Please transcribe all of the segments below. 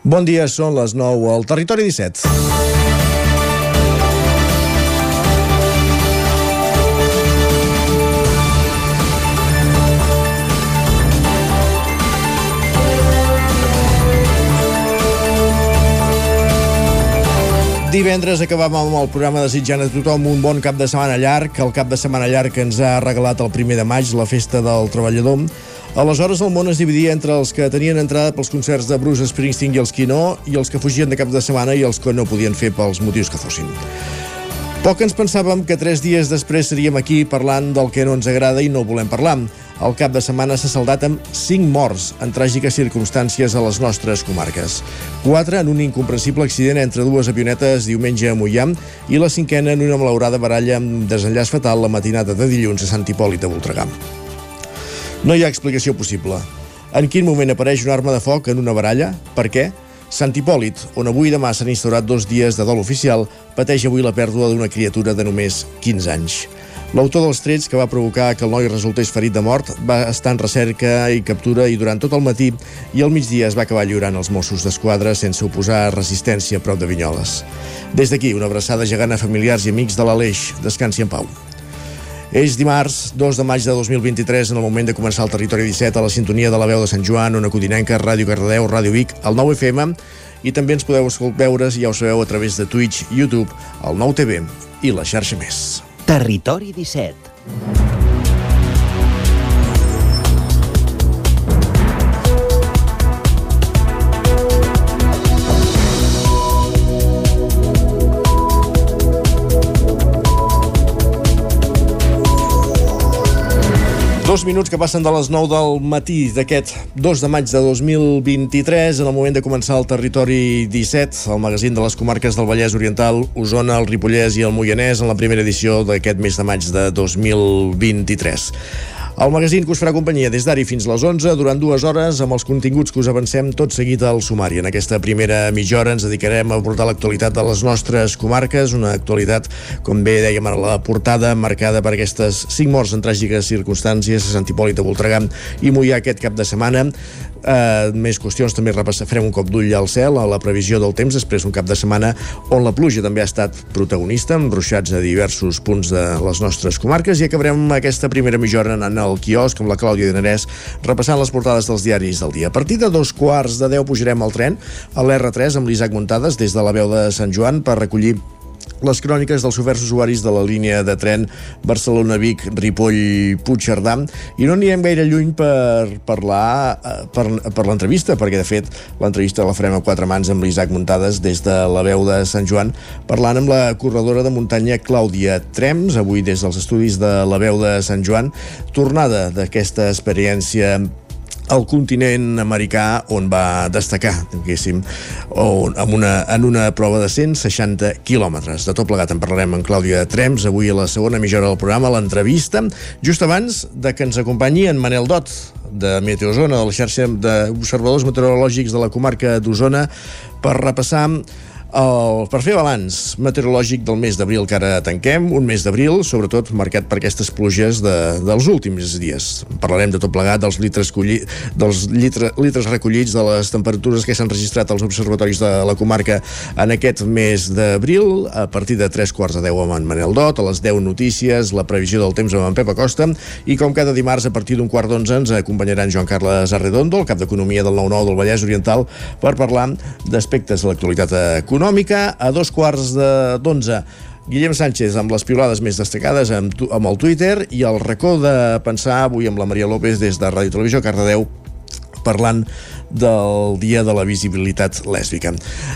Bon dia, són les 9 al Territori 17. Divendres acabàvem amb el programa desitjant a tothom un bon cap de setmana llarg, el cap de setmana llarg que ens ha regalat el primer de maig, la festa del treballador. Aleshores el món es dividia entre els que tenien entrada pels concerts de Bruce Springsteen i els qui no, i els que fugien de cap de setmana i els que no podien fer pels motius que fossin. Poc ens pensàvem que tres dies després seríem aquí parlant del que no ens agrada i no volem parlar. El cap de setmana s'ha saldat amb 5 morts en tràgiques circumstàncies a les nostres comarques. 4 en un incomprensible accident entre dues avionetes diumenge a Mollà i la cinquena en una malaurada baralla amb desenllaç fatal la matinada de dilluns a Sant Hipòlit de Voltregà. No hi ha explicació possible. En quin moment apareix una arma de foc en una baralla? Per què? Sant Hipòlit, on avui i demà s'han instaurat dos dies de dol oficial, pateix avui la pèrdua d'una criatura de només 15 anys. L'autor dels trets que va provocar que el noi resultés ferit de mort va estar en recerca i captura i durant tot el matí i al migdia es va acabar lliurant els Mossos d'Esquadra sense oposar resistència a prop de Vinyoles. Des d'aquí, una abraçada gegant a familiars i amics de l'Aleix. Descansi en pau. És dimarts, 2 de maig de 2023, en el moment de començar el Territori 17 a la sintonia de la veu de Sant Joan, una Codinenca, Ràdio Cardedeu, Ràdio Vic, el 9 FM, i també ens podeu veure, ja ho sabeu, a través de Twitch, YouTube, el 9 TV i la xarxa més. Territori 17 Dos minuts que passen de les 9 del matí d'aquest 2 de maig de 2023, en el moment de començar el Territori 17, el magazín de les comarques del Vallès Oriental, Osona, el Ripollès i el Moianès, en la primera edició d'aquest mes de maig de 2023. El magazín que us farà companyia des d'ara fins les 11 durant dues hores amb els continguts que us avancem tot seguit al sumari. En aquesta primera mitja hora ens dedicarem a portar l'actualitat de les nostres comarques, una actualitat, com bé dèiem a la portada, marcada per aquestes cinc morts en tràgiques circumstàncies a Sant Hipòlit de Voltregà i Mollà aquest cap de setmana. Uh, més qüestions, també repassar, farem un cop d'ull al cel, a la previsió del temps, després un cap de setmana on la pluja també ha estat protagonista, amb ruixats a diversos punts de les nostres comarques, i acabarem aquesta primera mitja hora anant al quiosc amb la Clàudia Dinarès, repassant les portades dels diaris del dia. A partir de dos quarts de deu pujarem al tren a l'R3 amb l'Isaac Muntades des de la veu de Sant Joan per recollir les cròniques dels oferts usuaris de la línia de tren Barcelona-Vic, Ripoll-Puigcerdà. I no anirem gaire lluny per parlar eh, per, per l'entrevista, perquè de fet l'entrevista la farem a quatre mans amb l'Isaac Muntades des de la veu de Sant Joan parlant amb la corredora de muntanya Clàudia Trems, avui des dels estudis de la veu de Sant Joan, tornada d'aquesta experiència al continent americà on va destacar, diguéssim, on, amb una, en una prova de 160 quilòmetres. De tot plegat en parlarem amb Clàudia Trems, avui a la segona mitja del programa, l'entrevista, just abans de que ens acompanyi en Manel Dot, de Meteozona, de la xarxa d'observadors meteorològics de la comarca d'Osona, per repassar el, per fer balanç meteorològic del mes d'abril que ara tanquem, un mes d'abril sobretot marcat per aquestes pluges de, dels últims dies. Parlarem de tot plegat dels litres, colli, dels litre, litres recollits, de les temperatures que s'han registrat als observatoris de la comarca en aquest mes d'abril, a partir de 3 quarts de 10 amb en Manel Dot, a les 10 notícies, la previsió del temps amb en Pep Acosta, i com cada dimarts a partir d'un quart d'onze ens acompanyaran Joan Carles Arredondo, el cap d'Economia del 9-9 del Vallès Oriental, per parlar d'aspectes de l'actualitat econòmica econòmica a dos quarts d'onze. Guillem Sánchez amb les piulades més destacades amb, amb el Twitter i el racó de pensar avui amb la Maria López des de Ràdio Televisió Cardedeu parlant del Dia de la Visibilitat Lèsbica.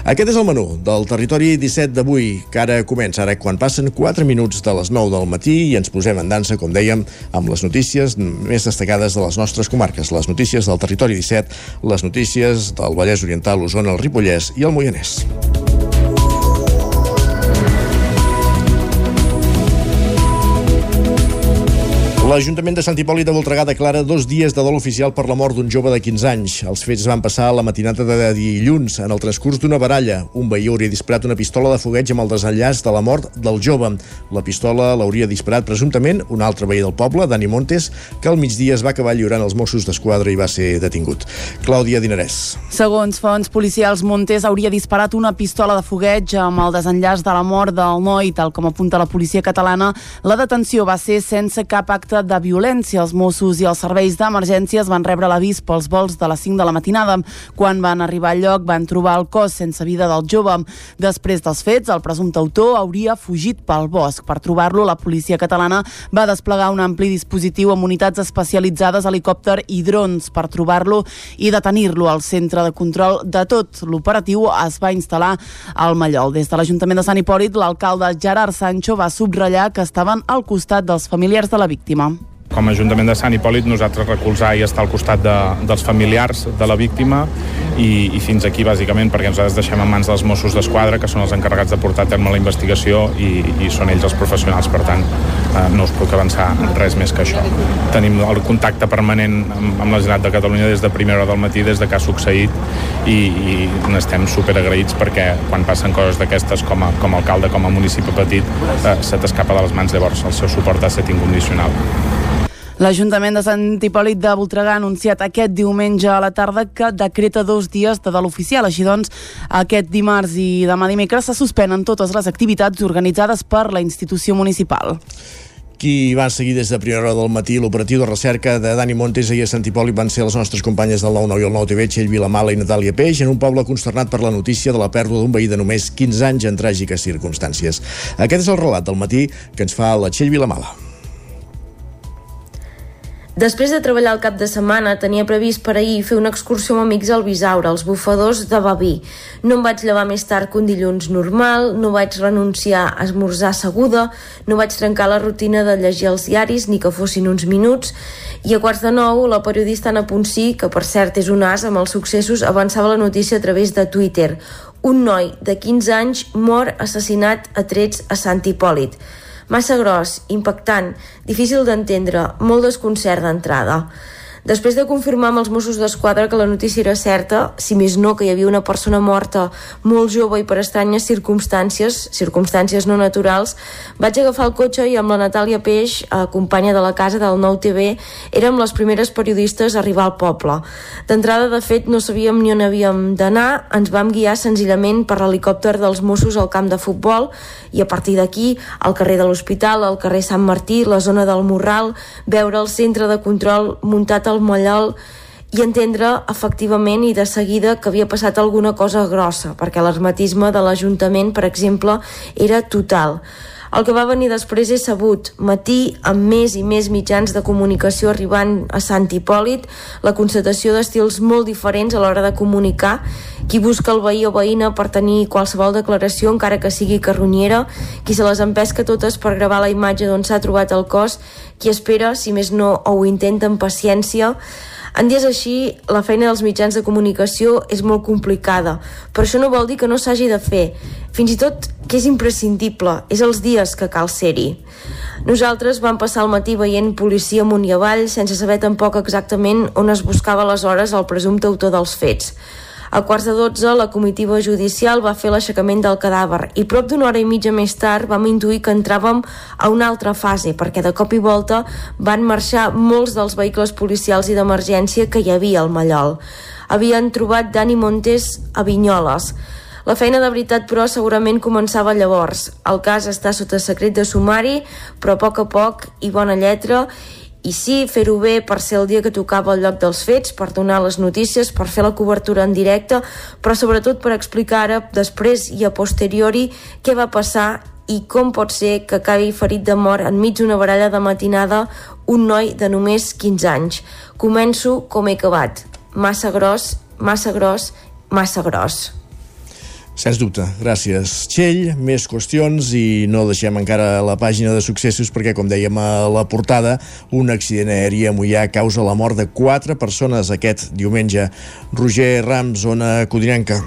Aquest és el menú del Territori 17 d'avui, que ara comença, ara quan passen 4 minuts de les 9 del matí i ens posem en dansa, com dèiem, amb les notícies més destacades de les nostres comarques, les notícies del Territori 17, les notícies del Vallès Oriental, Osona, el Ripollès i el Moianès. L'Ajuntament de Sant Hipòlit de Voltregà declara dos dies de dol oficial per la mort d'un jove de 15 anys. Els fets van passar a la matinada de dilluns, en el transcurs d'una baralla. Un veí hauria disparat una pistola de fogueig amb el desenllaç de la mort del jove. La pistola l'hauria disparat presumptament un altre veí del poble, Dani Montes, que al migdia es va acabar lliurant els Mossos d'Esquadra i va ser detingut. Clàudia Dinarès. Segons fonts policials, Montes hauria disparat una pistola de fogueig amb el desenllaç de la mort del noi, tal com apunta la policia catalana. La detenció va ser sense cap acte acte de violència. Els Mossos i els serveis d'emergències van rebre l'avís pels vols de les 5 de la matinada. Quan van arribar al lloc van trobar el cos sense vida del jove. Després dels fets, el presumpte autor hauria fugit pel bosc. Per trobar-lo, la policia catalana va desplegar un ampli dispositiu amb unitats especialitzades, helicòpter i drons per trobar-lo i detenir-lo al centre de control de tot. L'operatiu es va instal·lar al Mallol. Des de l'Ajuntament de Sant Hipòlit, l'alcalde Gerard Sancho va subratllar que estaven al costat dels familiars de la víctima víctima. Com a Ajuntament de Sant Hipòlit, nosaltres recolzar i estar al costat de, dels familiars de la víctima i, i fins aquí, bàsicament, perquè nosaltres deixem en mans dels Mossos d'Esquadra, que són els encarregats de portar a terme la investigació i, i són ells els professionals, per tant, eh, no us puc avançar res més que això. Tenim el contacte permanent amb, amb la Generalitat de Catalunya des de primera hora del matí, des de que ha succeït, i, i n'estem super agraïts perquè quan passen coses d'aquestes com a, com a alcalde, com a municipi petit, eh, se t'escapa de les mans, llavors el seu suport ha estat incondicional. L'Ajuntament de Sant Hipòlit de Voltregà ha anunciat aquest diumenge a la tarda que decreta dos dies de dol oficial. Així doncs, aquest dimarts i demà dimecres se suspenen totes les activitats organitzades per la institució municipal qui va seguir des de primera hora del matí l'operatiu de recerca de Dani Montes i a Sant Hipòlit van ser les nostres companyes del 9-9 i el 9 TV, Txell Vilamala i Natàlia Peix, en un poble consternat per la notícia de la pèrdua d'un veí de només 15 anys en tràgiques circumstàncies. Aquest és el relat del matí que ens fa la Txell Vilamala. Després de treballar el cap de setmana, tenia previst per ahir fer una excursió amb amics al Bisaure, als bufadors de Babí. No em vaig llevar més tard que un dilluns normal, no vaig renunciar a esmorzar seguda, no vaig trencar la rutina de llegir els diaris, ni que fossin uns minuts, i a quarts de nou, la periodista Anna Ponsí, que per cert és un as amb els successos, avançava la notícia a través de Twitter. Un noi de 15 anys mor assassinat a trets a Sant Hipòlit massa gros, impactant, difícil d'entendre, molt desconcert d'entrada. Després de confirmar amb els Mossos d'Esquadra que la notícia era certa, si més no que hi havia una persona morta molt jove i per estranyes circumstàncies, circumstàncies no naturals, vaig agafar el cotxe i amb la Natàlia Peix, eh, companya de la casa del Nou TV, érem les primeres periodistes a arribar al poble. D'entrada, de fet, no sabíem ni on havíem d'anar, ens vam guiar senzillament per l'helicòpter dels Mossos al camp de futbol i a partir d'aquí, al carrer de l'Hospital, al carrer Sant Martí, la zona del Morral, veure el centre de control muntat al Mollol i entendre efectivament i de seguida que havia passat alguna cosa grossa, perquè l'hermetisme de l'Ajuntament, per exemple, era total. El que va venir després és sabut. Matí, amb més i més mitjans de comunicació arribant a Sant Hipòlit, la constatació d'estils molt diferents a l'hora de comunicar, qui busca el veí o veïna per tenir qualsevol declaració, encara que sigui carronyera, qui se les empesca totes per gravar la imatge d'on s'ha trobat el cos, qui espera, si més no, o ho intenta amb paciència, en dies així, la feina dels mitjans de comunicació és molt complicada, però això no vol dir que no s'hagi de fer. Fins i tot que és imprescindible, és els dies que cal ser-hi. Nosaltres vam passar el matí veient policia amunt i avall sense saber tampoc exactament on es buscava aleshores el presumpte autor dels fets. A quarts de dotze, la comitiva judicial va fer l'aixecament del cadàver i prop d'una hora i mitja més tard vam intuir que entràvem a una altra fase perquè de cop i volta van marxar molts dels vehicles policials i d'emergència que hi havia al Mallol. Havien trobat Dani Montes a Vinyoles. La feina de veritat, però, segurament començava llavors. El cas està sota secret de sumari, però a poc a poc i bona lletra, i sí, fer-ho bé per ser el dia que tocava el lloc dels fets, per donar les notícies, per fer la cobertura en directe, però sobretot per explicar ara, després i a posteriori, què va passar i com pot ser que acabi ferit de mort enmig d'una baralla de matinada un noi de només 15 anys. Començo com he acabat. Massa gros, massa gros, massa gros. Sens dubte. Gràcies, Txell. Més qüestions i no deixem encara la pàgina de successos perquè, com dèiem a la portada, un accident aeri a Mollà causa la mort de quatre persones aquest diumenge. Roger Rams, zona Codinenca.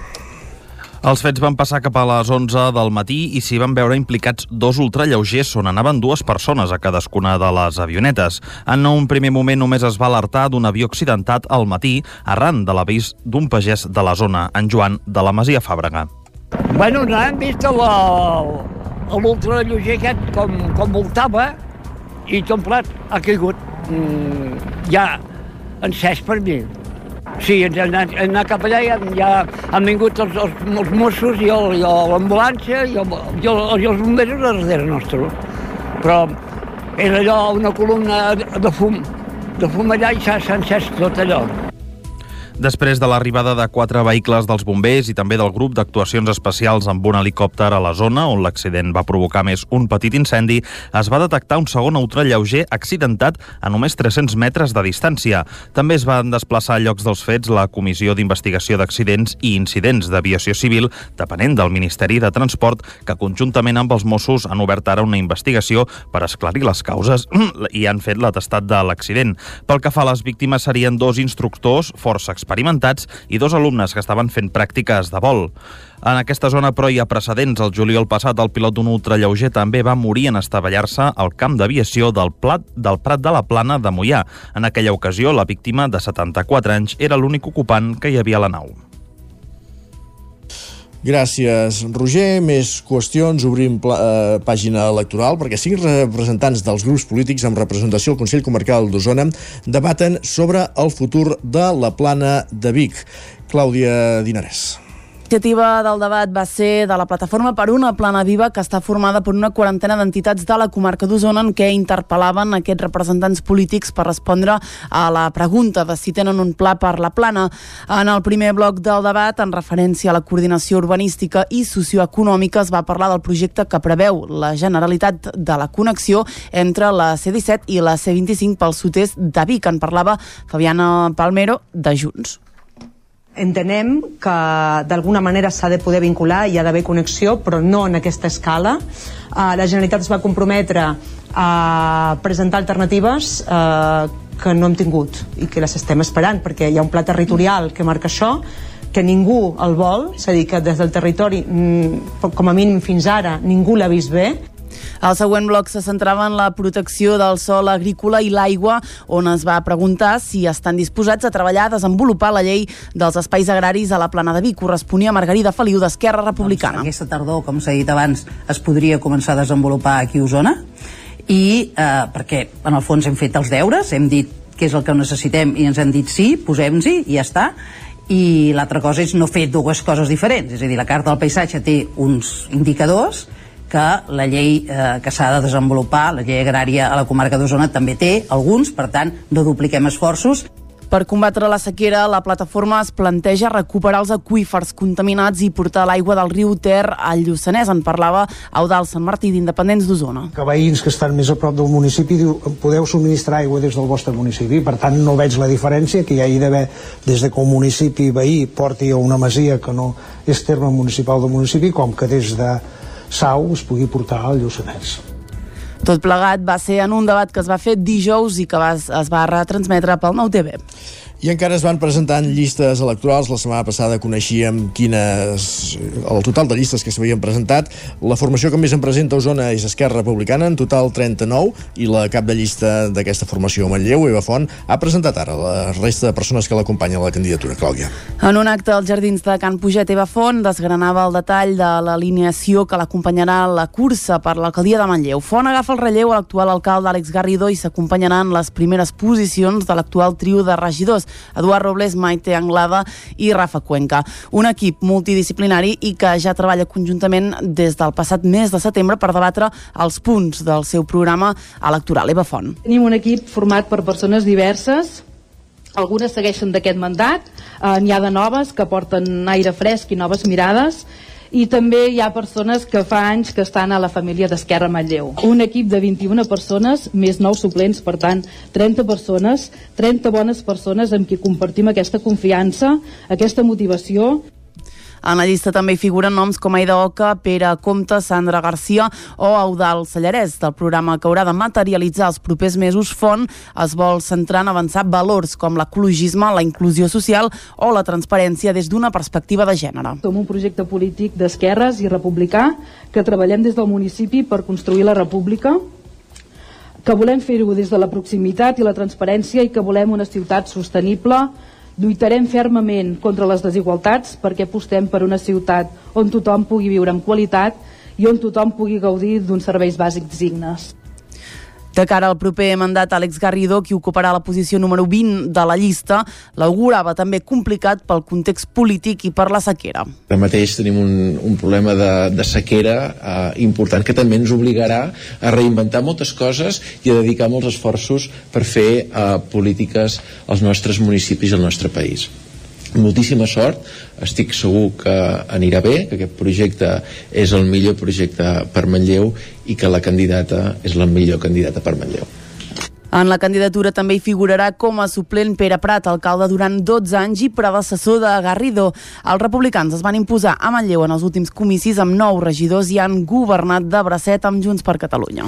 Els fets van passar cap a les 11 del matí i s'hi van veure implicats dos ultralleugers on anaven dues persones a cadascuna de les avionetes. En un primer moment només es va alertar d'un avió accidentat al matí arran de l'avís d'un pagès de la zona, en Joan de la Masia Fàbrega. Bueno, no hem vist l'ultralleger aquest com, com voltava i tot plat ha caigut. Mm, ja encès per mi. Sí, hem anat, hem anat cap allà i ja, ja han vingut els, els, els Mossos i l'ambulància i, el, i, el, i els bombers a darrere nostre. Però era allò una columna de fum, de fum allà i s'ha encès tot allò. Després de l'arribada de quatre vehicles dels bombers i també del grup d'actuacions especials amb un helicòpter a la zona on l'accident va provocar més un petit incendi, es va detectar un segon lleuger accidentat a només 300 metres de distància. També es van desplaçar a llocs dels fets la Comissió d'Investigació d'Accidents i Incidents d'Aviació Civil, depenent del Ministeri de Transport, que conjuntament amb els Mossos han obert ara una investigació per esclarir les causes i han fet l'atestat de l'accident. Pel que fa a les víctimes serien dos instructors força experimentats i dos alumnes que estaven fent pràctiques de vol. En aquesta zona, però, hi ha precedents. El juliol passat, el pilot d'un ultralleuger també va morir en estavellar-se al camp d'aviació del, Plat, del Prat de la Plana de Mollà. En aquella ocasió, la víctima, de 74 anys, era l'únic ocupant que hi havia a la nau. Gràcies, Roger. Més qüestions. Obrim eh, pàgina electoral perquè cinc representants dels grups polítics amb representació al Consell Comarcal d'Osona debaten sobre el futur de la plana de Vic. Clàudia Dinarès. L'iniciativa del debat va ser de la Plataforma per una Plana Viva que està formada per una quarantena d'entitats de la comarca d'Osona en què interpel·laven aquests representants polítics per respondre a la pregunta de si tenen un pla per la plana. En el primer bloc del debat, en referència a la coordinació urbanística i socioeconòmica, es va parlar del projecte que preveu la Generalitat de la connexió entre la C-17 i la C-25 pel sud-est de Vic. En parlava Fabiana Palmero, de Junts. Entenem que d'alguna manera s'ha de poder vincular, hi ha d'haver connexió, però no en aquesta escala. Uh, la Generalitat es va comprometre a presentar alternatives uh, que no hem tingut i que les estem esperant, perquè hi ha un pla territorial que marca això, que ningú el vol, és a dir, que des del territori, mm, com a mínim fins ara, ningú l'ha vist bé, el següent bloc se centrava en la protecció del sol agrícola i l'aigua, on es va preguntar si estan disposats a treballar a desenvolupar la llei dels espais agraris a la plana de Vic. Corresponia a Margarida Feliu d'Esquerra Republicana. Doncs aquesta tardor, com s'ha dit abans, es podria començar a desenvolupar aquí a Osona i eh, perquè en el fons hem fet els deures, hem dit què és el que necessitem i ens han dit sí, posem-hi i ja està i l'altra cosa és no fer dues coses diferents és a dir, la carta del paisatge té uns indicadors que la llei eh, que s'ha de desenvolupar, la llei agrària a la comarca d'Osona també té alguns, per tant, no dupliquem esforços. Per combatre la sequera, la plataforma es planteja recuperar els aquífers contaminats i portar l'aigua del riu Ter al Lluçanès. En parlava Eudal Sant Martí d'Independents d'Osona. Que veïns que estan més a prop del municipi diu podeu subministrar aigua des del vostre municipi. Per tant, no veig la diferència que hi hagi d'haver des de que un municipi veí porti a una masia que no és terme municipal del municipi, com que des de Sau es pugui portar al Lluçanès. Tot plegat va ser en un debat que es va fer dijous i que va, es va retransmetre pel Nou TV. I encara es van presentant llistes electorals. La setmana passada coneixíem quines, el total de llistes que s'havien presentat. La formació que més en presenta a Osona és Esquerra Republicana, en total 39, i la cap de llista d'aquesta formació Manlleu, Eva Font, ha presentat ara la resta de persones que l'acompanyen a la candidatura. Clàudia. En un acte als Jardins de Can Puget, Eva Font desgranava el detall de l'alineació que l'acompanyarà a la cursa per l'alcaldia de Manlleu. Font agafa el relleu a l'actual alcalde Àlex Garrido i s'acompanyaran les primeres posicions de l'actual trio de regidors Eduard Robles, Maite Anglada i Rafa Cuenca. Un equip multidisciplinari i que ja treballa conjuntament des del passat mes de setembre per debatre els punts del seu programa electoral. Eva Font. Tenim un equip format per persones diverses, algunes segueixen d'aquest mandat, eh, n'hi ha de noves que porten aire fresc i noves mirades, i també hi ha persones que fa anys que estan a la família d'Esquerra Matlleu. Un equip de 21 persones, més nous suplents, per tant, 30 persones, 30 bones persones amb qui compartim aquesta confiança, aquesta motivació En la llista també hi figuren noms com Aida Oca, Pere Comte, Sandra Garcia o Eudal Sallarès. Del programa que haurà de materialitzar els propers mesos, Font es vol centrar en avançar valors com l'ecologisme, la inclusió social o la transparència des d'una perspectiva de gènere. Som un projecte polític d'esquerres i republicà que treballem des del municipi per construir la república que volem fer-ho des de la proximitat i la transparència i que volem una ciutat sostenible. Lluitarem fermament contra les desigualtats perquè apostem per una ciutat on tothom pugui viure amb qualitat i on tothom pugui gaudir d'uns serveis bàsics dignes. De cara al proper mandat, Àlex Garrido, qui ocuparà la posició número 20 de la llista, l'augurava també complicat pel context polític i per la sequera. Ara mateix tenim un, un problema de, de sequera eh, important que també ens obligarà a reinventar moltes coses i a dedicar molts esforços per fer eh, polítiques als nostres municipis i al nostre país moltíssima sort, estic segur que anirà bé, que aquest projecte és el millor projecte per Manlleu i que la candidata és la millor candidata per Manlleu. En la candidatura també hi figurarà com a suplent Pere Prat, alcalde durant 12 anys i predecessor de Garrido. Els republicans es van imposar a Manlleu en els últims comicis amb nou regidors i han governat de bracet amb Junts per Catalunya.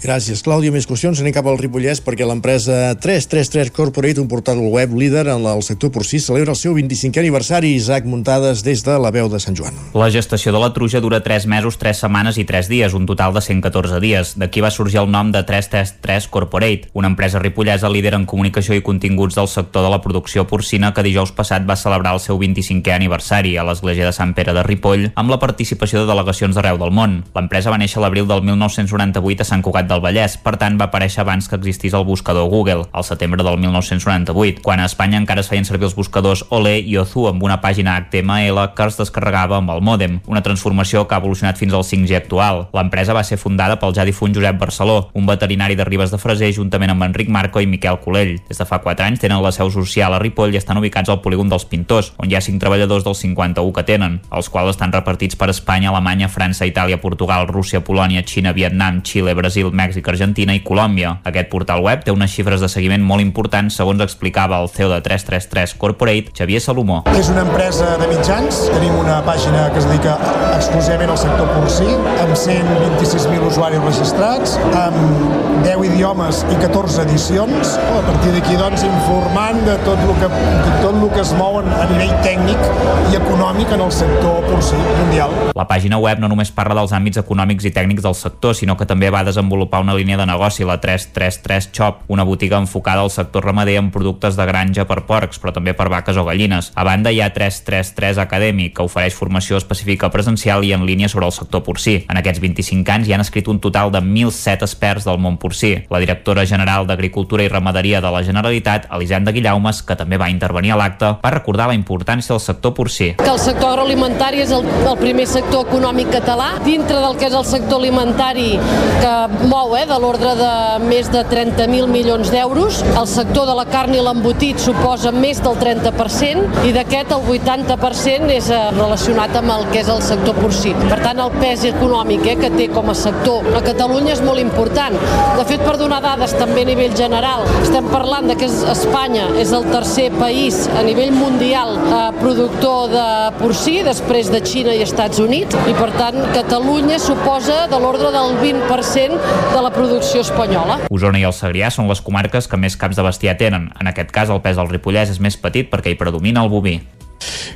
Gràcies, Clàudia. Més qüestions. Anem cap al Ripollès perquè l'empresa 333 Corporate, un portal web líder en el sector porcí, celebra el seu 25è aniversari. Isaac Muntades des de la veu de Sant Joan. La gestació de la truja dura 3 mesos, 3 setmanes i 3 dies, un total de 114 dies. D'aquí va sorgir el nom de 333 Corporate, una empresa ripollesa líder en comunicació i continguts del sector de la producció porcina que dijous passat va celebrar el seu 25è aniversari a l'església de Sant Pere de Ripoll amb la participació de delegacions d'arreu del món. L'empresa va néixer l'abril del 1998 a Sant Cugat del Vallès, per tant va aparèixer abans que existís el buscador Google, al setembre del 1998, quan a Espanya encara es feien servir els buscadors Olé i Ozu amb una pàgina HTML que es descarregava amb el mòdem, una transformació que ha evolucionat fins al 5G actual. L'empresa va ser fundada pel ja difunt Josep Barceló, un veterinari de Ribes de Freser, juntament amb Enric Marco i Miquel Colell. Des de fa 4 anys tenen la seu social a Ripoll i estan ubicats al polígon dels Pintors, on hi ha 5 treballadors dels 51 que tenen, els quals estan repartits per Espanya, Alemanya, França, Itàlia, Portugal, Rússia, Polònia, Xina, Vietnam, Xile, Brasil, Mèxic, Argentina i Colòmbia. Aquest portal web té unes xifres de seguiment molt importants, segons explicava el CEO de 333 Corporate, Xavier Salomó. És una empresa de mitjans, tenim una pàgina que es dedica exclusivament al sector porcí, amb 126.000 usuaris registrats, amb 10 idiomes i 14 edicions. A partir d'aquí, doncs, informant de tot el que, de tot el que es mou a nivell tècnic i econòmic en el sector porcí mundial. La pàgina web no només parla dels àmbits econòmics i tècnics del sector, sinó que també va desenvolupar una línia de negoci, la 333 Shop, una botiga enfocada al sector ramader amb productes de granja per porcs, però també per vaques o gallines. A banda hi ha 333 Academy, que ofereix formació específica presencial i en línia sobre el sector porcí. En aquests 25 anys hi han escrit un total de 1.007 experts del món porcí. La directora general d'Agricultura i Ramaderia de la Generalitat, Elisenda Guillaumes, que també va intervenir a l'acte, va recordar la importància del sector porcí. Que el sector agroalimentari és el, el primer sector econòmic català, dintre del que és el sector alimentari que mou eh, de l'ordre de més de 30.000 milions d'euros. El sector de la carn i l'embotit suposa més del 30% i d'aquest el 80% és eh, relacionat amb el que és el sector porcí. Per tant, el pes econòmic eh, que té com a sector a Catalunya és molt important. De fet, per donar dades també a nivell general, estem parlant de que Espanya és el tercer país a nivell mundial eh, productor de porcí, després de Xina i Estats Units, i per tant Catalunya suposa de l'ordre del 20% de la producció espanyola. Osona i el Segrià són les comarques que més caps de bestiar tenen. En aquest cas, el pes del Ripollès és més petit perquè hi predomina el boví.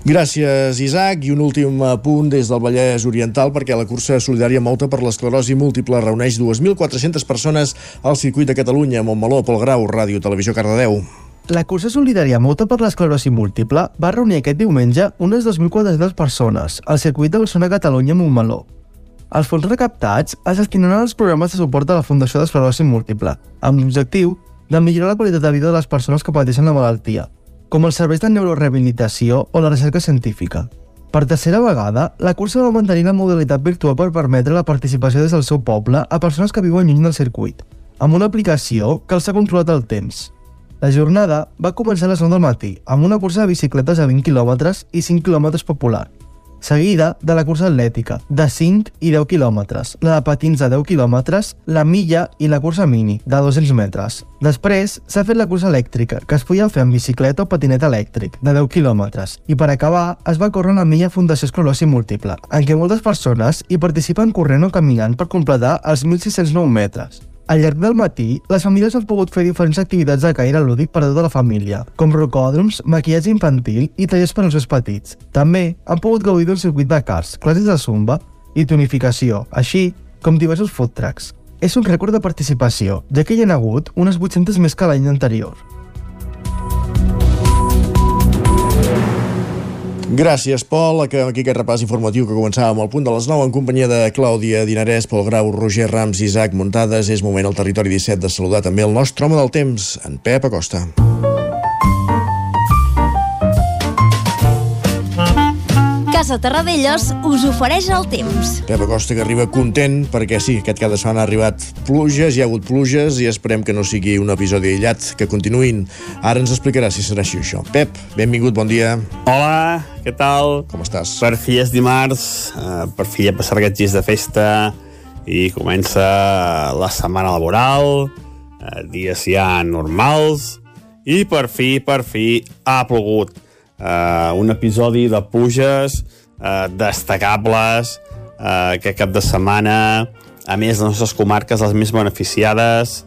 Gràcies, Isaac. I un últim punt des del Vallès Oriental, perquè la cursa solidària Mouta per l'esclerosi múltiple reuneix 2.400 persones al circuit de Catalunya, Montmeló, Pol Grau, Ràdio, Televisió, Cardedeu. La cursa solidària Mouta per l'esclerosi múltiple va reunir aquest diumenge unes 2.400 persones al circuit de Barcelona Catalunya Montmeló. Els fons recaptats es destinaran als programes de suport de la Fundació d'Esclerosi Múltiple, amb l'objectiu de millorar la qualitat de vida de les persones que pateixen la malaltia, com els serveis de neurorehabilitació o la recerca científica. Per tercera vegada, la cursa va mantenir la modalitat virtual per permetre la participació des del seu poble a persones que viuen lluny del circuit, amb una aplicació que els ha controlat el temps. La jornada va començar a les 9 del matí, amb una cursa de bicicletes a 20 km i 5 km popular. Seguida de la cursa atlètica, de 5 i 10 quilòmetres, la de patins de 10 quilòmetres, la milla i la cursa mini, de 200 metres. Després s'ha fet la cursa elèctrica, que es podia fer amb bicicleta o patinet elèctric, de 10 quilòmetres. I per acabar, es va córrer la milla Fundació Esclerosi Múltiple, en què moltes persones hi participen corrent o caminant per completar els 1.609 metres. Al llarg del matí, les famílies han pogut fer diferents activitats de caire lúdic per a tota la família, com rocòdroms, maquillatge infantil i tallers per als més petits. També han pogut gaudir d'un circuit de cars, classes de zumba i tonificació, així com diversos food trucks. És un rècord de participació, ja que hi ha hagut unes 800 més que l'any anterior. Gràcies, Pol. Acabem aquí aquest repàs informatiu que començàvem al punt de les 9 en companyia de Clàudia Dinarès, Pol Grau, Roger Rams Isaac Muntades. És moment al territori 17 de saludar també el nostre home del temps, en Pep Acosta. Casa Terradellos us ofereix el temps. Pep Acosta que arriba content perquè sí, aquest cap de setmana ha arribat pluges, hi ha hagut pluges i esperem que no sigui un episodi aïllat, que continuïn. Ara ens explicarà si serà així això. Pep, benvingut, bon dia. Hola, què tal? Com estàs? Per fi és dimarts, eh, per fi ja passar aquests dies de festa i comença la setmana laboral, eh, dies ja normals i per fi, per fi ha plogut uh, un episodi de pluges uh, destacables uh, aquest cap de setmana. A més les nostres comarques les més beneficiades.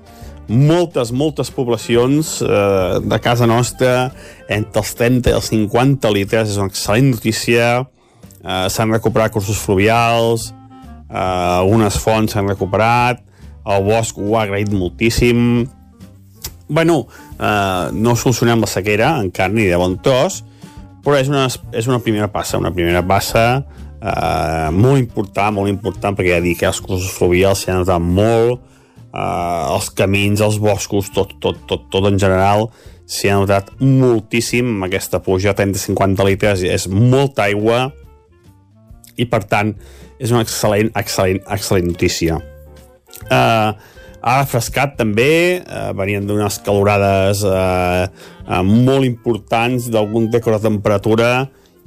Moltes, moltes poblacions uh, de casa nostra entre els 30 i els 50 litres és una excel·lent notícia. Uh, s'han recuperat cursos fluvials uh, algunes fonts s'han recuperat el bosc ho ha agraït moltíssim. Bueno, uh, no solucionem la sequera encara ni de bon tros però és una, és una primera passa, una primera passa eh, molt important, molt important, perquè ja dic que els cursos fluvials s'hi han notat molt, eh, els camins, els boscos, tot, tot, tot, tot en general, s'hi ha notat moltíssim aquesta pluja, 30-50 litres, és molta aigua, i per tant és una excel·lent, excel·lent, excel·lent notícia. Eh, ha refrescat també, eh, venien d'unes calorades eh, eh, molt importants d'algun rècord de temperatura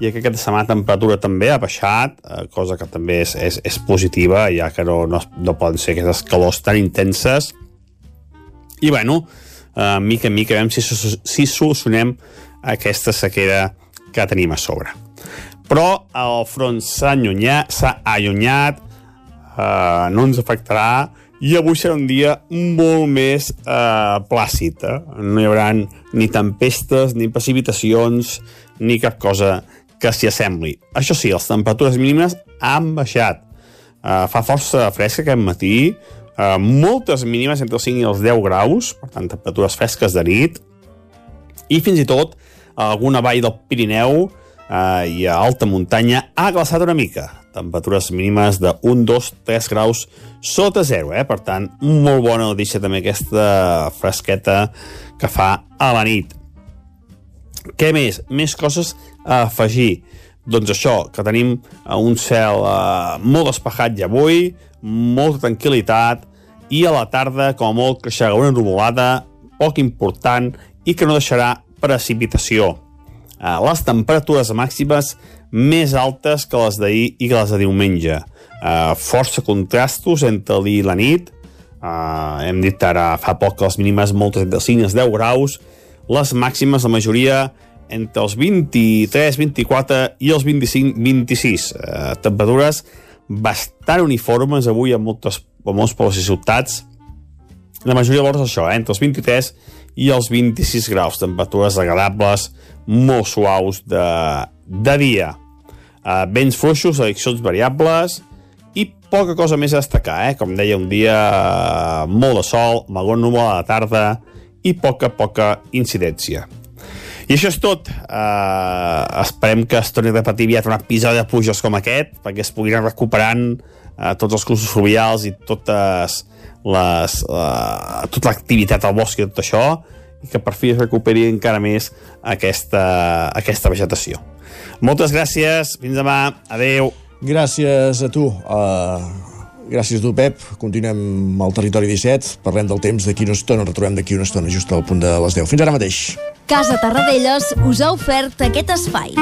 i aquesta setmana la temperatura també ha baixat, eh, cosa que també és, és, és positiva, ja que no, no, no poden ser aquestes calors tan intenses. I bueno, eh, mica en mica veiem si, si solucionem aquesta sequera que tenim a sobre. Però el front s'ha allunyat, allunyat eh, no ens afectarà, i avui serà un dia molt més eh, plàcid. Eh? No hi haurà ni tempestes, ni precipitacions, ni cap cosa que s'hi assembli. Això sí, les temperatures mínimes han baixat. Eh, fa força fresca aquest matí, eh, moltes mínimes entre els 5 i els 10 graus, per tant, temperatures fresques de nit, i fins i tot alguna vall del Pirineu eh, i a alta muntanya ha glaçat una mica temperatures mínimes de 1, 2, 3 graus sota zero, eh? per tant, molt bona notícia també aquesta fresqueta que fa a la nit. Què més? Més coses a afegir. Doncs això, que tenim un cel eh, molt despejat ja avui, molta tranquil·litat, i a la tarda, com a molt, creixerà una nuvolada poc important i que no deixarà precipitació. Eh, les temperatures màximes més altes que les d'ahir i que les de diumenge. Uh, força contrastos entre dia i la nit. Uh, hem dit ara fa poc que les mínimes moltes entre els 5 i els 10 graus. Les màximes, la majoria, entre els 23, 24 i els 25, 26. Uh, temperatures bastant uniformes avui a, moltes, a molts pobles i ciutats. La majoria és això, eh? entre els 23 i els 26 graus. Temperatures agradables, molt suaus de, de dia. Uh, vents fluixos, addiccions variables i poca cosa més a destacar, eh? com deia, un dia uh, molt de sol, malgrat núvol a la tarda i poca, poca incidència. I això és tot. Uh, esperem que es torni a repetir aviat un episodi de pluges com aquest, perquè es puguin recuperant uh, tots els cursos fluvials i totes les, uh, tota l'activitat al bosc i tot això, i que per fi es recuperi encara més aquesta, aquesta vegetació. Moltes gràcies, fins demà, adeu. Gràcies a tu. Uh, gràcies a tu, Pep. Continuem al Territori 17. Parlem del temps d'aquí una estona. Ens retrobem d'aquí una estona, just al punt de les 10. Fins ara mateix. Casa Tarradellas us ha ofert aquest espai.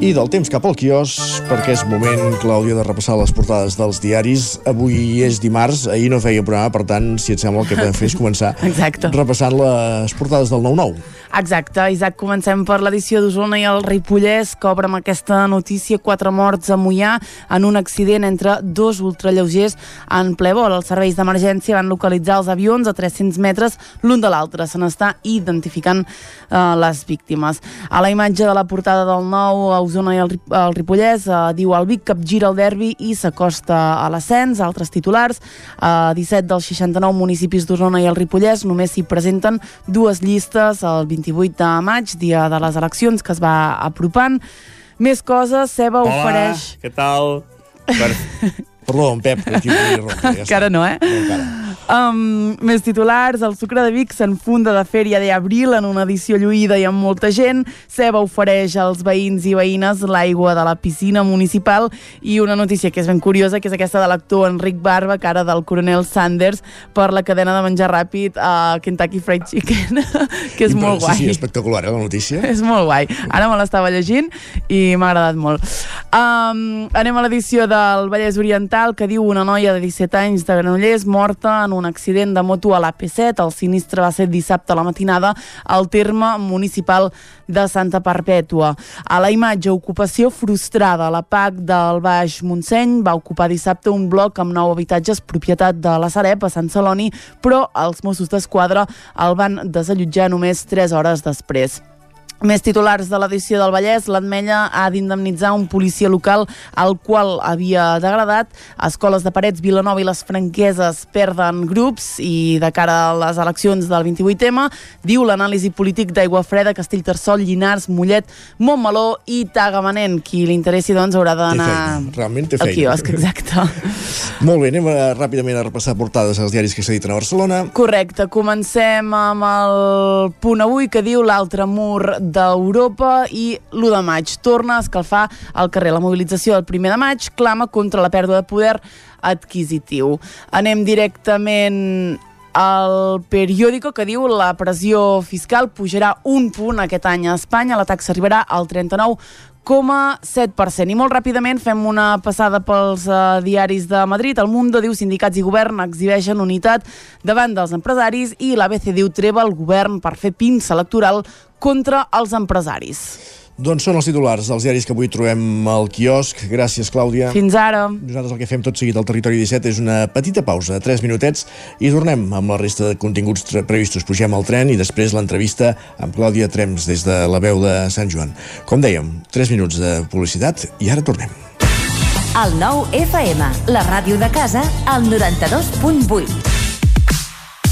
I del temps cap al quios, perquè és moment, Clàudia, de repassar les portades dels diaris. Avui és dimarts, ahir no feia programa, per tant, si et sembla, el que de fer és començar Exacte. repassant les portades del 9-9. Exacte, Isaac, comencem per l'edició d'Osona i el Ripollès, que obre amb aquesta notícia quatre morts a Mollà en un accident entre dos ultralleugers en ple vol. Els serveis d'emergència van localitzar els avions a 300 metres l'un de l'altre. Se n'està identificant eh, les víctimes. A la imatge de la portada del nou a Osona i el, el Ripollès eh, diu el Vic capgira el derbi i s'acosta a l'ascens. Altres titulars, a 17 dels 69 municipis d'Osona i el Ripollès només s'hi presenten dues llistes el 28 de maig, dia de les eleccions que es va apropant. Més coses, Ceba Hola, ofereix... què tal? Per... Perdó, en Pep, que aquí volia rompre, ja Encara no, eh? Um, més titulars, el Sucre de Vic s'enfunda de Fèria de Abril en una edició lluïda i amb molta gent. Ceba ofereix als veïns i veïnes l'aigua de la piscina municipal i una notícia que és ben curiosa, que és aquesta de l'actor Enric Barba, cara del coronel Sanders, per la cadena de menjar ràpid a Kentucky Fried Chicken, que és molt guai. Sí, sí, espectacular, eh, la notícia. És molt guai. Ara me l'estava llegint i m'ha agradat molt. Um, anem a l'edició del Vallès Oriental que diu una noia de 17 anys de Granollers morta en un accident de moto a l'AP7. El sinistre va ser dissabte a la matinada al terme municipal de Santa Perpètua. A la imatge, ocupació frustrada. La PAC del Baix Montseny va ocupar dissabte un bloc amb nou habitatges propietat de la Sareb a Sant Celoni, però els Mossos d'Esquadra el van desallotjar només 3 hores després. Més titulars de l'edició del Vallès, l'Atmella ha d'indemnitzar un policia local al qual havia degradat. Escoles de Parets, Vilanova i les Franqueses perden grups i de cara a les eleccions del 28M, diu l'anàlisi polític d'Aigua Freda, Castellterçol, Llinars, Mollet, Montmeló i Tagamanent. Qui li interessi, doncs, haurà d'anar realment té al feina. quiosc, exacte. Molt bé, anem a, ràpidament a repassar portades als diaris que s'editen a Barcelona. Correcte, comencem amb el punt avui que diu l'altre mur d'Europa i l'1 de maig. Torna a escalfar el carrer. La mobilització del primer de maig clama contra la pèrdua de poder adquisitiu. Anem directament al periòdico que diu la pressió fiscal pujarà un punt aquest any a Espanya, la taxa arribarà al 39,7%. I molt ràpidament fem una passada pels uh, diaris de Madrid. El Mundo diu sindicats i govern exhibeixen unitat davant dels empresaris i l'ABC diu treva el govern per fer pinça electoral contra els empresaris. Doncs són els titulars dels diaris que avui trobem al quiosc. Gràcies, Clàudia. Fins ara. Nosaltres el que fem tot seguit al Territori 17 és una petita pausa, 3 minutets, i tornem amb la resta de continguts previstos. Pugem al tren i després l'entrevista amb Clàudia Trems des de la veu de Sant Joan. Com dèiem, 3 minuts de publicitat i ara tornem. El nou FM, la ràdio de casa, al 92.8.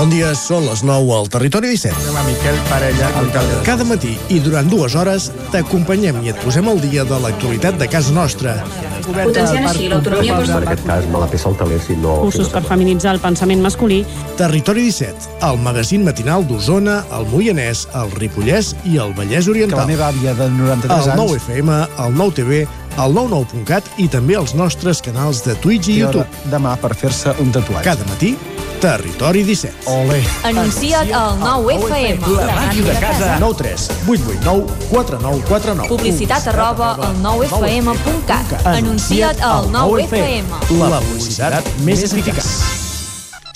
Bon dia, són les 9 al Territori 17. Hola, Miquel Parella, alcalde. Cada matí i durant dues hores t'acompanyem i et posem al dia de l'actualitat de casa nostra. Potenciant així l'autonomia En aquest cas me la peça el taler si no... Usos per feminitzar el pensament masculí. Territori 17, el magazín matinal d'Osona, el Moianès, el Ripollès i el Vallès Oriental. Que la meva àvia de 93 el anys... 9 FM, el 9 TV, el 99.cat i també els nostres canals de Twitch i Té YouTube. hora demà per fer-se un tatuatge. Cada matí, Territori 17. Ole. Anuncia't al 9FM. La màquina de casa. 9 3 8 8 9 4 9 4 9. Publicitat arroba al 9FM.cat. Anuncia't al 9FM. La publicitat més eficaç.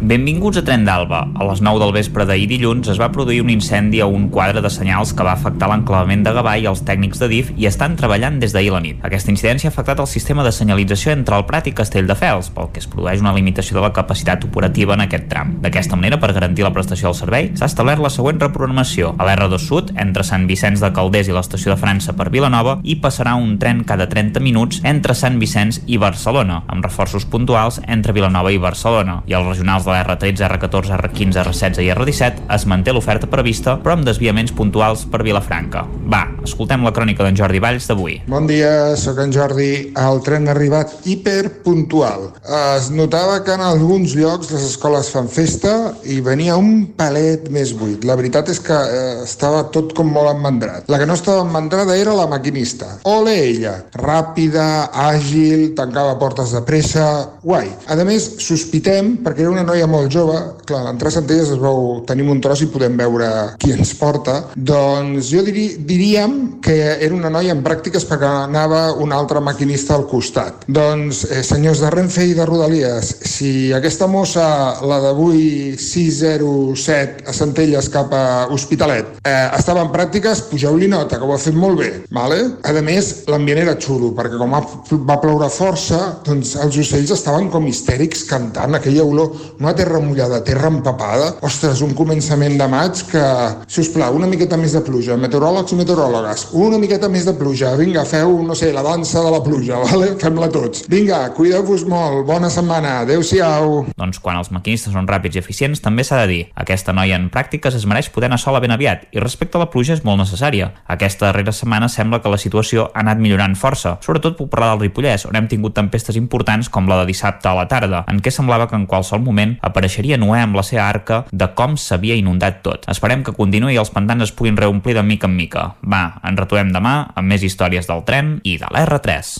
Benvinguts a Tren d'Alba. A les 9 del vespre d'ahir dilluns es va produir un incendi a un quadre de senyals que va afectar l'enclavament de Gavà i els tècnics de DIF i estan treballant des d'ahir la nit. Aquesta incidència ha afectat el sistema de senyalització entre el Prat i Castelldefels, pel que es produeix una limitació de la capacitat operativa en aquest tram. D'aquesta manera, per garantir la prestació del servei, s'ha establert la següent reprogramació. A l'R2 Sud, entre Sant Vicenç de Calders i l'estació de França per Vilanova, hi passarà un tren cada 30 minuts entre Sant Vicenç i Barcelona, amb reforços puntuals entre Vilanova i Barcelona. I els regionals de l'R13, R14, R15, R16 i R17 es manté l'oferta prevista, però amb desviaments puntuals per Vilafranca. Va, escoltem la crònica d'en Jordi Valls d'avui. Bon dia, sóc en Jordi. El tren ha arribat hiperpuntual. Es notava que en alguns llocs les escoles fan festa i venia un palet més buit. La veritat és que eh, estava tot com molt emmandrat. La que no estava emmandrada era la maquinista. Ole ella! Ràpida, àgil, tancava portes de pressa... Guai. A més, sospitem, perquè era una noia molt jove, clar, l'entrar a Centelles es veu, tenim un tros i podem veure qui ens porta, doncs jo diri, diríem que era una noia en pràctiques perquè anava un altre maquinista al costat. Doncs, eh, senyors de Renfe i de Rodalies, si aquesta mossa, la d'avui 607 a Centelles cap a Hospitalet, eh, estava en pràctiques, pugeu-li nota, que ho ha fet molt bé. Vale? A més, l'ambient era xulo, perquè com va, va ploure força, doncs els ocells estaven com histèrics cantant aquella olor, no a terra mullada, a terra empapada. Ostres, un començament de maig que, si us plau, una miqueta més de pluja. Meteoròlegs i meteoròlogues, una miqueta més de pluja. Vinga, feu, no sé, la dansa de la pluja, vale? fem-la tots. Vinga, cuideu-vos molt, bona setmana, adeu-siau. Doncs quan els maquinistes són ràpids i eficients, també s'ha de dir. Aquesta noia en pràctiques es mereix poder anar sola ben aviat i respecte a la pluja és molt necessària. Aquesta darrera setmana sembla que la situació ha anat millorant força, sobretot puc parlar del Ripollès, on hem tingut tempestes importants com la de dissabte a la tarda, en què semblava que en qualsevol moment apareixeria Noé amb la seva arca de com s'havia inundat tot. Esperem que continuï i els pantans es puguin reomplir de mica en mica. Va, ens retrobem demà amb més històries del tren i de l'R3.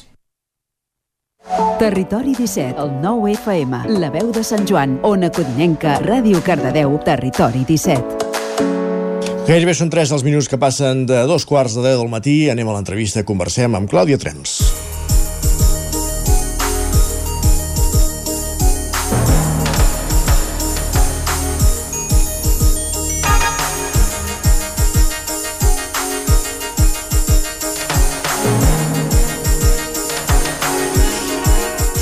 Territori 17, el 9 FM, la veu de Sant Joan, Ona Codinenca, Ràdio Cardedeu, Territori 17. Gairebé són tres els minuts que passen de dos quarts de deu del matí. Anem a l'entrevista, conversem amb Clàudia Trems.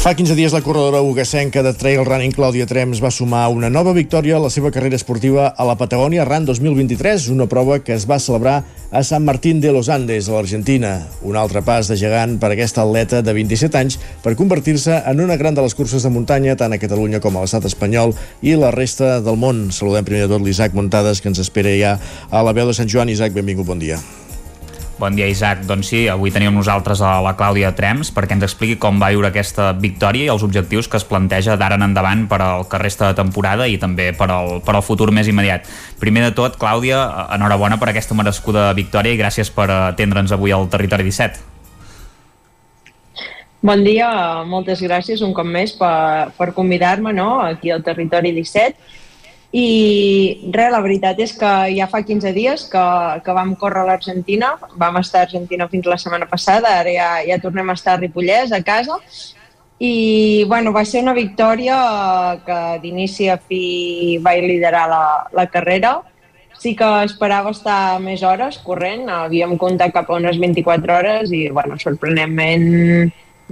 Fa 15 dies la corredora ugasenca de trail running Clàudia Trems va sumar una nova victòria a la seva carrera esportiva a la Patagònia RAN 2023, una prova que es va celebrar a San Martín de los Andes, a l'Argentina. Un altre pas de gegant per aquesta atleta de 27 anys per convertir-se en una gran de les curses de muntanya tant a Catalunya com a l'estat espanyol i la resta del món. Saludem primer de tot l'Isaac Montades, que ens espera ja a la veu de Sant Joan. Isaac, benvingut, bon dia. Bon dia, Isaac. Doncs sí, avui tenim nosaltres a la Clàudia Trems perquè ens expliqui com va viure aquesta victòria i els objectius que es planteja d'ara en endavant per al que resta de temporada i també per al, per al futur més immediat. Primer de tot, Clàudia, enhorabona per aquesta merescuda victòria i gràcies per atendre'ns avui al Territori 17. Bon dia, moltes gràcies un cop més per, per convidar-me no, aquí al Territori 17. I res, la veritat és que ja fa 15 dies que, que vam córrer a l'Argentina, vam estar a Argentina fins la setmana passada, ara ja, ja tornem a estar a Ripollès, a casa, i bueno, va ser una victòria que d'inici a fi vaig liderar la, la carrera, sí que esperava estar més hores corrent, havíem comptat cap a unes 24 hores i, bueno, sorprenentment,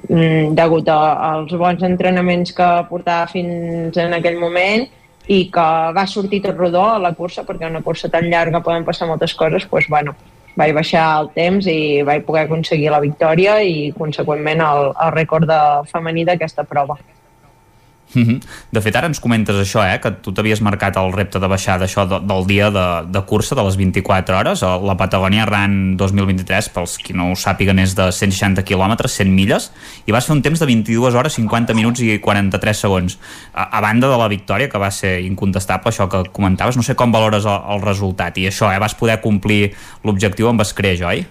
mm, degut als bons entrenaments que portava fins en aquell moment i que va sortir tot rodó a la cursa, perquè una cursa tan llarga poden passar moltes coses, doncs, bueno, vaig baixar el temps i vaig poder aconseguir la victòria i, conseqüentment, el, el rècord de femení d'aquesta prova. -hmm. De fet, ara ens comentes això, eh? que tu t'havies marcat el repte de baixar d'això de, del dia de, de cursa, de les 24 hores. La Patagonia Run 2023, pels qui no ho sàpiguen, és de 160 quilòmetres, 100 milles, i vas fer un temps de 22 hores, 50 minuts i 43 segons. A, a banda de la victòria, que va ser incontestable, això que comentaves, no sé com valores el, el resultat, i això, eh? vas poder complir l'objectiu amb escreix, oi?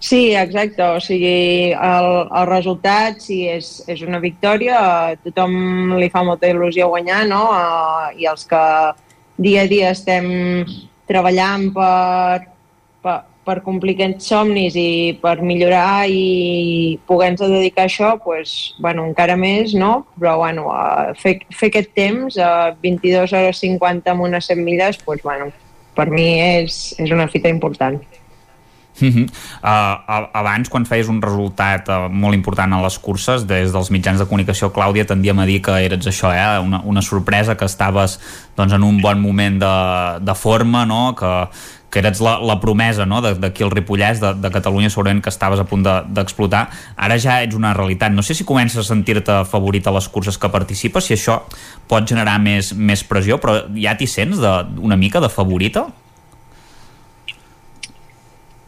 Sí, exacte. O sigui, el, el resultat sí, és, és una victòria. A tothom li fa molta il·lusió guanyar, no? A, I els que dia a dia estem treballant per, per, per complir aquests somnis i per millorar i poder-nos dedicar a això, pues, bueno, encara més, no? Però bueno, fer, fer aquest temps, a 22 hores 50 amb unes 100 milles, pues, bueno, per mi és, és una fita important. Uh -huh. uh, abans, quan feies un resultat uh, molt important a les curses, des dels mitjans de comunicació, Clàudia, tendíem a dir que eres això, eh? una, una sorpresa, que estaves doncs, en un bon moment de, de forma, no? que, que eres la, la promesa no? d'aquí al Ripollès, de, de Catalunya, segurament que estaves a punt d'explotar. De, Ara ja ets una realitat. No sé si comences a sentir-te favorit a les curses que participes, si això pot generar més, més pressió, però ja t'hi sents de, una mica de favorita?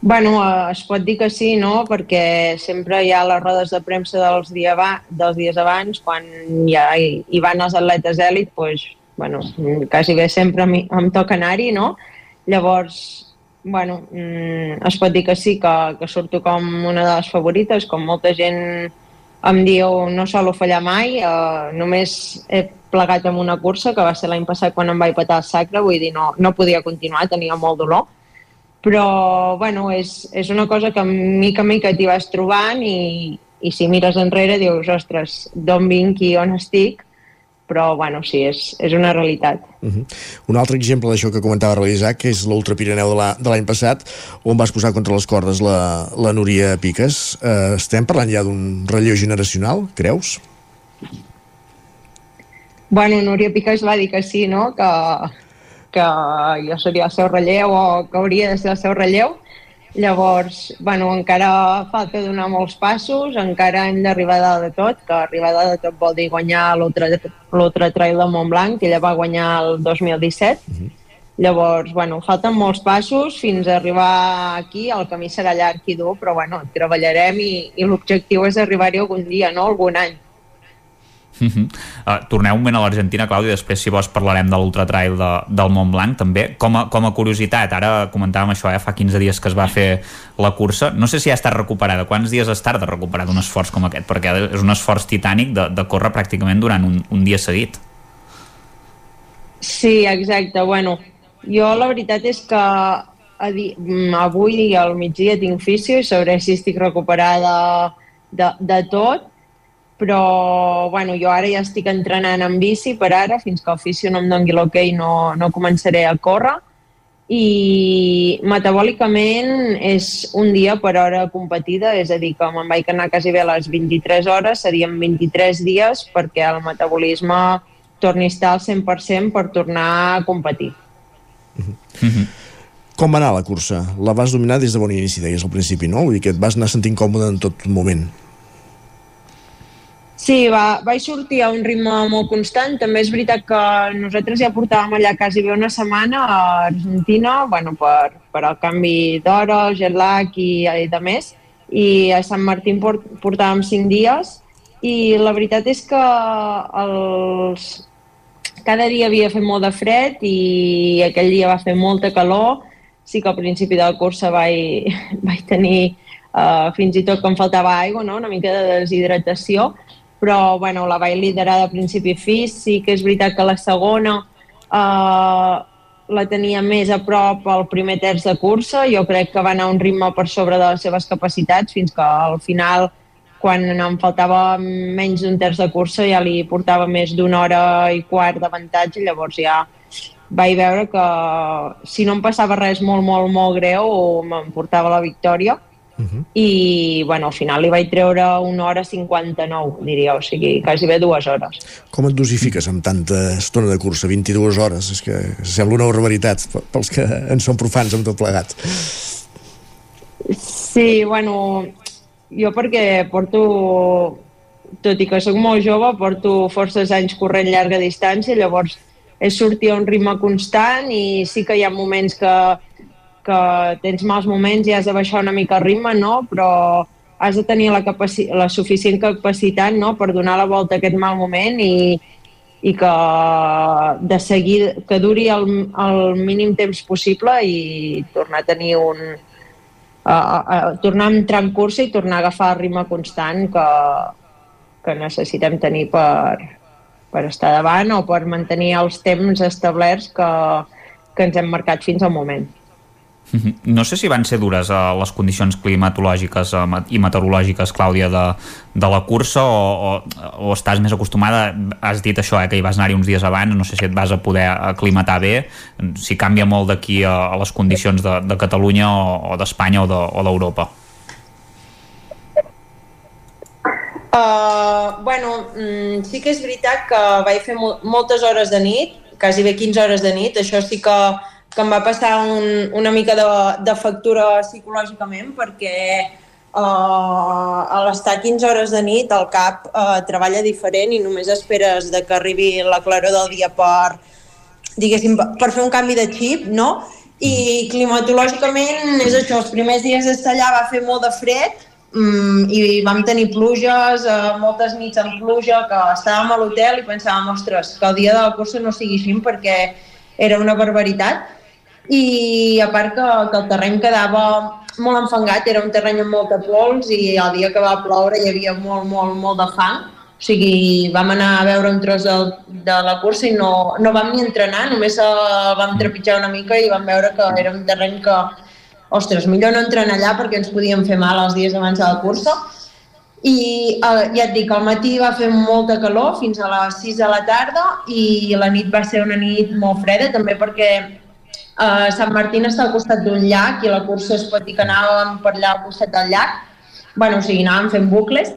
Bueno, eh, es pot dir que sí, no? Perquè sempre hi ha les rodes de premsa dels, dia va, dels dies abans, quan ja hi, hi van els atletes èlit, doncs, bueno, quasi bé sempre em, em toca anar-hi, no? Llavors, bueno, mm, es pot dir que sí, que, que surto com una de les favorites, com molta gent em diu no solo fallar mai, eh, només he plegat amb una cursa, que va ser l'any passat quan em vaig patar el sacre, vull dir, no, no podia continuar, tenia molt dolor, però bueno, és, és una cosa que mica en mica t'hi vas trobant i, i si mires enrere dius, ostres, d'on vinc i on estic, però bueno, sí, és, és una realitat. Uh -huh. Un altre exemple d'això que comentava l'Isaac és l'Ultra Pirineu de l'any passat, on vas posar contra les cordes la, la Núria Piques. Uh, estem parlant ja d'un relleu generacional, creus? Bueno, Núria Piques va dir que sí, no?, que, que jo seria el seu relleu o que hauria de ser el seu relleu. Llavors, bueno, encara falta donar molts passos, encara hem d'arribar a dalt de tot, que arribar a dalt de tot vol dir guanyar l'Ultra Trail de Montblanc, que ella va guanyar el 2017. Uh -huh. Llavors, bueno, falten molts passos fins a arribar aquí, el camí serà llarg i dur, però bueno, treballarem i, i l'objectiu és arribar-hi algun dia, no? algun any. Uh -huh. uh, torneu un moment a l'Argentina, Clàudia, després si vols parlarem de l'ultratrail de, del Mont Blanc també. Com a, com a curiositat, ara comentàvem això, eh, fa 15 dies que es va fer la cursa, no sé si ja està recuperada, quants dies es tarda recuperar un esforç com aquest, perquè és un esforç titànic de, de córrer pràcticament durant un, un dia seguit. Sí, exacte, bueno, jo la veritat és que avui al migdia tinc fisio i sabré si estic recuperada de, de tot, però bueno, jo ara ja estic entrenant en bici per ara, fins que fisio no em doni l'hoquei no, no començaré a córrer i metabòlicament és un dia per hora competida, és a dir, que me'n vaig anar quasi bé a les 23 hores, serien 23 dies perquè el metabolisme torni a estar al 100% per tornar a competir. Mm -hmm. Com va anar la cursa? La vas dominar des de bon inici, deies al principi, no? Vull dir que et vas anar sentint còmode en tot moment. Sí, va, vaig sortir a un ritme molt constant. També és veritat que nosaltres ja portàvem allà quasi bé una setmana a Argentina, bueno, per, per el canvi d'hora, jet lag i, i de més. I a Sant Martín port, portàvem cinc dies i la veritat és que els... cada dia havia fet molt de fred i aquell dia va fer molta calor. Sí que al principi de la cursa vaig, vaig tenir uh, fins i tot que em faltava aigua, no? una mica de deshidratació, però bueno, la vaig liderar de principi a fi. Sí que és veritat que la segona uh, la tenia més a prop al primer terç de cursa. Jo crec que va anar a un ritme per sobre de les seves capacitats fins que al final, quan em faltava menys d'un terç de cursa, ja li portava més d'una hora i quart d'avantatge. Llavors ja vaig veure que si no em passava res molt, molt, molt greu, me'n portava la victòria Uh -huh. i bueno, al final li vaig treure una hora 59, diria, o sigui, quasi bé dues hores. Com et dosifiques amb tanta estona de cursa, 22 hores? És que sembla una barbaritat pels que en són profans amb tot plegat. Sí, bueno, jo perquè porto, tot i que sóc molt jove, porto forces anys corrent llarga distància, llavors és sortir a un ritme constant i sí que hi ha moments que que tens mals moments i has de baixar una mica el ritme, no? però has de tenir la, capaci la suficient capacitat no? per donar la volta a aquest mal moment i, i que de seguir, que duri el, el mínim temps possible i tornar a tenir un a, a, a, tornar a entrar en cursa i tornar a agafar el ritme constant que, que necessitem tenir per, per estar davant o per mantenir els temps establerts que, que ens hem marcat fins al moment. Mhm. No sé si van ser dures uh, les condicions climatològiques uh, i meteorològiques, Clàudia, de, de la cursa o, o, o estàs més acostumada? Has dit això, eh, que hi vas anar-hi uns dies abans, no sé si et vas a poder aclimatar bé, si canvia molt d'aquí a, a les condicions de, de Catalunya o, d'Espanya o d'Europa. De, Uh, bueno, mm, sí que és veritat que vaig fer mo moltes hores de nit, quasi bé 15 hores de nit, això sí que que em va passar un, una mica de, de factura psicològicament perquè uh, a l'estar 15 hores de nit el cap uh, treballa diferent i només esperes de que arribi la claror del dia per, diguéssim, per fer un canvi de xip, no? I climatològicament és això, els primers dies d'estar allà va fer molt de fred um, i vam tenir pluges, uh, moltes nits amb pluja, que estàvem a l'hotel i pensàvem, ostres, que el dia de la cursa no sigui així perquè era una barbaritat i a part que, que el terreny quedava molt enfangat, era un terreny amb molta pols i el dia que va ploure hi havia molt, molt, molt de fang. O sigui, vam anar a veure un tros de, de la cursa i no, no vam ni entrenar, només el vam trepitjar una mica i vam veure que era un terreny que, ostres, millor no entrenar allà perquè ens podíem fer mal els dies abans de la cursa. I eh, ja et dic, al matí va fer molta calor fins a les 6 de la tarda i la nit va ser una nit molt freda, també perquè Uh, Sant Martín està al costat d'un llac i la cursa es pot dir que anàvem per allà al costat del llac. bueno, o sigui, anàvem fent bucles.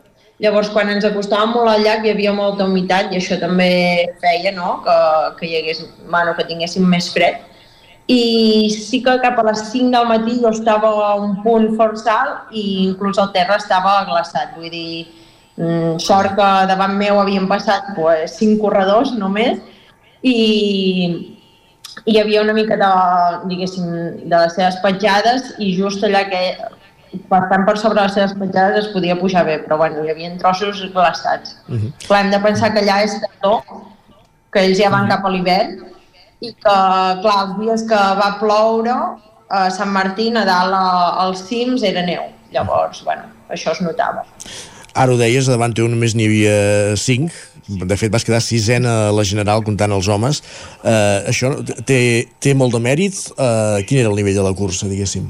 Llavors, quan ens acostàvem molt al llac hi havia molta humitat i això també feia no? que, que, hi hagués, bueno, que tinguéssim més fred. I sí que cap a les 5 del matí jo estava a un punt força alt i inclús el terra estava glaçat. Vull dir, mm, sort que davant meu havien passat pues, 5 corredors només i, hi havia una mica de, diguéssim, de les seves petjades i just allà que bastant per sobre les seves petjades es podia pujar bé, però bueno, hi havia trossos glaçats. Uh -huh. Clar, hem de pensar que allà és tardor, que ells ja van uh -huh. cap a l'hivern i que, clar, els dies que va ploure a Sant Martí, a dalt als cims, era neu. Llavors, bueno, això es notava. Ara ho deies, davant teu només n'hi havia cinc, de fet vas quedar sisena a la general comptant els homes. Uh, això té, té molt de mèrit? Uh, quin era el nivell de la cursa diguéssim?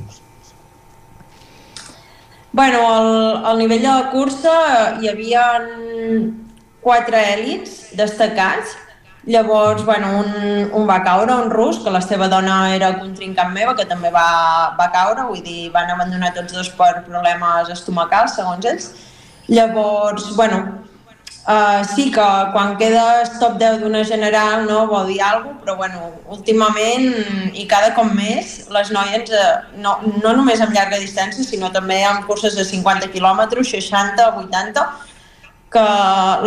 Bueno, al, al nivell de la cursa hi havia quatre èlits destacats. Llavors, bueno, un, un va caure, un rus, que la seva dona era contrincant meva, que també va, va caure, vull dir, van abandonar tots dos per problemes estomacals, segons ells. Llavors, bueno, Uh, sí que quan quedes top 10 d'una general no vol dir alguna cosa, però bueno, últimament i cada cop més les noies, uh, no, no només amb llarga distància, sinó també amb curses de 50 quilòmetres, 60, 80, que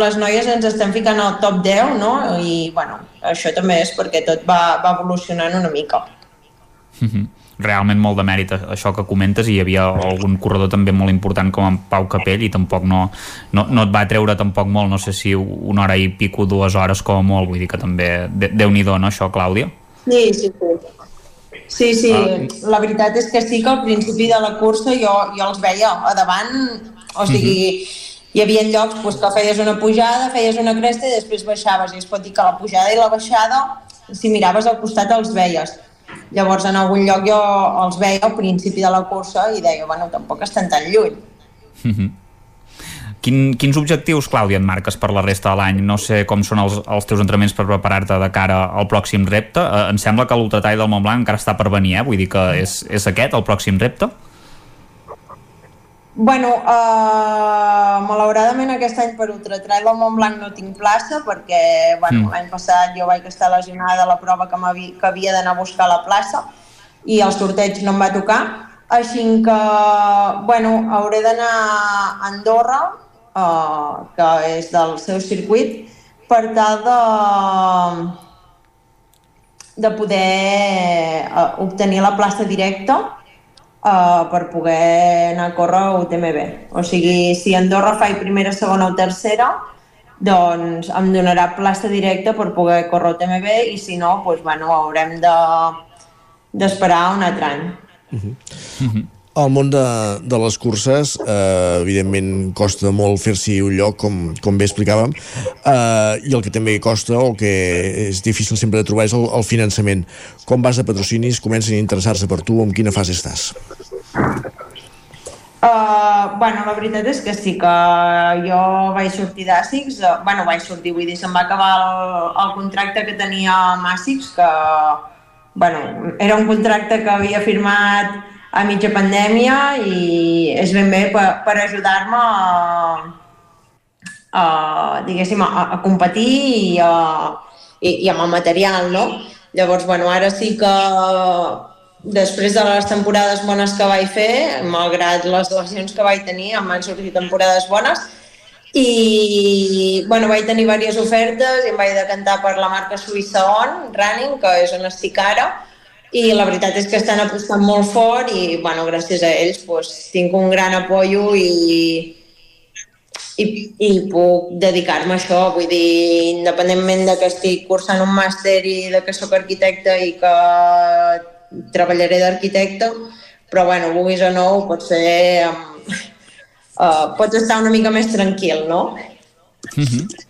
les noies ens estem ficant al top 10, no? I bueno, això també és perquè tot va, va evolucionant una mica. Mm -hmm realment molt de mèrit això que comentes i hi havia algun corredor també molt important com en Pau Capell i tampoc no, no, no et va treure tampoc molt, no sé si una hora i pico, dues hores com a molt, vull dir que també de, Déu-n'hi-do, no, això, Clàudia? Sí, sí, sí. Sí, sí, uh, la veritat és que sí que al principi de la cursa jo, jo els veia a davant, o sigui, uh -huh. hi havia llocs pues, que feies una pujada, feies una cresta i després baixaves, i es pot dir que la pujada i la baixada, si miraves al costat els veies. Llavors, en algun lloc jo els veia al principi de la cursa i deia, bueno, tampoc estan tan lluny. Uh -huh. Quin, quins objectius, Clàudia, et marques per la resta de l'any? No sé com són els, els teus entrenaments per preparar-te de cara al pròxim repte. Eh, em sembla que l'ultratall del Montblanc encara està per venir, eh? Vull dir que és, és aquest el pròxim repte? Bueno, uh, malauradament aquest any per Ultratrail del Montblanc no tinc plaça perquè bueno, mm. l'any passat jo vaig estar lesionada a la prova que, havia, que havia d'anar a buscar la plaça i el sorteig no em va tocar. Així que, bueno, hauré d'anar a Andorra, uh, que és del seu circuit, per tal de, de poder uh, obtenir la plaça directa uh, per poder anar a córrer a UTMB. O sigui, si Andorra faig primera, segona o tercera, doncs em donarà plaça directa per poder córrer a UTMB i si no, doncs, bueno, haurem d'esperar de, un altre any. Uh -huh. Uh -huh. El món de, de les curses, eh, evidentment, costa molt fer-s'hi un lloc, com, com bé explicàvem, eh, i el que també costa, o que és difícil sempre de trobar, és el, el finançament. Com vas de patrocinis? Comencen a interessar-se per tu? En quina fase estàs? Uh, bueno, la veritat és que sí que jo vaig sortir d'Àssics, uh, bueno, vaig sortir, vull dir, se'm va acabar el, el contracte que tenia amb Àssics, que, bueno, era un contracte que havia firmat a mitja pandèmia i és ben bé per, per ajudar-me a, a, diguéssim, a, a competir i, a, i, i amb el material, no? Llavors, bueno, ara sí que després de les temporades bones que vaig fer, malgrat les lesions que vaig tenir, em van sortir temporades bones, i bueno, vaig tenir diverses ofertes i em vaig decantar per la marca suïssa On Running, que és on estic ara, i la veritat és que estan apostant molt fort i bueno, gràcies a ells pues, tinc un gran apoyo i, i, i puc dedicar-me a això. Vull dir, independentment de que estic cursant un màster i de que sóc arquitecte i que treballaré d'arquitecte, però bueno, vulguis o no, pots fer amb, uh, pots estar una mica més tranquil, no? Mm -hmm.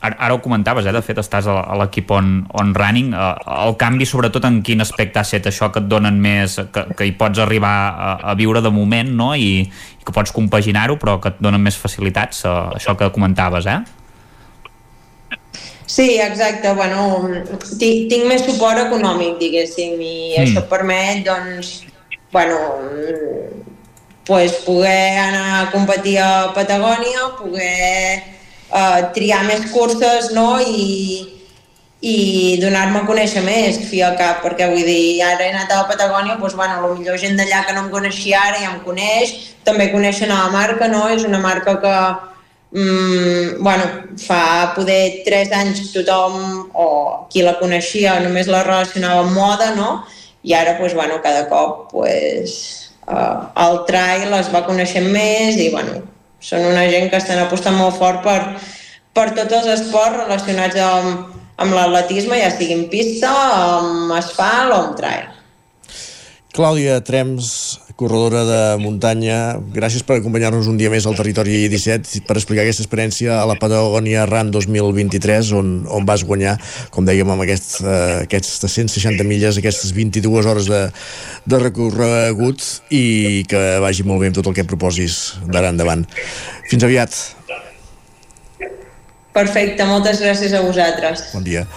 Ara, ara ho comentaves, eh? de fet estàs a, a l'equip on, on running eh, el canvi sobretot en quin aspecte ha set això que et donen més, que, que hi pots arribar a, a viure de moment no? I, i que pots compaginar-ho però que et donen més facilitats, eh, això que comentaves eh? Sí, exacte, bueno, tinc, tinc més suport econòmic, diguéssim, i mm. això permet, doncs, bueno, pues, poder anar a competir a Patagònia, poder uh, triar més curses no? i, i donar-me a conèixer més, fi al cap, perquè vull dir, ara he anat a la Patagònia, doncs, bueno, potser gent d'allà que no em coneixia ara ja em coneix, també coneixen la marca, no? És una marca que, mm, bueno, fa poder tres anys tothom, o qui la coneixia, només la relacionava amb moda, no? I ara, doncs, bueno, cada cop, pues, uh, el trail es va coneixent més i, bueno, són una gent que estan apostant molt fort per, per tots els esports relacionats amb, amb l'atletisme, ja sigui en pista, amb asfalt o amb trail. Clàudia Trems, corredora de muntanya, gràcies per acompanyar-nos un dia més al Territori 17 per explicar aquesta experiència a la Patagonia Run 2023 on, on vas guanyar, com dèiem, amb aquest, uh, aquestes 160 milles, aquestes 22 hores de, de recorregut i que vagi molt bé amb tot el que proposis d'ara endavant. Fins aviat. Perfecte, moltes gràcies a vosaltres. Bon dia.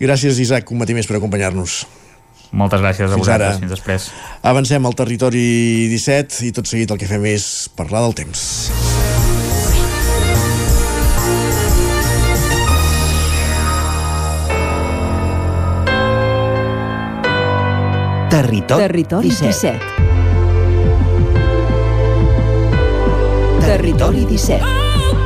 Gràcies, Isaac, un matí més per acompanyar-nos. Moltes gràcies a fins vosaltres. Ara. Fins després. Avancem al territori 17 i tot seguit el que fem és parlar del temps. Territori, Territori 17. 17. Territori 17.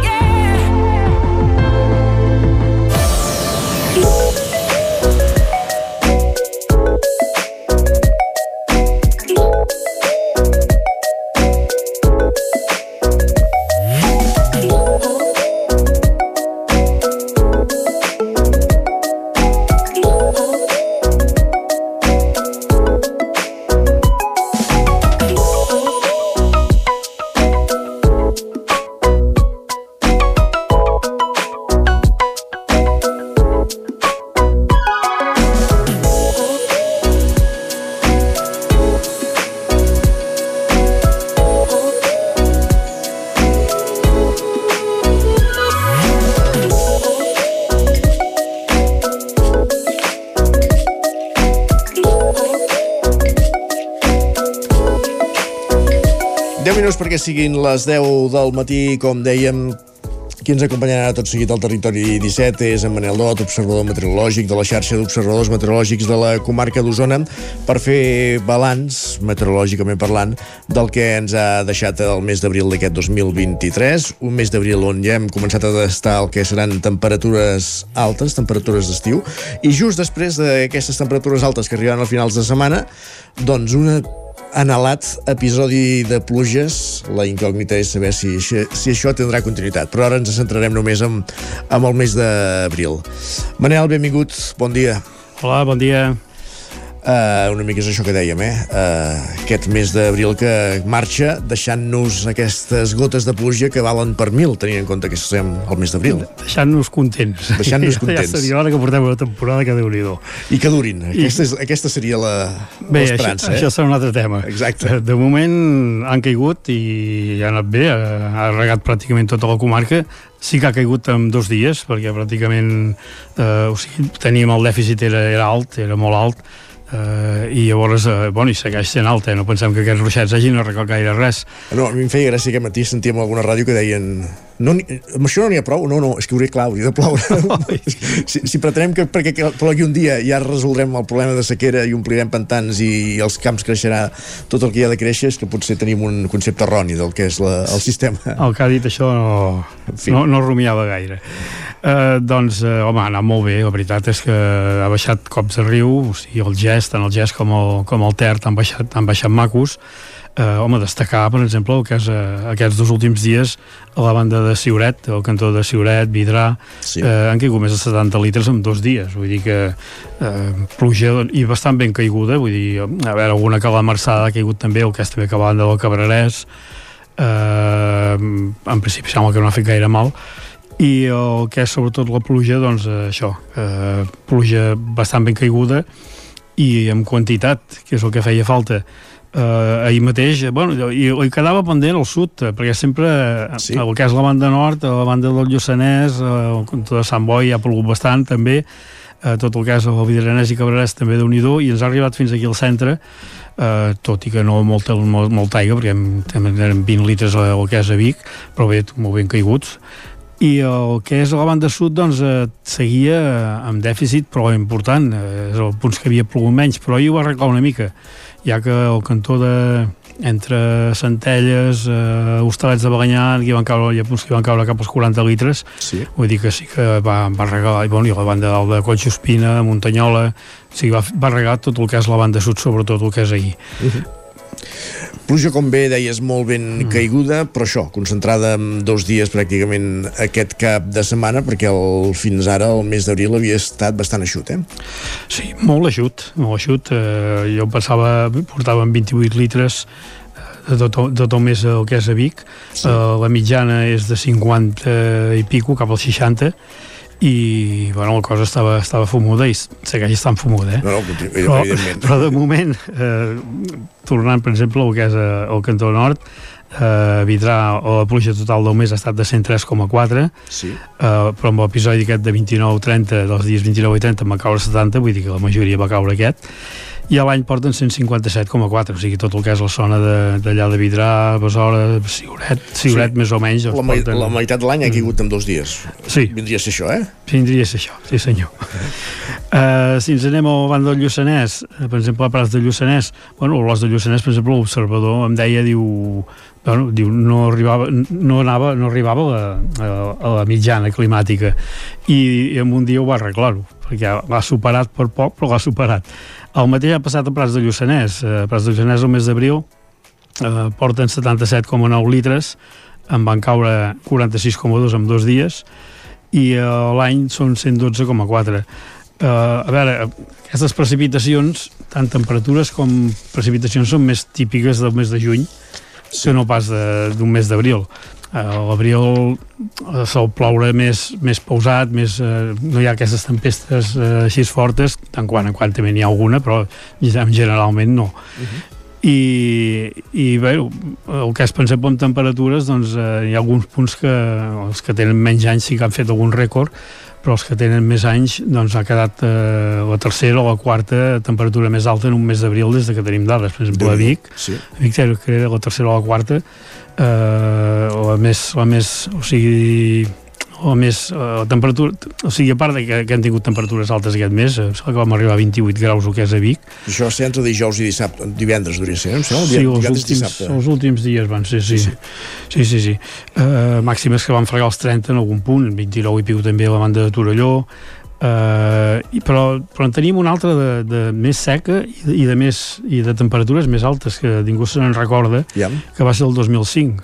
Siguin les 10 del matí, com dèiem, qui ens acompanyarà tot seguit al territori 17 és en Manel Dot, observador meteorològic de la xarxa d'observadors meteorològics de la comarca d'Osona, per fer balanç, meteorològicament parlant, del que ens ha deixat el mes d'abril d'aquest 2023, un mes d'abril on ja hem començat a tastar el que seran temperatures altes, temperatures d'estiu, i just després d'aquestes temperatures altes que arribaran als finals de setmana, doncs una anhelat episodi de pluges. La incògnita és saber si, si això tindrà continuïtat. Però ara ens centrarem només en, en el mes d'abril. Manel, benvingut, bon dia. Hola, bon dia. Uh, una mica és això que dèiem, eh? Uh, aquest mes d'abril que marxa deixant-nos aquestes gotes de pluja que valen per mil, tenint en compte que estem al mes d'abril. Deixant-nos contents. Deixant-nos contents. Ja seria hora que portem una temporada que déu nhi I que durin. Aquesta, és, aquesta seria l'esperança. Això, eh? això serà un altre tema. Exacte. De moment han caigut i ha anat bé, ha regat pràcticament tota la comarca, sí que ha caigut en dos dies, perquè pràcticament eh, o sigui, teníem el dèficit era, era alt, era molt alt, Uh, i llavors, uh, bueno, i segueix sent alta, no pensem que aquests ruixats hagin arreglat gaire res. No, a mi em feia gràcia que matí sentíem alguna ràdio que deien no, amb això no n'hi ha prou, no, no, és que hauria, clar, hauria de ploure. si, si pretenem que perquè plogui un dia ja resoldrem el problema de sequera i omplirem pantans i, i els camps creixerà tot el que hi ha de créixer, és que potser tenim un concepte erroni del que és la, el sistema. El que ha dit això no, en fi. no, no rumiava gaire. Uh, doncs, uh, home, ha anat molt bé, la veritat és que ha baixat cops de riu, o sigui, el gest, tant el gest com el, com el ter han baixat, han baixat macos, eh, home, destacar, per exemple, el que és eh, aquests dos últims dies a la banda de Siuret, el cantó de Siuret, Vidrà, sí. eh, han caigut més de 70 litres en dos dies, vull dir que eh, pluja i bastant ben caiguda, vull dir, a veure, alguna que la Marçada ha caigut també, el que és també que a banda del Cabrerès, eh, en principi sembla que no ha fet gaire mal, i el que és sobretot la pluja, doncs eh, això, eh, pluja bastant ben caiguda i amb quantitat, que és el que feia falta, eh, ahir mateix, bueno, i, i quedava pendent al sud, eh, perquè sempre sí. el que és la banda nord, la banda del Lluçanès, eh, el cantó de Sant Boi ha plogut bastant també, eh, tot el que és el Vidranès i Cabrerès també de nhi i ens ha arribat fins aquí al centre, eh, tot i que no molta, molt, molta aigua, perquè hem, també eren 20 litres el que és a Vic, però bé, molt ben caiguts, i el que és la banda sud doncs, eh, seguia amb dèficit però important, eh, és el punts que havia plogut menys, però ahir ho va arreglar una mica ja que el cantó de entre Centelles, eh, Hostalets de Baganyà, hi van caure, hi ha punts que van caure cap als 40 litres, sí. vull dir que sí que va, va regar, i, bueno, i la banda dalt de Collsospina, Muntanyola, o sigui, va, va regar tot el que és la banda sud, sobretot el que és ahir. Uh -huh. Pluja, com bé deies, molt ben mm. caiguda, però això, concentrada en dos dies pràcticament aquest cap de setmana, perquè el, fins ara, el mes d'abril, havia estat bastant eixut, eh? Sí, molt eixut, molt eixut. Eh, jo pensava, portàvem 28 litres eh, de tot, de tot mes el que és a Vic. Sí. Uh, la mitjana és de 50 i pico, cap als 60, i bueno, la cosa estava, estava fumuda i segueix estant fumuda eh? no, no, però, però de moment eh, tornant per exemple el que és eh, el cantó nord eh, Vidrà, o la pluja total del mes ha estat de 103,4 sí. eh, però amb l'episodi aquest de 29-30 dels dies 29 i 30 va caure 70 vull dir que la majoria va caure aquest i a l'any porten 157,4 o sigui tot el que és la zona d'allà de, de Vidrà, Besora, Siuret Siuret sí. més o menys la, porten... la meitat de l'any ha caigut en dos dies sí. vindria a ser això, eh? vindria a ser això, sí senyor uh, si ens anem al banc del Lluçanès uh, per exemple a Prats del Lluçanès bueno, l'os del Lluçanès, per exemple, l'observador em deia, diu, bueno, diu no, arribava, no, anava, no arribava a, a, a la mitjana climàtica i, i en un dia ho va arreglar-ho perquè l'ha superat per poc però l'ha superat el mateix ha passat a Prats de Lluçanès. A eh, Prats de Lluçanès el mes d'abril eh, porten 77,9 litres, en van caure 46,2 en dos dies, i eh, l'any són 112,4. Eh, a veure, aquestes precipitacions, tant temperatures com precipitacions, són més típiques del mes de juny sí. que no pas d'un mes d'abril l'abril eh, sol ploure més, més pausat, més, eh, no hi ha aquestes tempestes eh, així fortes, tant quan en quant també n'hi ha alguna, però generalment no. Uh -huh. i, i bé, el que es pensa amb temperatures doncs eh, hi ha alguns punts que els que tenen menys anys sí que han fet algun rècord però els que tenen més anys doncs ha quedat eh, la tercera o la quarta temperatura més alta en un mes d'abril des de que tenim dades, per exemple a Vic sí. a Vic que era la tercera o la quarta eh, la més, la més o sigui o més eh, temperatura, o sigui, a part de que, que han tingut temperatures altes aquest mes, eh, que vam arribar a 28 graus el que és a Vic. Això ser entre dijous i dissabte, divendres, hauria ser, no? Em sembla? Sí, els últims, dissabte. els últims dies van ser, sí. Sí, sí, sí. sí. Uh, màximes que van fregar els 30 en algun punt, 29 i piu també a la banda de Torelló, Uh, i, però, però en tenim una altra de, de més seca i de, i de, més, i de temperatures més altes que ningú se n'en recorda ja. que va ser el 2005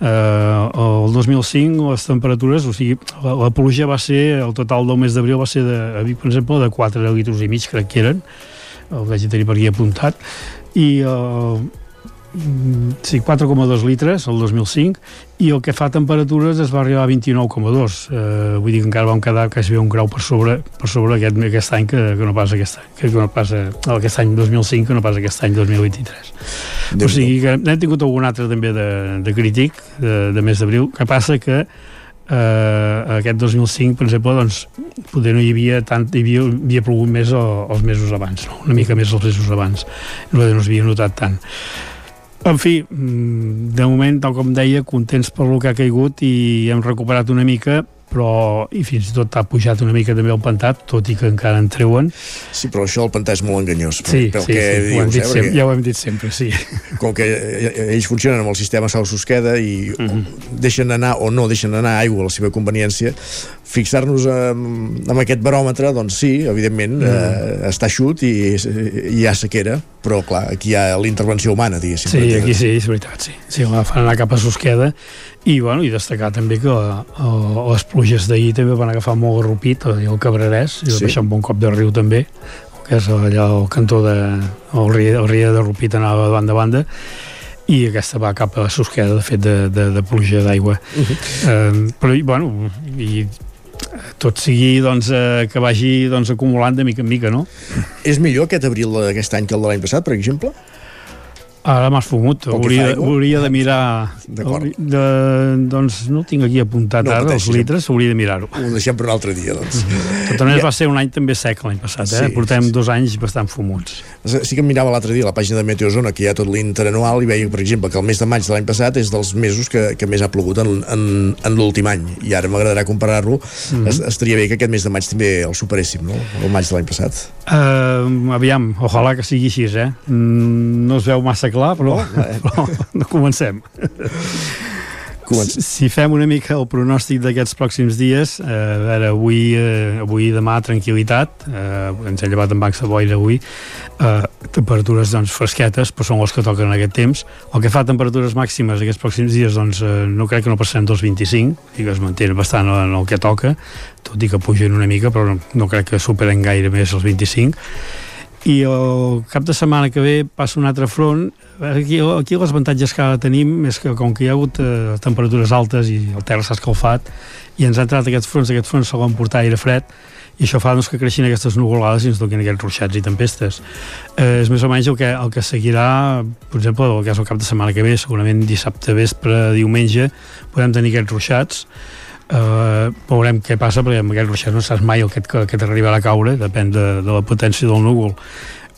uh, el 2005 les temperatures, o sigui, la, la pluja va ser, el total del mes d'abril va ser de, a Vic, per exemple, de 4 litres i mig crec que eren, el vaig tenir per aquí apuntat. I uh, sí, 4,2 litres el 2005 i el que fa temperatures es va arribar a 29,2 eh, vull dir que encara vam quedar quasi un grau per sobre, per sobre aquest, aquest any que, que no passa aquest any que, no passa aquest any 2005 que no passa aquest any 2023 o sigui que n'hem tingut algun altre també de, de crític de, de mes d'abril. Que passa que eh, aquest 2005 per exemple doncs poder no hi havia tant hi havia, havia plogut més els mesos abans no? una mica més els mesos abans. No, no s'havia notat tant en fi, mm, de moment, tal com deia, contents per lo que ha caigut i hem recuperat una mica, però i fins i tot ha pujat una mica també el pantat, tot i que encara en treuen. Sí, però això el pantà és molt enganyós. Sí, pel sí, que sí dius, ho hem dit eh, sempre, ja ho hem dit sempre, sí. Com que ells funcionen amb el sistema Sau-Susqueda i uh -huh. deixen anar o no deixen anar aigua a la seva conveniència, fixar-nos amb, amb aquest baròmetre, doncs sí, evidentment, mm. eh, està xut i, i hi ha sequera, però clar, aquí hi ha l'intervenció humana, diguéssim. Sí, aquí sí, és veritat, sí. Sí, la fan anar cap a Susqueda i, bueno, i destacar també que la, la, les pluges d'ahir també van agafar molt garrupit i el Cabrerès, i sí. baixar un bon cop de riu també, que és allà al cantó de... el riu, el riu de Rupit anava de banda a banda, i aquesta va cap a Susqueda, de fet, de, de, de pluja d'aigua. Uh -huh. eh, però, bueno, i tot sigui doncs, eh, que vagi doncs, acumulant de mica en mica, no? És millor aquest abril d'aquest any que el de l'any passat, per exemple? Ara m'has fumut, hauria, hauria de mirar D'acord. de, doncs no tinc aquí apuntat No ara, els pateixis. litres, hauria de mirar-ho Ho deixem per un altre dia, doncs. de totes maneres va ser un any també sec l'any passat, eh? Sí, portem dos anys bastant fumuts Sí que em mirava l'altre dia la pàgina de Meteozona, que hi ha tot l'interanual, i veia, per exemple, que el mes de maig de l'any passat és dels mesos que, que més ha plogut en, en, en l'últim any. I ara m'agradarà comparar-lo. Mm -hmm. Estaria bé que aquest mes de maig també el superéssim, no? El maig de l'any passat. uh, aviam, ojalà que sigui així eh? Mm, no es veu massa clar però, No, eh. però no comencem Comencem. Si fem una mica el pronòstic d'aquests pròxims dies, eh, a veure, avui, eh, avui i demà tranquil·litat, eh, ens hem llevat amb bancs de boira avui, eh, temperatures doncs, fresquetes, però són les que toquen en aquest temps. El que fa temperatures màximes aquests pròxims dies, doncs, eh, no crec que no passem dels 25, i que es mantenen bastant en el que toca, tot i que pugen una mica, però no, no crec que superen gaire més els 25 i el cap de setmana que ve passa un altre front. Aquí, aquí els avantatges que ara tenim és que com que hi ha hagut eh, temperatures altes i el terra s'ha escalfat i ens ha entrat aquests fronts, aquests fronts se l'han portat aire fred i això fa doncs, que creixin aquestes nuvolades i ens toquin aquests ruixats i tempestes. Eh, és més o menys el que, el que seguirà per exemple, el que és el cap de setmana que ve segurament dissabte vespre, diumenge podem tenir aquests ruixats Uh, veurem què passa perquè amb aquest ruixat no saps mai el que, que t'arribarà a caure depèn de, de la potència del núvol.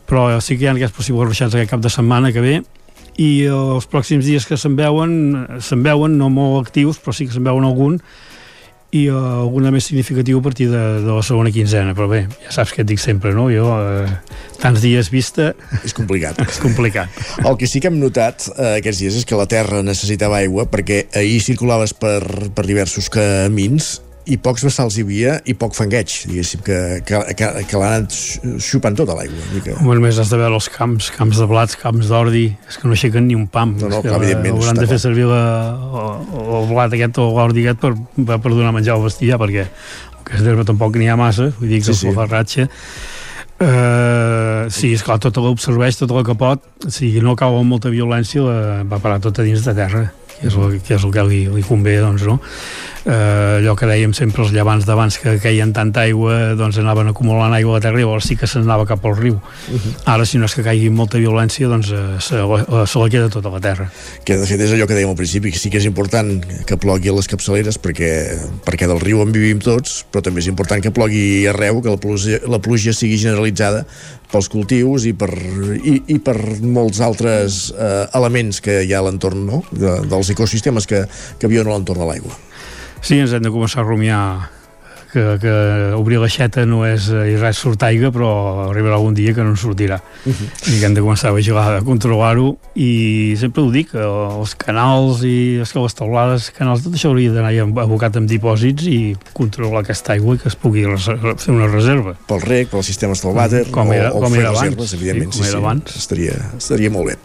Però sí que hi ha aquests possibles ruixats aquest cap de setmana que ve i els pròxims dies que se'n veuen se'n veuen no molt actius però sí que se'n veuen algun i uh, alguna més significatiu a partir de, de la segona quinzena però bé, ja saps que et dic sempre no? jo, uh, tants dies vista És complicat. és complicat El que sí que hem notat eh, aquests dies és que la Terra necessitava aigua perquè ahir circulaves per, per diversos camins i pocs vessals hi havia i poc fangueig, diguéssim, que, que, que, que l'han anat xu- xupant tota l'aigua. mica. Home, només has de veure els camps, camps de blats, camps d'ordi, és que no aixequen ni un pam. No, no, que clar, evidentment, Hauran està de fer servir la, el, el blat aquest o l'ordi aquest per, per, per donar menjar al bestiar, perquè el que és d'herba tampoc n'hi ha massa, vull dir que Sí, sí, el farratge. Uh, sí, esclar, tot l'observeix, tot el que pot, si no cau amb molta violència, la, va parar tot a dins de terra. que és el que, és el que li, li convé, doncs, no? Eh, allò que dèiem sempre els llevants d'abans que queien tanta aigua doncs anaven acumulant aigua a la terra i llavors sí que s'anava cap al riu uh -huh. ara si no és que caigui molta violència doncs eh, se, la, se la queda tota la terra que de fet és allò que dèiem al principi que sí que és important que plogui a les capçaleres perquè, perquè del riu en vivim tots però també és important que plogui arreu que la pluja, la pluja sigui generalitzada pels cultius i per, i, i per molts altres eh, elements que hi ha a l'entorn no? de, dels ecosistemes que, que viuen a l'entorn de l'aigua Sí, ens hem de començar a rumiar que, que obrir l'aixeta no és i res surt aigua, però arribarà algun dia que no en sortirà. Uh -huh. I que hem de començar a vigilar, a controlar-ho, i sempre ho dic, els canals i les, les teulades, canals, tot això hauria d'anar abocat amb dipòsits i controlar aquesta aigua i que es pugui fer una reserva. Pel rec, pel sistema Stalwater, com era, o, o com fer era reserves, abans. evidentment. Sí, com sí, era sí, abans. Estaria, estaria molt bé.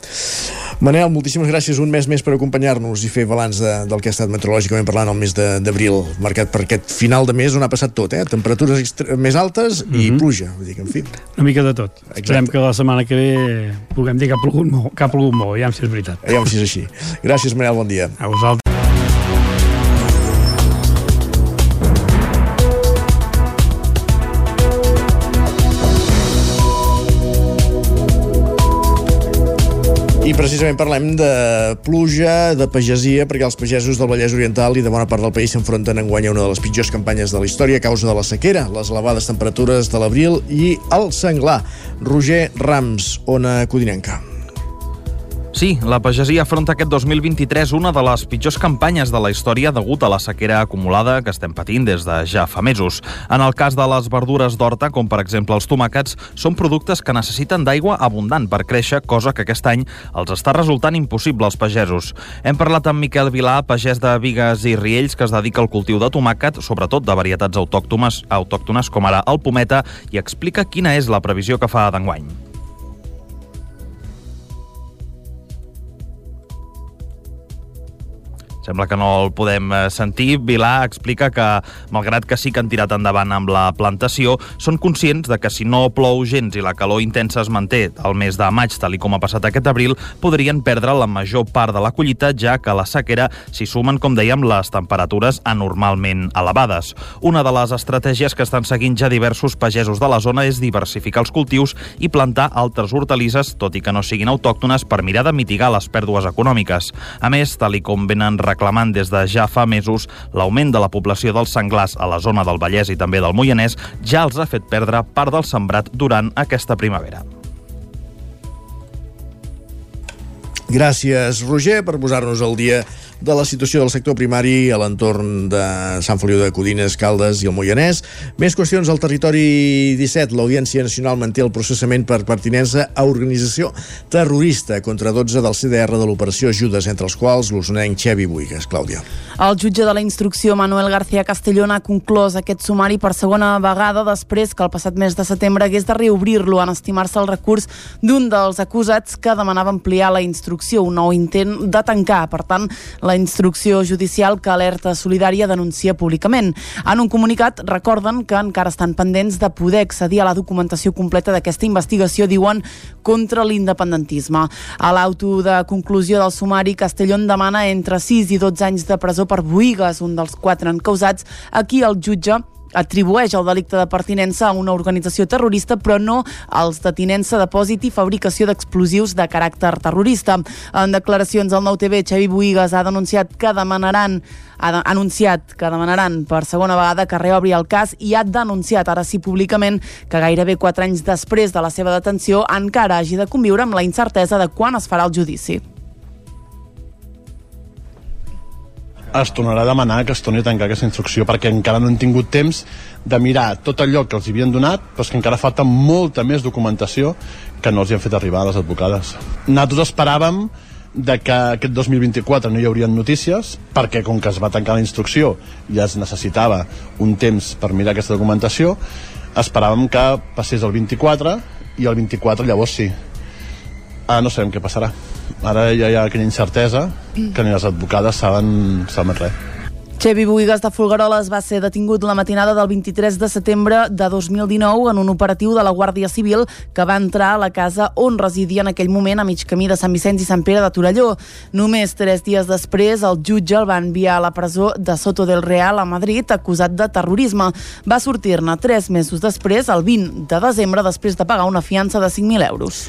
Manel, moltíssimes gràcies un mes més per acompanyar-nos i fer balanç de, del que ha estat meteorològicament parlant el mes d'abril, marcat per aquest final de mes on ha passat tot, eh? Temperatures més altes mm -hmm. i Mhm. pluja, vull dir que, en fi. Una mica de tot. Exacte. Esperem que la setmana que ve puguem dir que ha plogut molt, que ha plogut molt, aviam si és veritat. Aviam si és així. Gràcies, Manel, bon dia. A vosaltres. I precisament parlem de pluja, de pagesia, perquè els pagesos del Vallès Oriental i de bona part del país s'enfronten en guanya una de les pitjors campanyes de la història a causa de la sequera, les elevades temperatures de l'abril i el senglar. Roger Rams, Ona Codinenca. Sí, la pagesia afronta aquest 2023 una de les pitjors campanyes de la història degut a la sequera acumulada que estem patint des de ja fa mesos. En el cas de les verdures d'horta, com per exemple els tomàquets, són productes que necessiten d'aigua abundant per créixer, cosa que aquest any els està resultant impossible als pagesos. Hem parlat amb Miquel Vilà, pagès de Vigues i Riells, que es dedica al cultiu de tomàquet, sobretot de varietats autòctones, autòctones com ara el pometa, i explica quina és la previsió que fa d'enguany. Sembla que no el podem eh, sentir. Vilà explica que, malgrat que sí que han tirat endavant amb la plantació, són conscients de que si no plou gens i la calor intensa es manté al mes de maig, tal i com ha passat aquest abril, podrien perdre la major part de la collita, ja que a la sequera s'hi sumen, com dèiem, les temperatures anormalment elevades. Una de les estratègies que estan seguint ja diversos pagesos de la zona és diversificar els cultius i plantar altres hortalisses, tot i que no siguin autòctones, per mirar de mitigar les pèrdues econòmiques. A més, tal i com venen reclamant des de ja fa mesos, l'augment de la població dels senglars a la zona del Vallès i també del Moianès ja els ha fet perdre part del sembrat durant aquesta primavera. Gràcies, Roger, per posar-nos al dia de la situació del sector primari a l'entorn de Sant Feliu de Codines, Caldes i el Moianès. Més qüestions al territori 17. L'Audiència Nacional manté el processament per pertinença a organització terrorista contra 12 del CDR de l'operació Judes, entre els quals l'usonenc Xevi Buigas. Clàudia. El jutge de la instrucció, Manuel García Castellón, ha conclòs aquest sumari per segona vegada després que el passat mes de setembre hagués de reobrir-lo en estimar-se el recurs d'un dels acusats que demanava ampliar la instrucció, un nou intent de tancar. Per tant, la instrucció judicial que Alerta Solidària denuncia públicament. En un comunicat recorden que encara estan pendents de poder accedir a la documentació completa d'aquesta investigació, diuen, contra l'independentisme. A l'auto de conclusió del sumari, Castellón demana entre 6 i 12 anys de presó per Boigues, un dels quatre encausats, aquí el jutge atribueix el delicte de pertinença a una organització terrorista, però no als de tinença, depòsit i fabricació d'explosius de caràcter terrorista. En declaracions al Nou TV, Xavi Boigues ha denunciat que demanaran ha anunciat que demanaran per segona vegada que reobri el cas i ha denunciat ara sí públicament que gairebé quatre anys després de la seva detenció encara hagi de conviure amb la incertesa de quan es farà el judici. Es tornarà a demanar que es torni a tancar aquesta instrucció perquè encara no han tingut temps de mirar tot allò que els havien donat però que encara falta molta més documentació que no els hi han fet arribar a les advocades. Nosaltres esperàvem de que aquest 2024 no hi haurien notícies perquè com que es va tancar la instrucció ja es necessitava un temps per mirar aquesta documentació esperàvem que passés el 24 i el 24 llavors sí ara no sabem què passarà ara ja hi ha aquella incertesa que ni les advocades saben, saben res Xevi Buigas de Folgueroles va ser detingut la matinada del 23 de setembre de 2019 en un operatiu de la Guàrdia Civil que va entrar a la casa on residia en aquell moment a mig camí de Sant Vicenç i Sant Pere de Torelló. Només tres dies després, el jutge el va enviar a la presó de Soto del Real a Madrid acusat de terrorisme. Va sortir-ne tres mesos després, el 20 de desembre, després de pagar una fiança de 5.000 euros.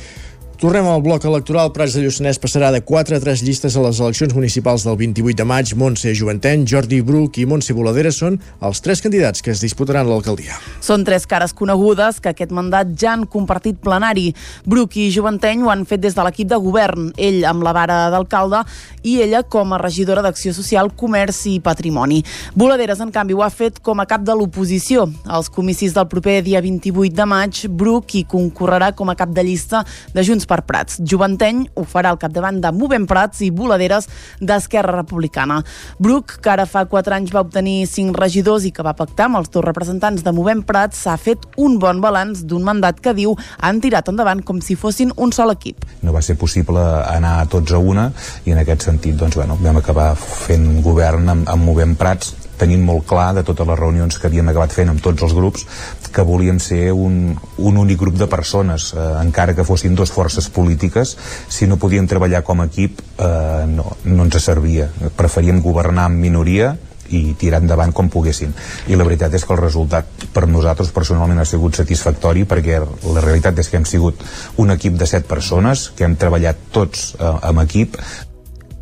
Tornem al bloc electoral. Prats de Lluçanès passarà de 4 a 3 llistes a les eleccions municipals del 28 de maig. Montse Joventeny, Jordi Bruc i Montse Voladera són els tres candidats que es disputaran l'alcaldia. Són tres cares conegudes que aquest mandat ja han compartit plenari. Bruc i Joventeny ho han fet des de l'equip de govern, ell amb la vara d'alcalde i ella com a regidora d'Acció Social, Comerç i Patrimoni. Voladeres, en canvi, ho ha fet com a cap de l'oposició. Als comicis del proper dia 28 de maig, Bruc hi concorrerà com a cap de llista de Junts per Prats. Joventeny ho farà al capdavant de Movem Prats i Voladeres d'Esquerra Republicana. Bruc, que ara fa 4 anys va obtenir 5 regidors i que va pactar amb els dos representants de Movem Prats, s'ha fet un bon balanç d'un mandat que diu han tirat endavant com si fossin un sol equip. No va ser possible anar tots a una i en aquest sentit doncs, bueno, vam acabar fent govern amb, amb Movem Prats tenint molt clar de totes les reunions que havíem acabat fent amb tots els grups que volíem ser un, un únic grup de persones, eh, encara que fossin dues forces polítiques, si no podíem treballar com a equip eh, no, no ens servia. Preferíem governar en minoria i tirar endavant com poguessin. I la veritat és que el resultat per nosaltres personalment ha sigut satisfactori perquè la realitat és que hem sigut un equip de set persones que hem treballat tots eh, amb equip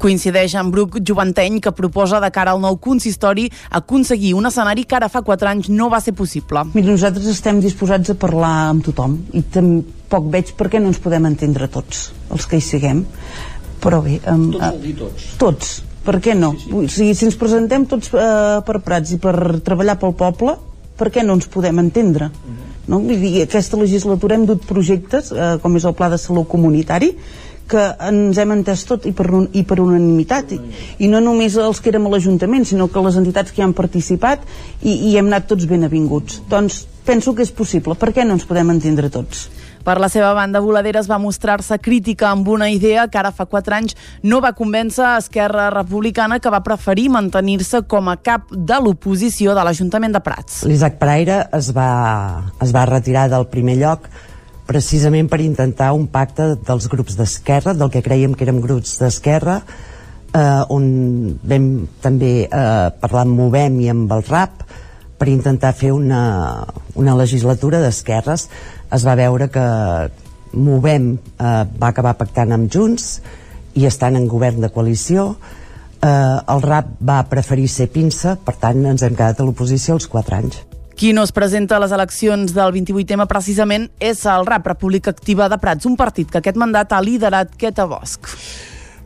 Coincideix amb Bruc Joventeny, que proposa de cara al nou consistori aconseguir un escenari que ara fa 4 anys no va ser possible. Mira, nosaltres estem disposats a parlar amb tothom i tampoc veig per què no ens podem entendre tots, els que hi siguem. Però bé... Um, tots vol dir tots. Tots, per què no? Sí, sí. O sigui, si ens presentem tots uh, per Prats i per treballar pel poble, per què no ens podem entendre? Uh -huh. no? Vull dir, aquesta legislatura hem dut projectes, uh, com és el Pla de Salut Comunitari, que ens hem entès tot i per, un, i per unanimitat i, i no només els que érem a l'Ajuntament sinó que les entitats que hi han participat i, i hem anat tots ben avinguts doncs penso que és possible, per què no ens podem entendre tots? Per la seva banda, Voladeres va mostrar-se crítica amb una idea que ara fa 4 anys no va convèncer a Esquerra Republicana que va preferir mantenir-se com a cap de l'oposició de l'Ajuntament de Prats. L'Isaac Praire es va, es va retirar del primer lloc precisament per intentar un pacte dels grups d'esquerra, del que creiem que érem grups d'esquerra, eh, on vam també eh, parlar amb Movem i amb el RAP per intentar fer una, una legislatura d'esquerres. Es va veure que Movem eh, va acabar pactant amb Junts i estan en govern de coalició. Eh, el RAP va preferir ser pinça, per tant ens hem quedat a l'oposició els quatre anys. Qui no es presenta a les eleccions del 28M precisament és el RAP, República Activa de Prats, un partit que aquest mandat ha liderat Queta Bosch.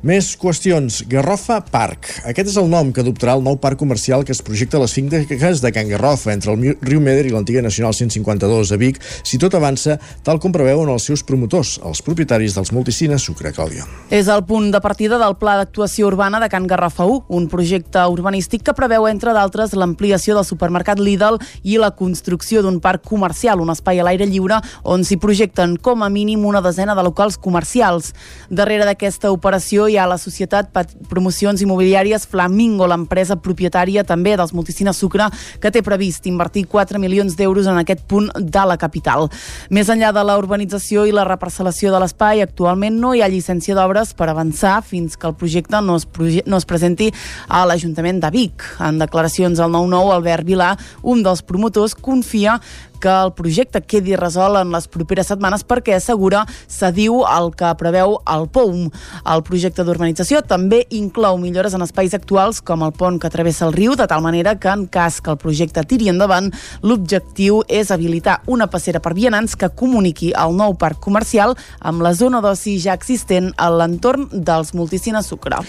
Més qüestions. Garrofa Park. Aquest és el nom que adoptarà el nou parc comercial que es projecta a les finques de Can Garrofa, entre el riu Meder i l'antiga Nacional 152 a Vic, si tot avança, tal com preveuen els seus promotors, els propietaris dels multicines Sucre Càudia. És el punt de partida del Pla d'Actuació Urbana de Can Garrofa 1, un projecte urbanístic que preveu, entre d'altres, l'ampliació del supermercat Lidl i la construcció d'un parc comercial, un espai a l'aire lliure on s'hi projecten com a mínim una desena de locals comercials. Darrere d'aquesta operació hi ha la societat Promocions Immobiliàries Flamingo, l'empresa propietària també dels Multicines Sucre, que té previst invertir 4 milions d'euros en aquest punt de la capital. Més enllà de la urbanització i la reparcel·lació de l'espai, actualment no hi ha llicència d'obres per avançar fins que el projecte no es, no es presenti a l'Ajuntament de Vic. En declaracions al 9-9, Albert Vilà, un dels promotors, confia que el projecte quedi resolt en les properes setmanes perquè assegura s'adiu el que preveu el POUM. El projecte d'urbanització també inclou millores en espais actuals com el pont que travessa el riu, de tal manera que en cas que el projecte tiri endavant, l'objectiu és habilitar una passera per vianants que comuniqui el nou parc comercial amb la zona d'oci ja existent a l'entorn dels multicines Sucre.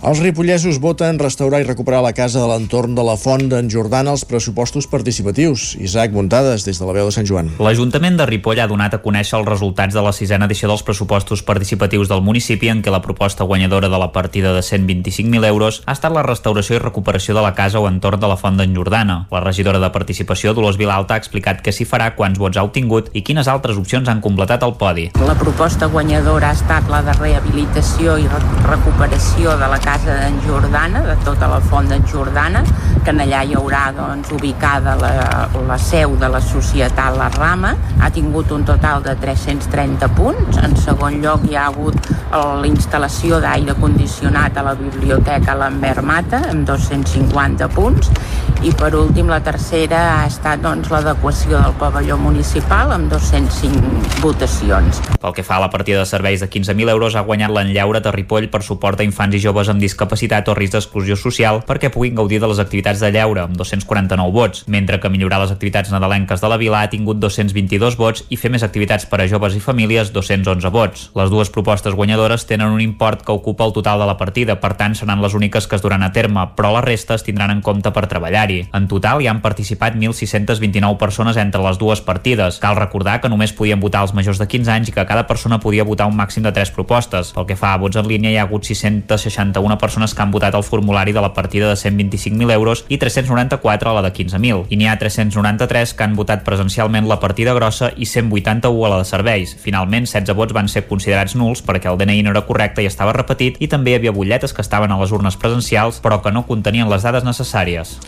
Els ripollesos voten restaurar i recuperar la casa de l'entorn de la Font d'en Jordana als pressupostos participatius. Isaac Muntades, des de la veu de Sant Joan. L'Ajuntament de Ripoll ha donat a conèixer els resultats de la sisena edició dels pressupostos participatius del municipi en què la proposta guanyadora de la partida de 125.000 euros ha estat la restauració i recuperació de la casa o entorn de la Font d'en Jordana. La regidora de participació, Dolors Vilalta, ha explicat que s'hi farà quants vots ha obtingut i quines altres opcions han completat el podi. La proposta guanyadora ha estat la de rehabilitació i recuperació de la casa casa d'en Jordana, de tota la font d'en Jordana, que allà hi haurà doncs, ubicada la, la seu de la societat La Rama. Ha tingut un total de 330 punts. En segon lloc hi ha hagut la d'aire condicionat a la biblioteca Lambert Mata, amb 250 punts. I per últim, la tercera ha estat doncs, l'adequació del pavelló municipal amb 205 votacions. Pel que fa a la partida de serveis de 15.000 euros, ha guanyat l'enllaure de Ripoll per suport a infants i joves amb discapacitat o risc d'exclusió social perquè puguin gaudir de les activitats de lleure, amb 249 vots, mentre que millorar les activitats nadalenques de la vila ha tingut 222 vots i fer més activitats per a joves i famílies 211 vots. Les dues propostes guanyadores tenen un import que ocupa el total de la partida, per tant seran les úniques que es duran a terme, però les restes tindran en compte per treballar-hi. En total hi han participat 1.629 persones entre les dues partides. Cal recordar que només podien votar els majors de 15 anys i que cada persona podia votar un màxim de 3 propostes. Pel que fa a vots en línia, hi ha hagut 661 persones que han votat el formulari de la partida de 125.000 euros i 394 a la de 15.000. I n'hi ha 393 que han votat presencialment la partida grossa i 181 a la de serveis. Finalment, 16 vots van ser considerats nuls perquè el DNI no era correcte i estava repetit i també hi havia butlletes que estaven a les urnes presencials però que no contenien les dades necessàries.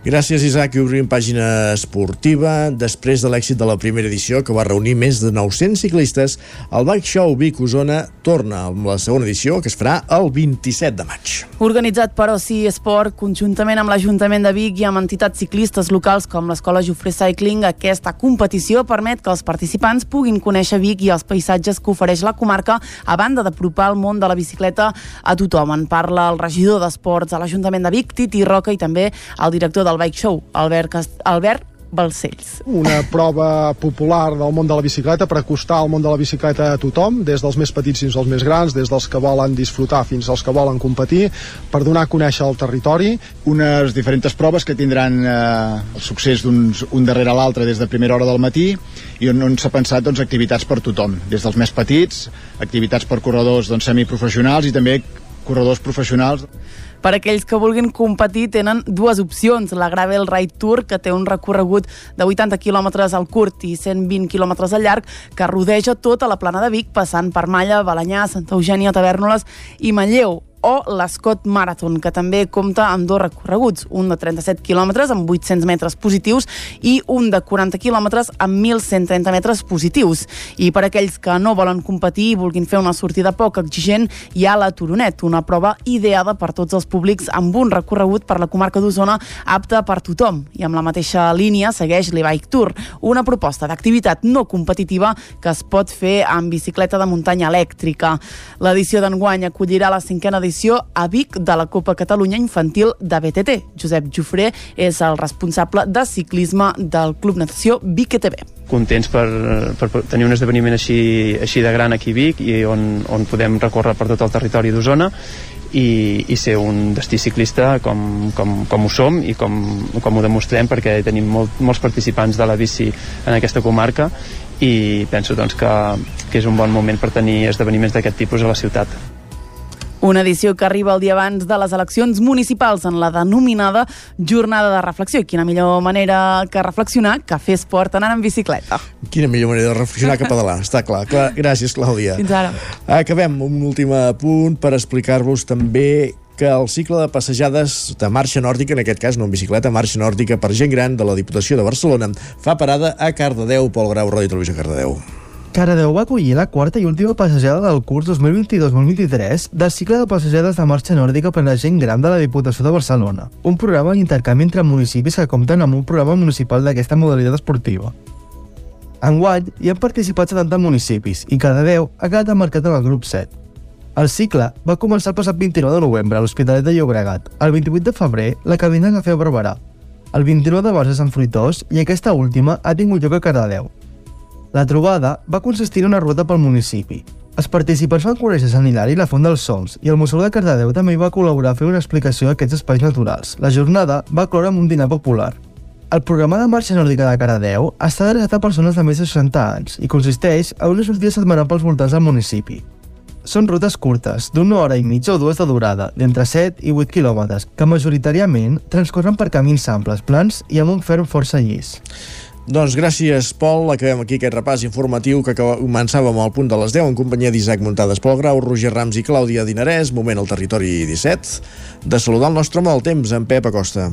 Gràcies, Isaac. I obrim pàgina esportiva. Després de l'èxit de la primera edició, que va reunir més de 900 ciclistes, el Bike Show Vic-Osona torna amb la segona edició, que es farà el 27 de maig. Organitzat per OCI Esport, conjuntament amb l'Ajuntament de Vic i amb entitats ciclistes locals com l'Escola Jofré Cycling, aquesta competició permet que els participants puguin conèixer Vic i els paisatges que ofereix la comarca a banda d'apropar el món de la bicicleta a tothom. En parla el regidor d'Esports a l'Ajuntament de Vic, Titi Roca, i també el director del Bike Show, Albert, Cast Albert Balcells. Una prova popular del món de la bicicleta per acostar el món de la bicicleta a tothom, des dels més petits fins als més grans, des dels que volen disfrutar fins als que volen competir, per donar a conèixer el territori. Unes diferents proves que tindran eh, el succés d'uns un darrere l'altre des de primera hora del matí i on, on s'ha pensat doncs, activitats per tothom, des dels més petits, activitats per corredors doncs, semiprofessionals i també corredors professionals. Per aquells que vulguin competir tenen dues opcions. La Gravel Ride Tour, que té un recorregut de 80 quilòmetres al curt i 120 quilòmetres al llarg, que rodeja tota la plana de Vic, passant per Malla, Balanyà, Santa Eugènia, Tavernoles i Manlleu o l'Scott Marathon, que també compta amb dos recorreguts, un de 37 quilòmetres amb 800 metres positius i un de 40 quilòmetres amb 1.130 metres positius. I per aquells que no volen competir i vulguin fer una sortida poc exigent, hi ha la Turonet, una prova ideada per tots els públics amb un recorregut per la comarca d'Osona apta per tothom. I amb la mateixa línia segueix l'e-Bike Tour, una proposta d'activitat no competitiva que es pot fer amb bicicleta de muntanya elèctrica. L'edició d'enguany acollirà la cinquena edició edició a Vic de la Copa Catalunya Infantil de BTT. Josep Jofré és el responsable de ciclisme del Club Natació Vic ETB. Contents per, per tenir un esdeveniment així, així de gran aquí a Vic i on, on podem recórrer per tot el territori d'Osona i, i ser un destí ciclista com, com, com ho som i com, com ho demostrem perquè tenim molt, molts participants de la bici en aquesta comarca i penso doncs, que, que és un bon moment per tenir esdeveniments d'aquest tipus a la ciutat. Una edició que arriba el dia abans de les eleccions municipals en la denominada Jornada de Reflexió. I quina millor manera que reflexionar que fer esport anant en bicicleta. Quina millor manera de reflexionar que pedalar, està clar. clar. Gràcies, Clàudia. Fins ara. Acabem un últim punt per explicar-vos també que el cicle de passejades de marxa nòrdica, en aquest cas no en bicicleta, marxa nòrdica per gent gran de la Diputació de Barcelona, fa parada a Cardedeu, Pol Grau, Ràdio Televisió Cardedeu. Cardedeu va acollir la quarta i última passejada del curs 2022-2023 del cicle de passejades de marxa nòrdica per a la gent gran de la Diputació de Barcelona, un programa d'intercanvi entre municipis que compten amb un programa municipal d'aquesta modalitat esportiva. Enguany hi han participat 70 municipis i Cardedeu ha quedat marcat en el grup 7. El cicle va començar el passat 29 de novembre a l'Hospitalet de Llobregat. El 28 de febrer, la cabina de Feu Barberà. El 29 de març a Sant Fruitós i aquesta última ha tingut lloc a Cardedeu. La trobada va consistir en una ruta pel municipi. Els participants van conèixer Sant Hilari i la Font dels Sols, i el Museu de Cardedeu també hi va col·laborar a fer una explicació d'aquests espais naturals. La jornada va cloure amb un dinar popular. El programa de marxa nòrdica de Cardedeu està adreçat a persones de més de 60 anys i consisteix en una sortida setmanal pels voltants del municipi. Són rutes curtes, d'una hora i mitja o dues de durada, d'entre 7 i 8 quilòmetres, que majoritàriament transcorren per camins amples, plans i amb un ferm força llis. Doncs gràcies, Pol. Acabem aquí aquest repàs informatiu que començàvem al punt de les 10 en companyia d'Isaac Muntades, Pol Grau, Roger Rams i Clàudia Dinarès. Moment al territori 17. De saludar el nostre del temps, en Pep Acosta.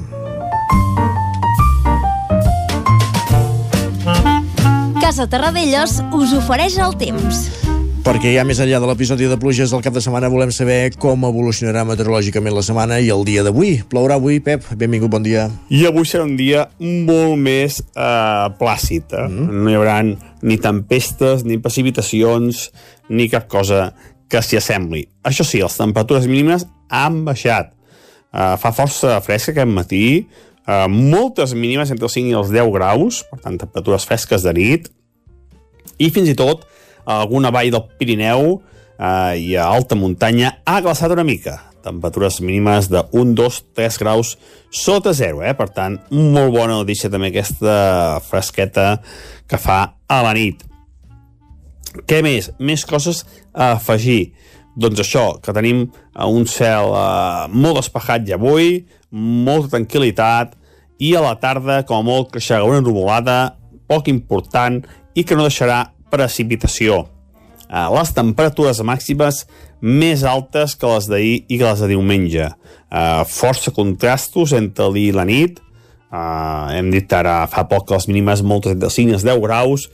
Casa Terradellos us ofereix el temps. Perquè ja més enllà de l'episodi de pluges del cap de setmana volem saber com evolucionarà meteorològicament la setmana i el dia d'avui. Plourà avui, Pep? Benvingut, bon dia. I avui serà un dia molt més eh, plàcid. Eh? Mm. No hi haurà ni tempestes, ni precipitacions, ni cap cosa que s'hi assembli. Això sí, les temperatures mínimes han baixat. Eh, fa força fresca aquest matí, eh, moltes mínimes entre els 5 i els 10 graus, per tant, temperatures fresques de nit, i fins i tot a alguna vall del Pirineu eh, i a alta muntanya ha glaçat una mica. Temperatures mínimes de 1, 2, 3 graus sota zero, eh? Per tant, molt bona notícia també aquesta fresqueta que fa a la nit. Què més? Més coses a afegir. Doncs això, que tenim un cel eh, molt despejat ja avui, molta tranquil·litat, i a la tarda, com a molt, creixerà una nuvolada poc important i que no deixarà precipitació. Uh, les temperatures màximes més altes que les d'ahir i que les de diumenge. Uh, força contrastos entre dia i la nit. Uh, hem dit ara fa poc que les mínimes moltes entre 5 i 10 graus.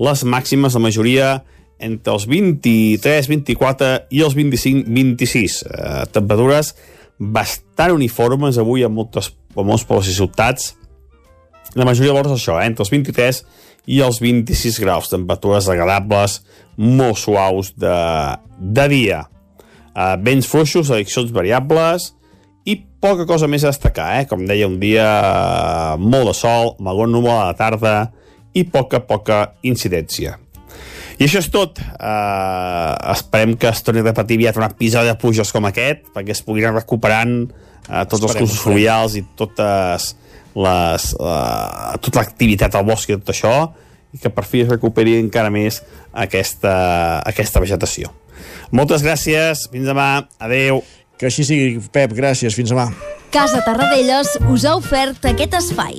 Les màximes, la majoria, entre els 23, 24 i els 25, 26. Uh, temperatures bastant uniformes avui a moltes, a molts pobles i ciutats. La majoria de això, eh? entre els 23 i els 26 graus, temperatures agradables, molt suaus de, de dia. Uh, vents fluixos, addiccions variables i poca cosa més a destacar, eh? com deia, un dia uh, molt de sol, amb algun número a la tarda i poca, poca incidència. I això és tot. Uh, esperem que es torni a repetir aviat un episodi de pluges com aquest, perquè es puguin recuperant uh, tots esperem, els cursos fluvials i totes les, uh, tota l'activitat al bosc i tot això i que per fi es recuperi encara més aquesta, aquesta vegetació. Moltes gràcies, fins demà, adeu. Que així sigui, Pep, gràcies, fins demà. Casa Tarradellas us ha ofert aquest espai.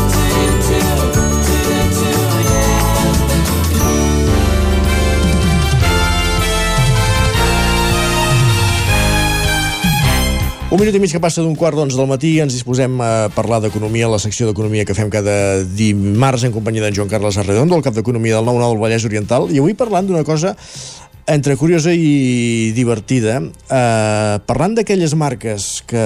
Un minut i mig que passa d'un quart d'onze del matí ens disposem a parlar d'economia, la secció d'economia que fem cada dimarts en companyia d'en Joan Carles Arredondo, el cap d'economia del 9-9 del Vallès Oriental, i avui parlant d'una cosa entre curiosa i divertida, eh, parlant d'aquelles marques que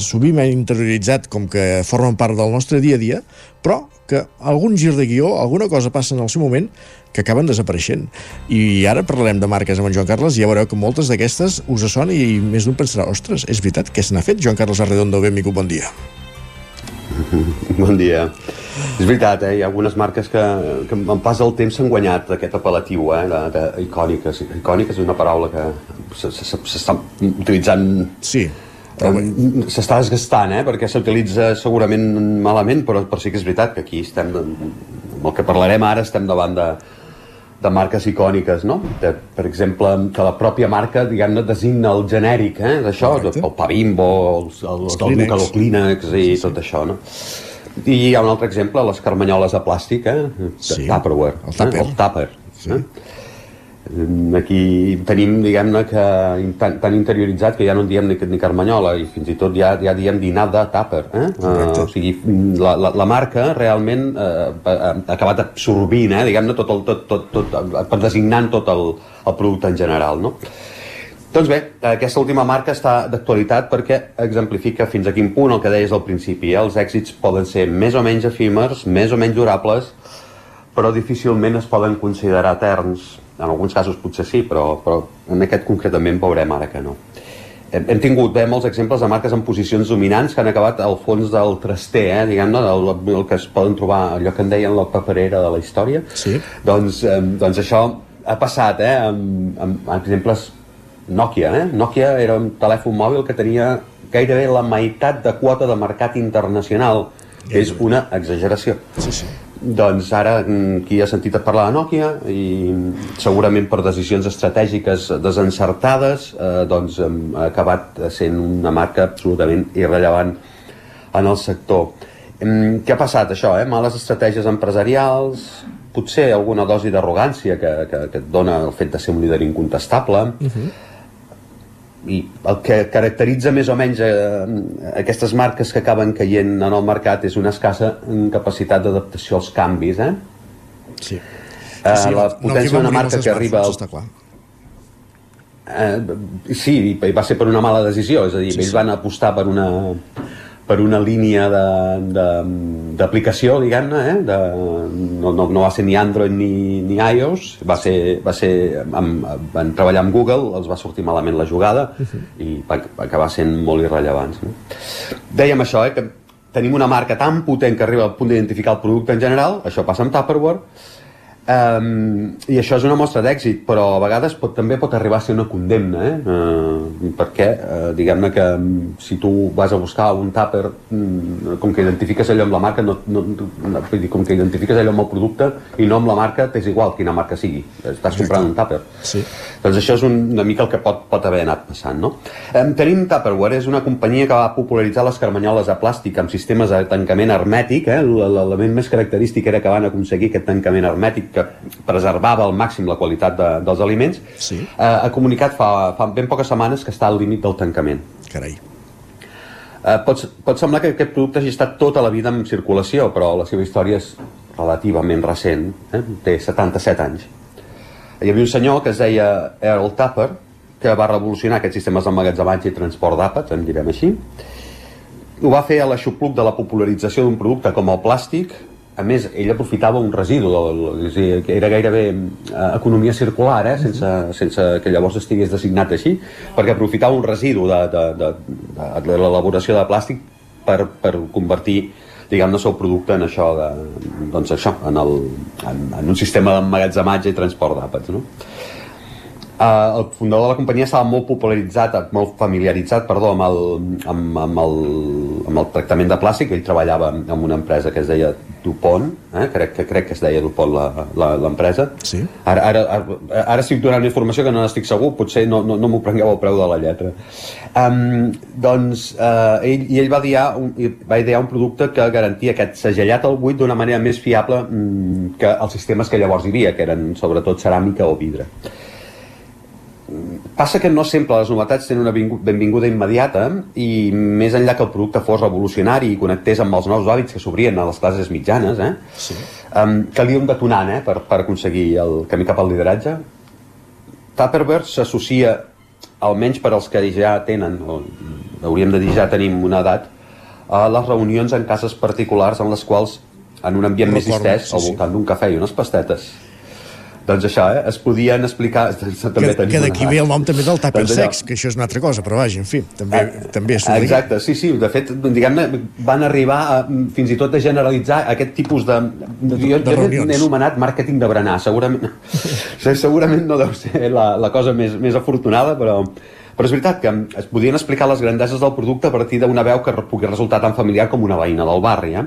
sovint hem interioritzat com que formen part del nostre dia a dia, però que algun gir de guió, alguna cosa passa en el seu moment que acaben desapareixent. I ara parlarem de marques amb en Joan Carles i ja veureu que moltes d'aquestes us sona i més d'un pensarà, ostres, és veritat, què se n'ha fet? Joan Carles Arredondo, benvingut, bon dia. Bon dia. És veritat, eh? hi ha algunes marques que, que en pas el temps s'han guanyat aquest apel·latiu eh? de, de, icòniques. Icòniques és una paraula que s'està utilitzant... Sí, s'està desgastant, eh? perquè s'utilitza segurament malament, però, però sí que és veritat que aquí estem, amb el que parlarem ara, estem davant de, de marques icòniques, no? De, per exemple, que la pròpia marca, diguem-ne, designa el genèric, eh? D'això, el pa Bimbo, el, el, el, el, el Kleenex i sí, sí. tot això, no? I hi ha un altre exemple, les carmanyoles de plàstic, eh? Sí. Tupperware. El Tupper. Eh? El Tupper. Sí. Eh? Aquí tenim, diguem-ne, que tan, tan interioritzat que ja no en diem ni, ni carmanyola i fins i tot ja, ja diem dinar de tàper. Eh? Uh, o sigui, la, la, la marca realment uh, ha acabat absorbint, eh, diguem-ne, tot, el, tot, tot, tot, tot, designant tot el, el producte en general, no? Doncs bé, aquesta última marca està d'actualitat perquè exemplifica fins a quin punt el que deies al principi. Eh? Els èxits poden ser més o menys efímers, més o menys durables, però difícilment es poden considerar eterns en alguns casos potser sí, però, però en aquest concretament veurem ara que no. hem, hem tingut bé, molts exemples de marques en posicions dominants que han acabat al fons del traster, eh, diguem-ne, el, el que es poden trobar, allò que en deien la paperera de la història. Sí. Doncs, eh, doncs això ha passat, eh, amb, amb exemples Nokia, eh? Nokia era un telèfon mòbil que tenia gairebé la meitat de quota de mercat internacional. És una exageració. Sí, sí. Doncs ara mm, qui ha sentit a parlar de Nokia i segurament per decisions estratègiques desencertades eh, doncs hem acabat sent una marca absolutament irrellevant en el sector. Em, Què ha passat això? Eh? Males estratègies empresarials, potser alguna dosi d'arrogància que, que, que et dona el fet de ser un líder incontestable, Uh -huh. I el que caracteritza més o menys eh, aquestes marques que acaben caient en el mercat és una escassa capacitat d'adaptació als canvis eh? sí. Eh, Sí, la potència va d'una marca que arriba al... està clar. Eh, sí, i va ser per una mala decisió, és a dir, sí, ells sí. van apostar per una per una línia de- de- d'aplicació, diguem-ne, eh? de, no, no, no va ser ni Android ni, ni iOS, va ser, va ser amb, van treballar amb Google, els va sortir malament la jugada i va, va acabar sent molt irrellevants. No? Dèiem això, eh? que tenim una marca tan potent que arriba al punt d'identificar el producte en general, això passa amb Tupperware, Um, I això és una mostra d'èxit, però a vegades pot, també pot arribar a ser una condemna, eh? Uh, perquè, uh, diguem-ne que um, si tu vas a buscar un tàper, um, com que identifiques allò amb la marca, no, no, no, com que identifiques allò amb el producte i no amb la marca, t'és igual quina marca sigui. Estàs comprant un tàper. Sí. Doncs això és un, una mica el que pot, pot haver anat passant, no? Um, tenim Tupperware, és una companyia que va popularitzar les carmanyoles de plàstic amb sistemes de tancament hermètic, eh? L'element més característic era que van aconseguir aquest tancament hermètic que preservava al màxim la qualitat de, dels aliments. Sí. Eh, ha comunicat fa, fa ben poques setmanes que està al límit del tancament. Carai. Eh, pot, pot semblar que aquest producte hagi estat tota la vida en circulació, però la seva història és relativament recent, eh? té 77 anys. Hi havia un senyor que es deia Earl Tupper, que va revolucionar aquests sistemes d'emmagatzematge i transport d'àpats, en direm així. Ho va fer a l'aixopluc de la popularització d'un producte com el plàstic. A més, ell aprofitava un residu, és dir, que era gairebé eh, economia circular, eh, sense, sense que llavors estigués designat així, perquè aprofitava un residu de, de, de, de, de l'elaboració de plàstic per, per convertir diguem-ne, el seu producte en això, de, doncs això en, el, en, en un sistema d'emmagatzematge i transport d'àpats, no? Uh, el fundador de la companyia estava molt popularitzat, molt familiaritzat, perdó, amb el, amb, amb el, amb el tractament de plàstic. Ell treballava amb una empresa que es deia DuPont, eh? crec, que, crec que es deia DuPont l'empresa. Sí. Ara, ara, ara, ara estic donant informació que no n'estic segur, potser no, no, no m'ho prengueu al preu de la lletra. Um, doncs uh, ell, i ell va idear, un, va idear un producte que garantia aquest segellat al buit d'una manera més fiable mm, que els sistemes que llavors hi havia, que eren sobretot ceràmica o vidre. Passa que no sempre les novetats tenen una vingu- benvinguda immediata i més enllà que el producte fos revolucionari i connectés amb els nous hàbits que s'obrien a les classes mitjanes, eh? Sí. Um, calia un detonant eh, per, per aconseguir el camí cap al lideratge. Tupperware s'associa, almenys per als que ja tenen, o hauríem de dir ja tenim una edat, a les reunions en cases particulars en les quals, en un ambient més Recordo, distès, sí, al sí. voltant d'un cafè i unes pastetes, doncs això, eh? es podien explicar... També Que, que d'aquí ve el nom també del tàper Doncs sex, que això és una altra cosa, però vaja, en fi, també, també és Exacte, sí, sí, de fet, diguem-ne, van arribar a, fins i tot a generalitzar aquest tipus de... de jo, de jo n'he anomenat màrqueting de berenar, segurament, segurament no deu ser la, la cosa més, més afortunada, però, però és veritat que es podien explicar les grandeses del producte a partir d'una veu que pugui resultar tan familiar com una veïna del barri. Eh?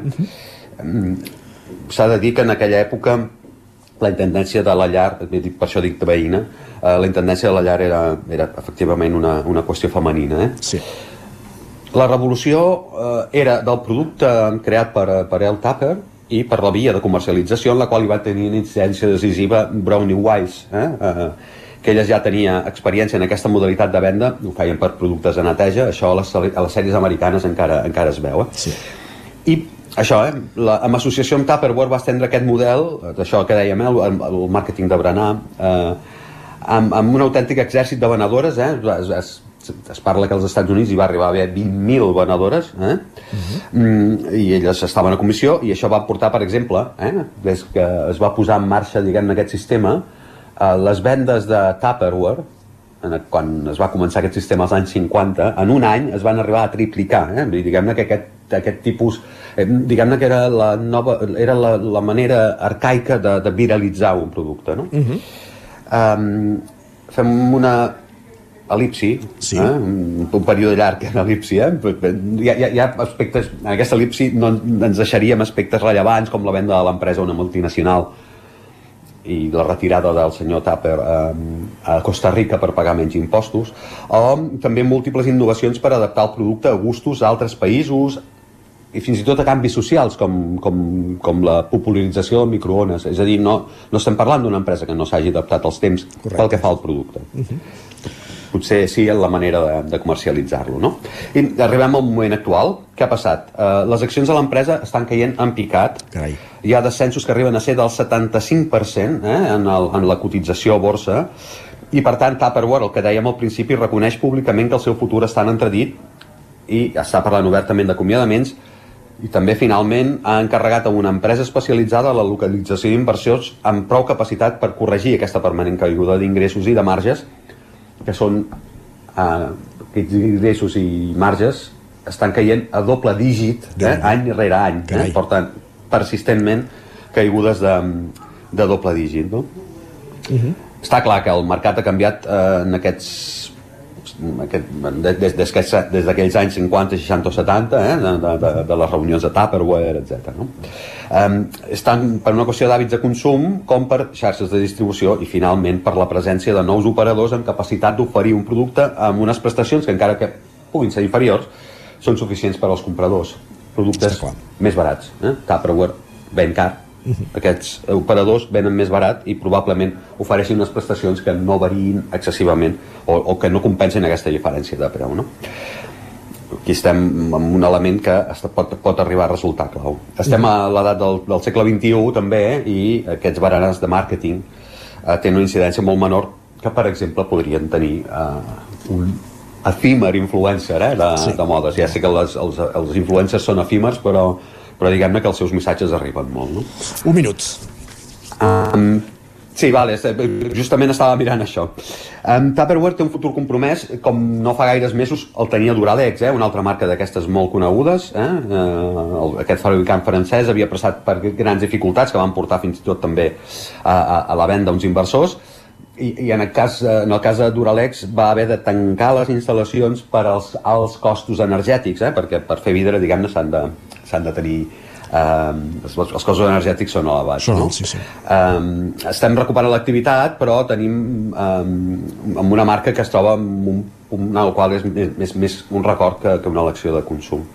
Mm, S'ha de dir que en aquella època la intendència de la llar, per això dic de veïna, eh, la intendència de la llar era, era efectivament una, una qüestió femenina. Eh? Sí. La revolució eh, era del producte creat per, per El Tupper i per la via de comercialització en la qual hi va tenir una incidència decisiva Brownie Wise, eh? Eh, que ella ja tenia experiència en aquesta modalitat de venda, ho feien per productes de neteja, això a les, a les sèries americanes encara, encara es veu. Eh? Sí. I això, eh, la, amb associació amb Tupperware va estendre aquest model, d'això que dèiem, eh, el, el màrqueting de berenar, eh, amb, amb un autèntic exèrcit de venedores, eh, es, es, es parla que als Estats Units hi va arribar a haver 20.000 venedores, eh? mm, i elles estaven a comissió, i això va portar, per exemple, eh, des que es va posar en marxa, diguem aquest sistema, eh, les vendes de Tupperware en, quan es va començar aquest sistema als anys 50, en un any es van arribar a triplicar. Eh? Diguem-ne que aquest, aquest tipus, diguem-ne que era la, nova, era la, la manera arcaica de, de viralitzar un producte. No? Uh -huh. um, fem una elipsi, sí. eh? un, un període llarg en elipsi, eh? hi, ha, hi ha aspectes, en aquesta elipsi no ens deixaríem aspectes rellevants com la venda de l'empresa a una multinacional i la retirada del senyor Tapper eh, a Costa Rica per pagar menys impostos, o també múltiples innovacions per adaptar el producte a gustos d'altres països i fins i tot a canvis socials com, com, com la popularització del microones. És a dir, no, no estem parlant d'una empresa que no s'hagi adaptat als temps Correcte. pel que fa al producte. Uh -huh potser sí en la manera de, de comercialitzar-lo. No? I arribem al moment actual. Què ha passat? Uh, les accions de l'empresa estan caient en picat. Carai. Hi ha descensos que arriben a ser del 75% eh, en, el, en la cotització a borsa i per tant Tupperware, el que dèiem al principi, reconeix públicament que el seu futur està en entredit i està parlant obertament d'acomiadaments i també finalment ha encarregat a una empresa especialitzada la localització d'inversions amb prou capacitat per corregir aquesta permanent caiguda d'ingressos i de marges que són eh, aquests ingressos i marges estan caient a doble dígit eh, any rere any eh? porten persistentment caigudes de, de doble dígit no? Uh -huh. està clar que el mercat ha canviat eh, en aquests aquest, des, des, des d'aquells anys 50, 60 o 70 eh, de, de, de les reunions de Tupperware, etc. No? Um, estan per una qüestió d'hàbits de consum com per xarxes de distribució i finalment per la presència de nous operadors amb capacitat d'oferir un producte amb unes prestacions que encara que puguin ser inferiors són suficients per als compradors productes més barats eh? Tupperware ben car. Aquests operadors venen més barat i probablement ofereixin unes prestacions que no variïn excessivament o, o que no compensen aquesta diferència de preu. No? Aquí estem amb un element que pot, pot arribar a resultar clau. Estem a l'edat del, del segle XXI també eh? i aquests baranars de màrqueting eh, tenen una incidència molt menor que, per exemple, podrien tenir eh, un efímer influencer eh, de, sí. de modes. Ja sé que les, els, els influencers són efímers, però però diguem-ne que els seus missatges arriben molt, no? Un minut. Um, sí, vale, justament estava mirant això. Um, Tupperware té un futur compromès, com no fa gaires mesos el tenia Duralex, eh, una altra marca d'aquestes molt conegudes. Eh? Uh, aquest fabricant francès havia passat per grans dificultats que van portar fins i tot també a, a, a la venda uns inversors i, i en, el cas, en el cas de Duralex va haver de tancar les instal·lacions per als alts costos energètics, eh? perquè per fer vidre, diguem-ne, s'han de, de tenir eh, els, els costos energètics són elevats. Són no? sí, sí. Eh, estem recuperant l'activitat, però tenim eh, amb una marca que es troba en un punt al qual és més, més un record que, que una elecció de consum.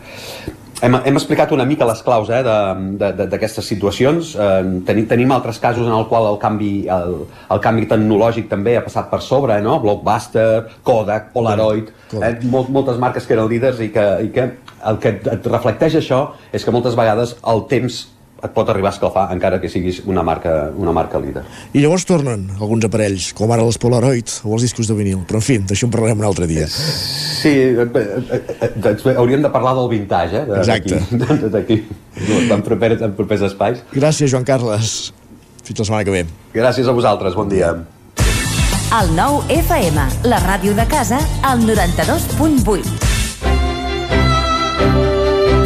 Hem, hem explicat una mica les claus eh, d'aquestes situacions. Eh, tenim, tenim altres casos en el qual el canvi, el, el canvi tecnològic també ha passat per sobre, no? Blockbuster, Kodak, Polaroid, eh, molt, moltes marques que eren líders i que, i que el que et reflecteix això és que moltes vegades el temps et pot arribar a escalfar encara que siguis una marca, una marca líder. I llavors tornen alguns aparells, com ara els Polaroid o els discos de vinil, però en fi, d'això en parlarem un altre dia. Sí, eh, eh, eh, hauríem de parlar del vintage, eh? Exacte. D'aquí, en, propers, en propers espais. Gràcies, Joan Carles. Fins la setmana que ve. Gràcies a vosaltres, bon dia. El nou FM, la ràdio de casa, al 92.8.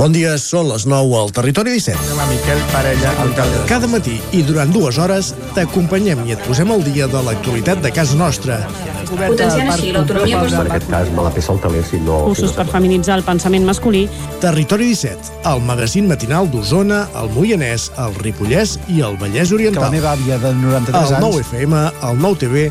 Bon dia, són les 9 al Territori 17. Demà Miquel Parella, alcalde. Cada matí i durant dues hores t'acompanyem i et posem al dia de l'actualitat de casa nostra. Potenciant així l'autonomia En aquest cas me la peça el taler, si no... Cursos per feminitzar el pensament masculí. Territori 17, el magazín matinal d'Osona, el Moianès, el Ripollès i el Vallès Que Oriental. la meva àvia de 93 El anys... 9 FM, el 9 TV,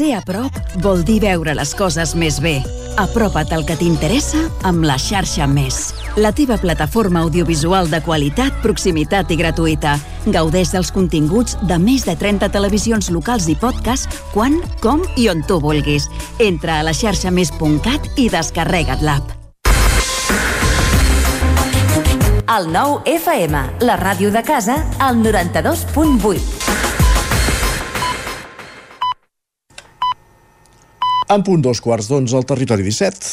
Ser a prop vol dir veure les coses més bé. Apropa't al que t'interessa amb la xarxa Més. La teva plataforma audiovisual de qualitat, proximitat i gratuïta. Gaudeix dels continguts de més de 30 televisions locals i podcast quan, com i on tu vulguis. Entra a la xarxa més.cat i descarrega't l'app. El 9 FM, la ràdio de casa, al 92.8. En punt dos quarts d'onze al territori 17.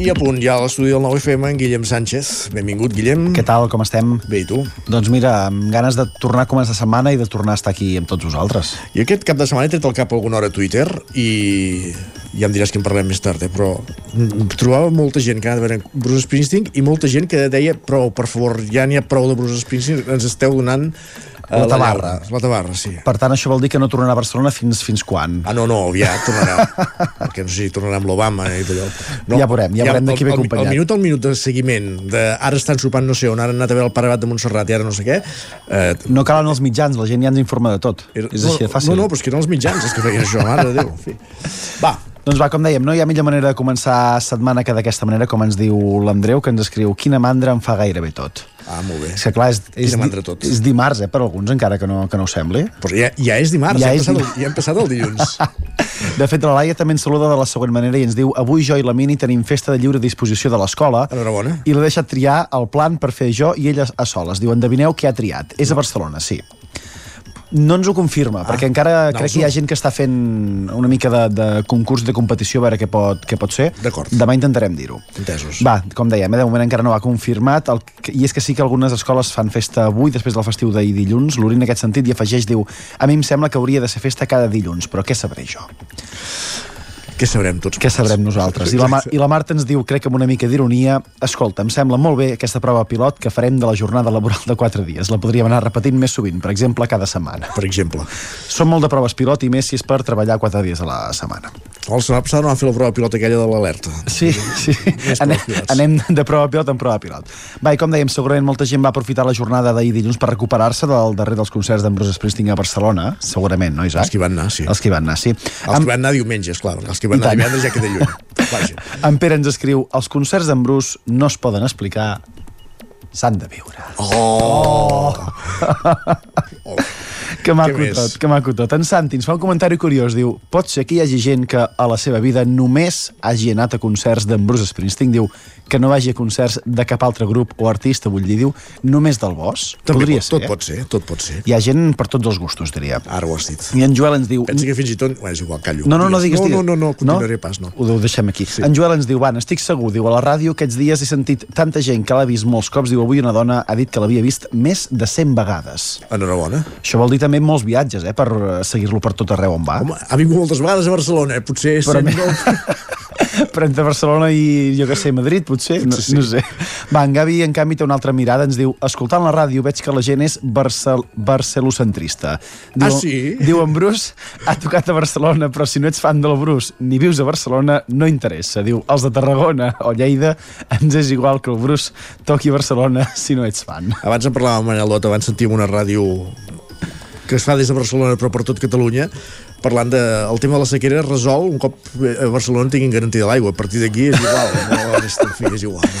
I a punt ja a l'estudi del 9FM en Guillem Sánchez. Benvingut, Guillem. Què tal, com estem? Bé, i tu? Doncs mira, amb ganes de tornar a començar setmana i de tornar a estar aquí amb tots vosaltres. I aquest cap de setmana he tret al cap alguna hora a Twitter i ja em diràs que en parlem més tard, eh? però mm, trobava molta gent que anava a veure Bruce Springsteen i molta gent que deia prou, per favor, ja n'hi ha prou de Bruce Springsteen, ens esteu donant La tabarra. La tabarra, sí. Per tant, això vol dir que no tornarà a Barcelona fins fins quan? Ah, no, no, aviat tornarà. Perquè no sé si tornarà amb l'Obama i d'allò. No, Ja veurem, ja veurem de qui ve el, acompanyat. El minut al minut de seguiment, de ara estan sopant no sé on, ara han anat a veure el Parabat de Montserrat i ara no sé què... Eh, No calen els mitjans, la gent ja ens informa de tot. És així de fàcil. No, no, però és que eren els mitjans els que feien això, mare de Déu. En fi. Va, Doncs va, com dèiem, no hi ha millor manera de començar setmana que d'aquesta manera, com ens diu l'Andreu, que ens escriu quina mandra em fa gairebé tot. Ah, molt bé. És que clar, és, és, Quina mandra tot. és dimarts, eh, per alguns, encara que no, que no ho sembli. Però ja, ja és dimarts, Ja ja, és hem, passat dimarts. el, ja hem passat el dilluns. De fet, la Laia també ens saluda de la següent manera i ens diu avui jo i la Mini tenim festa de lliure disposició de l'escola i l'he deixat triar el plan per fer jo i ella a soles. Diu, endevineu què ha triat. És a Barcelona, sí. No ens ho confirma, ah, perquè encara no, crec que hi ha gent que està fent una mica de, de concurs de competició a veure què pot, què pot ser. D'acord. Demà intentarem dir-ho. Entesos. Va, com dèiem, eh, de moment encara no ha confirmat, el, i és que sí que algunes escoles fan festa avui, després del festiu d'ahir dilluns, l'Uri en aquest sentit i afegeix, diu, a mi em sembla que hauria de ser festa cada dilluns, però què sabré jo? Què sabrem tots? Què sabrem nosaltres? I la, Mar I la Marta ens diu, crec que amb una mica d'ironia, escolta, em sembla molt bé aquesta prova pilot que farem de la jornada laboral de 4 dies. La podríem anar repetint més sovint, per exemple, cada setmana. Per exemple. Som molt de proves pilot i més si és per treballar 4 dies a la setmana. La setmana passada no van fer la prova pilot aquella de l'alerta. Sí, sí. Anem, anem de prova pilot en prova pilot. Va, i com dèiem, segurament molta gent va aprofitar la jornada d'ahir dilluns per recuperar-se del darrer dels concerts d'en Bruce Springsteen a Barcelona, segurament, no, Isaac? Els que van anar, sí. Els que van anar, sí. Els que van anar diumenge, esclar. Els que van anar divendres ja queda lluny. Vaja. En Pere ens escriu els concerts d'en Bruce no es poden explicar s'han de viure. Oh! Que maco Què més? tot, que maco tot. En Santi ens fa un comentari curiós, diu pot ser que hi hagi gent que a la seva vida només hagi anat a concerts d'en Bruce Springsteen, diu que no vagi a concerts de cap altre grup o artista, vull dir, diu, només del Bosch. També Podria pot, ser. tot pot ser, tot pot ser. Hi ha gent per tots els gustos, diria. Ara ho has dit. I en Joel ens diu... Pensa que fins i tot... Bueno, és igual, callo. No, no, no digues, no, digues. no, no, no, continuaré pas, no. Ho deixem aquí. Sí. En Joel ens diu, van, estic segur, diu, a la ràdio aquests dies he sentit tanta gent que l'ha vist molts cops, diu, avui una dona ha dit que l'havia vist més de 100 vegades. Enhorabona. Això vol dir també molts viatges, eh, per eh, seguir-lo per tot arreu on va. Home, ha vingut moltes vegades a Barcelona, eh? Potser... Però sent molt- Però entre Barcelona i, jo que sé, Madrid, potser, no, Potser sí. no sé. Va, en Gavi, en canvi, té una altra mirada, ens diu, escoltant la ràdio veig que la gent és barcel barcelocentrista. Diu, Ah, sí? Diu en Bruce, ha tocat a Barcelona, però si no ets fan del Bruce ni vius a Barcelona, no interessa. Diu, els de Tarragona o Lleida ens és igual que el Bruce toqui a Barcelona si no ets fan. Abans en parlàvem amb Manel Dot, abans sentíem una ràdio que es fa des de Barcelona però per tot Catalunya parlant de, el tema de la sequera es resol un cop eh, a Barcelona tinguin garantida l'aigua a partir d'aquí és igual no, en fi, és igual.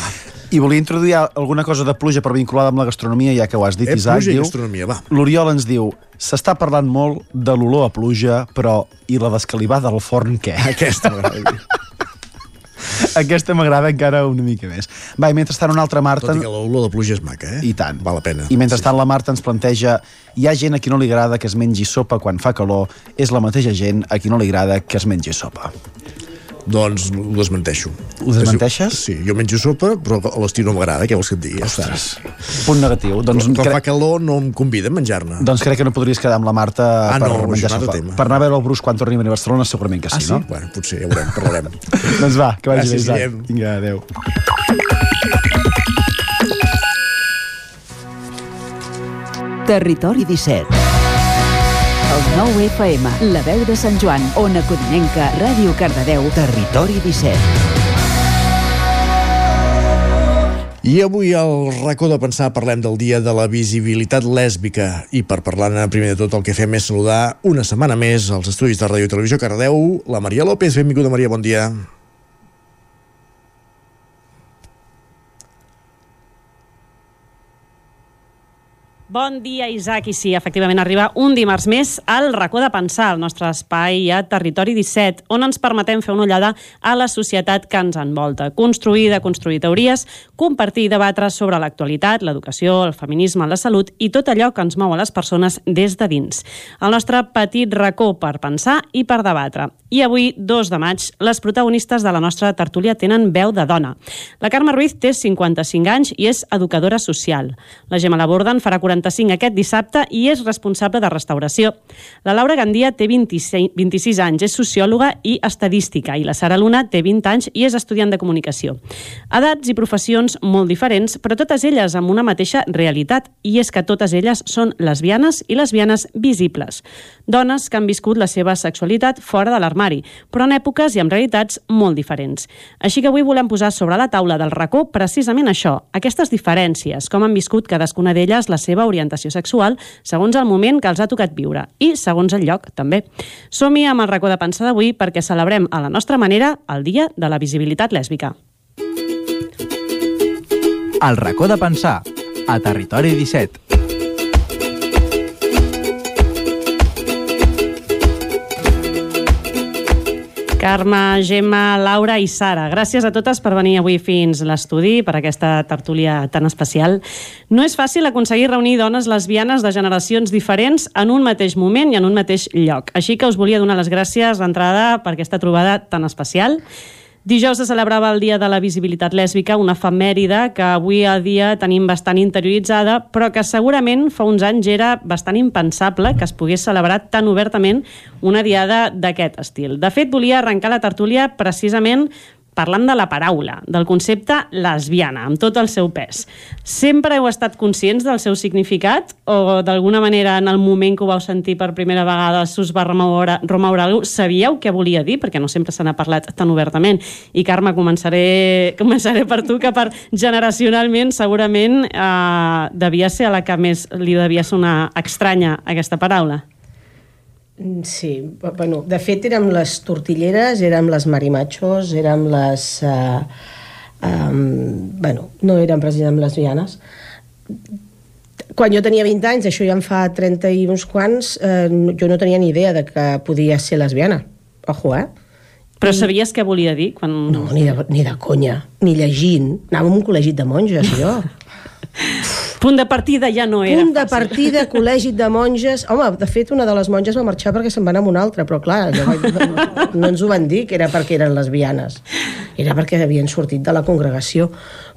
I volia introduir alguna cosa de pluja per vinculada amb la gastronomia, ja que ho has dit, Eh, Isaac. pluja i gastronomia, va. L'Oriol ens diu, s'està parlant molt de l'olor a pluja, però i la descalivada del forn, què? Aquesta m'agrada. Aquesta m'agrada encara una mica més. Va, i mentrestant una altra Marta... Tot i que l'olor de pluja és maca, eh? I tant. Val la pena. I mentrestant la Marta ens planteja hi ha gent a qui no li agrada que es mengi sopa quan fa calor, és la mateixa gent a qui no li agrada que es mengi sopa. Doncs ho desmenteixo. Ho desmenteixes? Sí, jo menjo sopa, però a l'estiu no m'agrada, què vols que et digui? Ostres. Punt negatiu. Doncs, Quan cre... fa calor no em convida a menjar-ne. doncs crec que no podries quedar amb la Marta Ah, per no, menjar sopa. tema. Per anar a veure el Bruce quan torni a venir a Barcelona, segurament que sí, ah, sí? no? Bueno, potser, ja veurem, parlarem. doncs va, que vagi Gràcies, bé, Isaac. Guillem. Vinga, adeu. Territori 17. El 9 FM, la veu de Sant Joan, Ona Codinenca, Ràdio Cardedeu, Territori 17. I avui al racó de pensar parlem del dia de la visibilitat lèsbica i per parlar-ne primer de tot el que fem és saludar una setmana més als estudis de Ràdio i Televisió Cardeu la Maria López. Benvinguda Maria, bon dia. Bon dia, Isaac. I sí, efectivament, arriba un dimarts més al racó de pensar, el nostre espai a Territori 17, on ens permetem fer una ullada a la societat que ens envolta, construir i deconstruir teories, compartir i debatre sobre l'actualitat, l'educació, el feminisme, la salut i tot allò que ens mou a les persones des de dins. El nostre petit racó per pensar i per debatre. I avui, 2 de maig, les protagonistes de la nostra tertúlia tenen veu de dona. La Carme Ruiz té 55 anys i és educadora social. La Gemma Laborden farà 45 aquest dissabte i és responsable de restauració. La Laura Gandia té 26, 26 anys, és sociòloga i estadística, i la Sara Luna té 20 anys i és estudiant de comunicació. Edats i professions molt diferents, però totes elles amb una mateixa realitat, i és que totes elles són lesbianes i lesbianes visibles. Dones que han viscut la seva sexualitat fora de l'armari, però en èpoques i amb realitats molt diferents. Així que avui volem posar sobre la taula del racó precisament això, aquestes diferències, com han viscut cadascuna d'elles la seva orientació sexual segons el moment que els ha tocat viure i segons el lloc, també. Som-hi amb el racó de pensar d'avui perquè celebrem a la nostra manera el Dia de la Visibilitat Lèsbica. El racó de pensar, a Territori 17. Carme, Gemma, Laura i Sara. Gràcies a totes per venir avui fins l'estudi, per aquesta tertúlia tan especial. No és fàcil aconseguir reunir dones lesbianes de generacions diferents en un mateix moment i en un mateix lloc. Així que us volia donar les gràcies d'entrada per aquesta trobada tan especial. Dijous se celebrava el Dia de la Visibilitat Lèsbica, una efemèride que avui a dia tenim bastant interioritzada, però que segurament fa uns anys era bastant impensable que es pogués celebrar tan obertament una diada d'aquest estil. De fet, volia arrencar la tertúlia precisament parlant de la paraula, del concepte lesbiana, amb tot el seu pes. Sempre heu estat conscients del seu significat o d'alguna manera en el moment que ho vau sentir per primera vegada s'us va remoure, remoure alguna Sabíeu què volia dir? Perquè no sempre se n'ha parlat tan obertament. I Carme, començaré, començaré per tu, que per generacionalment segurament eh, devia ser a la que més li devia sonar estranya aquesta paraula. Sí, bueno, de fet érem les tortilleres, érem les marimachos, érem les... Uh, um, bueno, no érem precisament lesbianes. Quan jo tenia 20 anys, això ja em fa 30 i uns quants, eh, jo no tenia ni idea de que podia ser lesbiana. Ojo, eh? Però sabies què volia dir? Quan... No, ni de, ni de conya, ni llegint. Anàvem a un col·legi de monges, jo. Punt de partida ja no era Punt de fàcil. partida, col·legi de monges... Home, de fet, una de les monges va marxar perquè se'n va anar amb una altra, però clar, no, no ens ho van dir que era perquè eren lesbianes. Era perquè havien sortit de la congregació.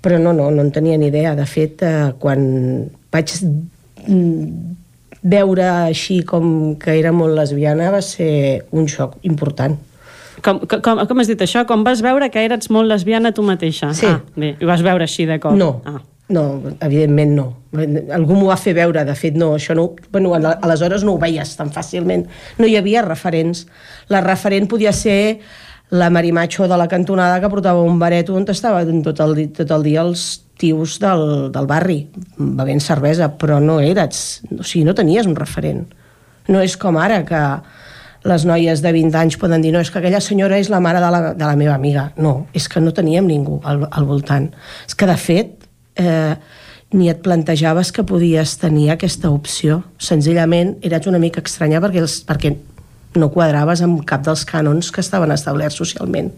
Però no, no, no en tenia ni idea. De fet, eh, quan vaig mm, veure així com que era molt lesbiana va ser un xoc important. Com, com, com has dit això? Com vas veure que eres molt lesbiana tu mateixa? Sí. Ah, bé, ho vas veure així de cop? No. Ah. No, evidentment no. Algú m'ho va fer veure, de fet no, això no... Bueno, al- aleshores no ho veies tan fàcilment. No hi havia referents. La referent podia ser la marimacho de la cantonada que portava un baret on estava tot el, tot el dia els tios del, del barri bevent cervesa, però no eres... O sigui, no tenies un referent. No és com ara que les noies de 20 anys poden dir no, és que aquella senyora és la mare de la, de la meva amiga. No, és que no teníem ningú al, al voltant. És que, de fet, eh, ni et plantejaves que podies tenir aquesta opció. Senzillament eres una mica estranya perquè, els, perquè no quadraves amb cap dels cànons que estaven establerts socialment.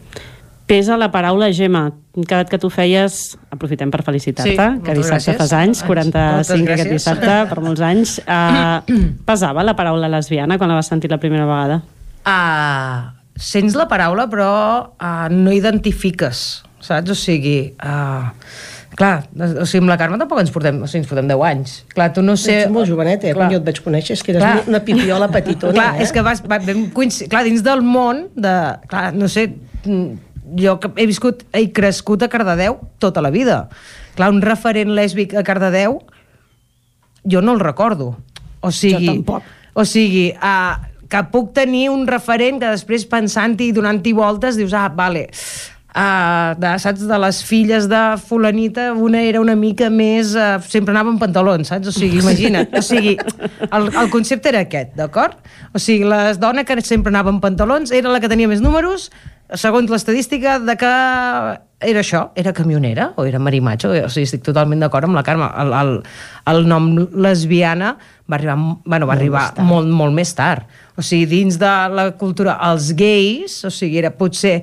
Pesa la paraula Gemma. Cada que tu feies, aprofitem per felicitar-te, Sí, que dissabte gràcies. fas anys, 45 Moltes aquest dissabte, per molts anys. Uh, pesava la paraula lesbiana quan la vas sentir la primera vegada? uh, sents la paraula però uh, no identifiques saps? o sigui uh, clar, o sigui, amb la Carme tampoc ens portem, o sigui, ens portem 10 anys clar, tu no sé... Ets molt jovenet, eh? Quan jo et vaig conèixer, és que eres Clar. una pipiola petitona, clar, eh? és que vas, va, vam coincidir, clar, dins del món de, clar, no sé, jo he viscut, he crescut a Cardedeu tota la vida. Clar, un referent lèsbic a Cardedeu, jo no el recordo. O sigui, Jo tampoc. O sigui, uh, que puc tenir un referent que després pensant-hi i donant-hi voltes dius, ah, vale, uh, de, saps, de les filles de fulanita una era una mica més uh, sempre anava amb pantalons, saps? O sigui, imagina't o sigui, el, el concepte era aquest d'acord? O sigui, la dona que sempre anava amb pantalons era la que tenia més números segons l'estadística de que era això, era camionera o era marimatxo, o sigui, estic totalment d'acord amb la Carme el, el, el nom lesbiana va arribar, bueno, va Molt arribar més tard. molt, molt més tard o sigui, dins de la cultura els gais, o sigui, era potser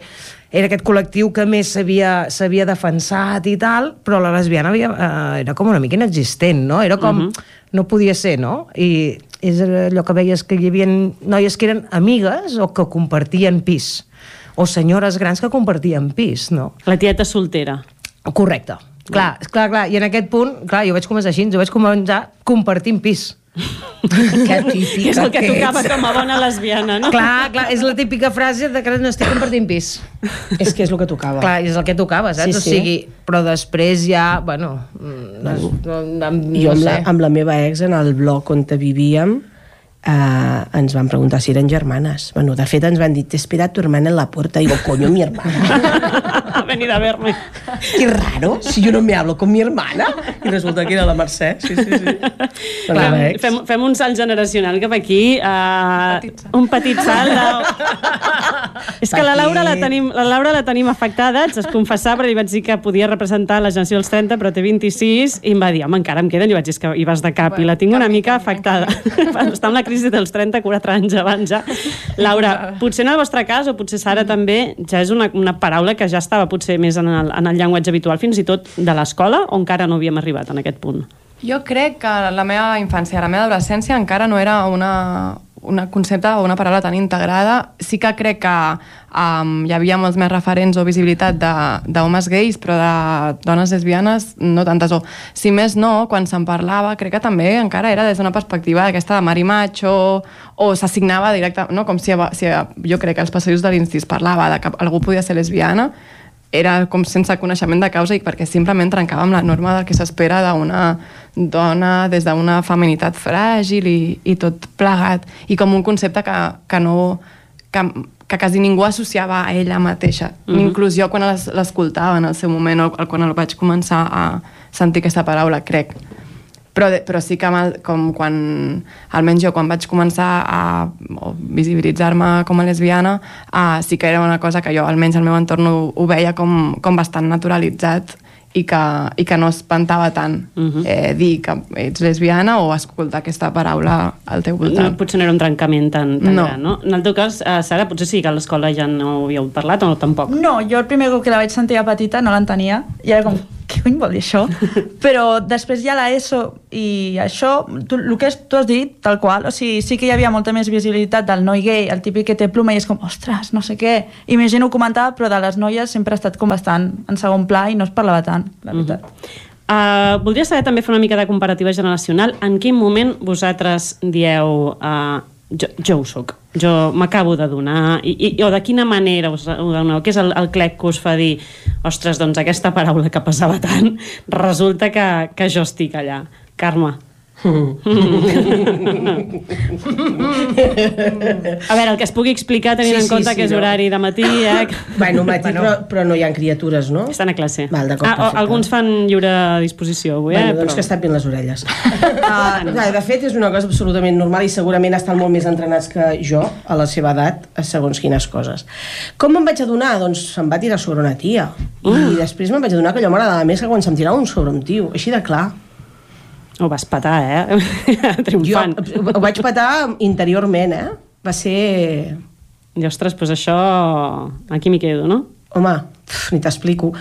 era aquest col·lectiu que més s'havia defensat i tal, però la lesbiana havia, eh, era com una mica inexistent, no? Era com... Mhm. No podia ser, no? I és allò que veies que hi havia noies que eren amigues o que compartien pis o senyores grans que compartien pis, no? La tieta soltera. Correcte. Clar, clar, clar. I en aquest punt, clar, jo vaig començar així, jo vaig començar compartint pis. Que típica És el que que tocava ets. com a bona lesbiana, no? Clar, clar, és la típica frase de que no estic compartint pis. És que és el que tocava. Clar, és el que tocava, saps? Sí, O sí. sigui, però després ja, bueno... mm, No, no, no, no Jo amb, la, sé. amb la meva ex en el bloc on vivíem eh, ens van preguntar si eren germanes. Bueno, de fet ens van dir, te espera tu hermana en la puerta. Digo, coño, mi hermana. Ha venido a verme. Qué raro, si yo no me hablo con mi hermana. I resulta que era la Mercè. Sí, sí, sí. Clar, fem, fem un salt generacional cap aquí. Uh, un petit salt. De... És que la Laura la tenim, la Laura la tenim afectada, haig de confessar, perquè li vaig dir que podia representar la generació dels 30, però té 26, i em va dir, home, encara em queden, i vaig dir, és que hi vas de cap, i la tinc una mica afectada. Està amb la crisi dels 30, 4 anys abans ja. Laura, potser en el vostre cas, o potser Sara també, ja és una, una paraula que ja estava potser més en el, en el llenguatge habitual, fins i tot de l'escola, o encara no havíem arribat en aquest punt? Jo crec que la meva infància, la meva adolescència encara no era una, una concepte o una paraula tan integrada. Sí que crec que um, hi havia molts més referents o visibilitat d'homes gais, però de dones lesbianes no tantes. O, si més no, quan se'n parlava, crec que també encara era des d'una perspectiva d'aquesta de mari macho, o s'assignava directe, no? com si, si jo crec que als passadors de l'Insti es parlava de que algú podia ser lesbiana, era com sense coneixement de causa i perquè simplement trencava amb la norma del que s'espera d'una dona des d'una feminitat fràgil i, i tot plegat i com un concepte que, que no que, que quasi ningú associava a ella mateixa mm Mhm. -hmm. inclús jo quan les- l'escoltava en el seu moment o quan el vaig començar a sentir aquesta paraula crec però, de- però sí que amb el, com quan, almenys jo quan vaig començar a visibilitzar-me com a lesbiana uh, sí que era una cosa que jo almenys al meu entorn ho, ho veia com, com bastant naturalitzat i que, i que no espantava tant uh -huh. eh, dir que ets lesbiana o escoltar aquesta paraula al teu voltant. No, potser no era un trencament tan, tan No. gran, no? En el teu cas, uh, Sara, potser sí que a l'escola ja no havíeu parlat o no tampoc? No, jo el primer cop que la vaig sentir a petita no l'entenia i era com, què cony vol dir això? Però després ja la ESO i això, tu, el que tu has dit, tal qual, o sigui, sí que hi havia molta més visibilitat del noi gay, el típic que té pluma i és com, ostres, no sé què. I més gent ho comentava, però de les noies sempre ha estat com bastant en segon pla i no es parlava tant, la veritat. Uh, voldria saber també fer una mica de comparativa generacional. En quin moment vosaltres dieu uh, jo, jo ho soc, jo m'acabo de donar, i, i, o de quina manera us ho doneu? Què és el, el clec que us fa dir ostres, doncs aquesta paraula que passava tant resulta que, que jo estic allà. Carme. A veure, el que es pugui explicar tenint Sí, en sí, compte sí, que és no. horari de matí, eh? Bueno, matí, bueno. Però, però no hi ha criatures, no? Estan a classe. Val, Ah, o, alguns fan lliure disposició avui, Bueno, eh? doncs que Però... es tapin les orelles. Uh, clar, de fet, és una cosa absolutament normal i segurament estan molt més entrenats que jo, a la seva edat, a segons quines coses. Com me'n vaig adonar? Doncs se'm va tirar sobre una tia. I Mm. després me'n vaig adonar que allò m'agradava més que quan se'm tirava un sobre un tio. Així de clar. Ho vas patar, eh? Triomfant. Jo ho vaig patar interiorment, eh? Va ser... I, ostres, doncs això... Aquí m'hi quedo, no? Home, pf, ni t'explico.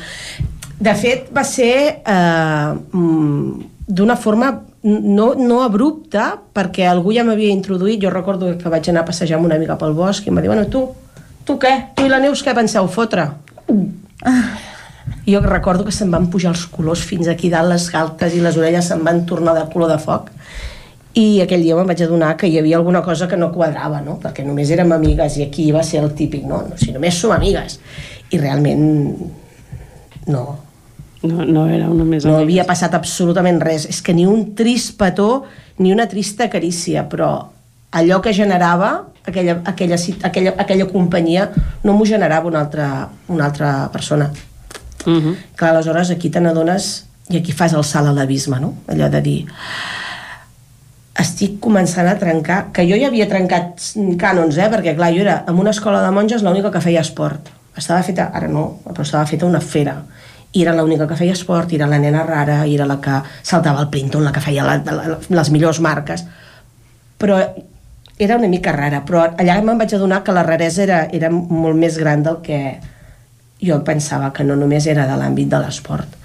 De fet, va ser eh, mm, d'una forma no, no abrupta, perquè algú ja m'havia introduït. Jo recordo que vaig anar a passejar amb una amiga pel bosc i em va dir, bueno, tu, tu què? Tu i la Neus què penseu fotre? I jo recordo que se'm van pujar els colors fins aquí dalt, les galtes i les orelles se'm van tornar de color de foc. I aquell dia me'n vaig adonar que hi havia alguna cosa que no quadrava, no? Perquè només érem amigues i aquí va ser el típic, no? no si només som amigues. I realment no. No, no era una més No havia passat absolutament res. És que ni un trist petó ni una trista carícia, però allò que generava aquella, aquella, aquella, aquella companyia no m'ho generava una altra, una altra persona. Uh -huh. Clar, aleshores aquí te n'adones i aquí fas el salt a l'abisme, no? Allò de dir estic començant a trencar, que jo ja havia trencat cànons, eh? perquè clar, jo era en una escola de monges l'única que feia esport. Estava feta, ara no, però estava feta una fera. I era l'única que feia esport, i era la nena rara, i era la que saltava el Printon, la que feia la, la, les millors marques. Però era una mica rara, però allà me'n vaig adonar que la raresa era, era molt més gran del que jo pensava, que no només era de l'àmbit de l'esport.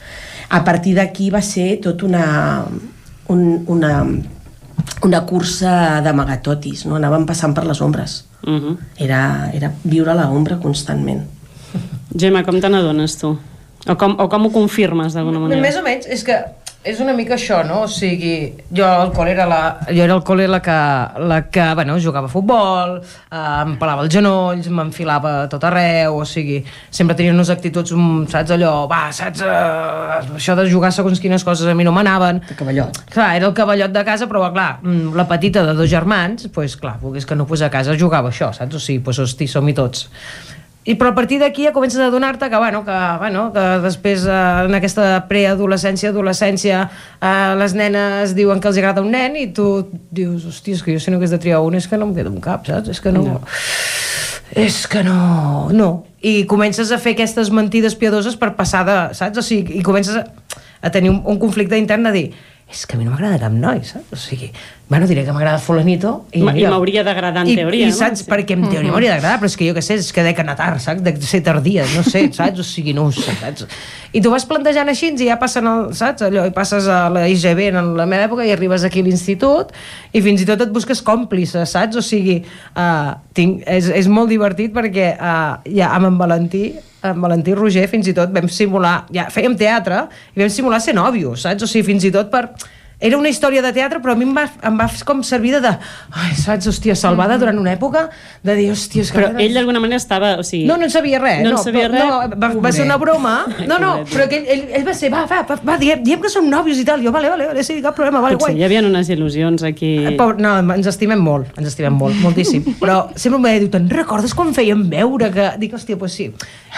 A partir d'aquí va ser tot una, un, una, una cursa d'amagatotis, no? anàvem passant per les ombres. Uh -huh. Era, era viure a l'ombra constantment. Gemma, com te n'adones tu? O com, o com ho confirmes d'alguna manera? Més o menys, és que és una mica això, no? O sigui, jo al col·le era la, jo era al col·le la que, la que bueno, jugava a futbol, eh, em pelava els genolls, m'enfilava tot arreu, o sigui, sempre tenia unes actituds, mm, saps, allò, va, saps, eh, això de jugar segons quines coses a mi no m'anaven. De cavallot. Clar, era el cavallot de casa, però clar, mm, la petita de dos germans, pues, clar, volgués que no fos a casa, jugava això, saps? O sigui, pues, hosti, som-hi tots. I però a partir d'aquí ja comences a adonar-te que, bueno, que, bueno, que després eh, en aquesta preadolescència, adolescència, eh, les nenes diuen que els agrada un nen i tu dius, hòstia, és que jo si no hagués de triar un és que no em queda un cap, saps? És que no... no. És que no... No. I comences a fer aquestes mentides piadoses per passar de... Saps? O sigui, i comences a, a tenir un, un conflicte intern de dir és que a mi no m'agrada cap noi, saps? O sigui, bueno, diré que m'agrada fulanito i, i m'hauria d'agradar en i, teoria, i no? saps, Sí. perquè en teoria m'hauria d'agradar, però és que jo què sé, és que dec anar tard, saps? De ser tardia, no sé, saps? O sigui, no ho sé, saps? I tu vas plantejant així i ja passen, el, saps? Allò, i passes a la IGB en la meva època i arribes aquí a l'institut i fins i tot et busques còmplices, saps? O sigui, uh, tinc, és, és molt divertit perquè uh, ja amb en Valentí en Valentí Roger fins i tot vam simular, ja fèiem teatre i vam simular ser nòvios, saps? O sigui, fins i tot per era una història de teatre, però a mi em va, em va com servir de, ai, saps, hòstia, salvada durant una època, de dir, hòstia, és que... Però ell d'alguna manera estava... O sigui... No, no en sabia res. No no, sabia però, res. No, va, va ser una broma. No, no, però que ell, ell, ell va ser, va, va, va, va diem, diem que som nòvios i tal. Jo, vale, vale, vale sí, cap problema, vale, Potser guai. hi havia unes il·lusions aquí... Eh, Pobre, no, ens estimem molt, ens estimem molt, moltíssim. Però sempre em va dir, te'n recordes quan fèiem veure que... Dic, hòstia, pues sí.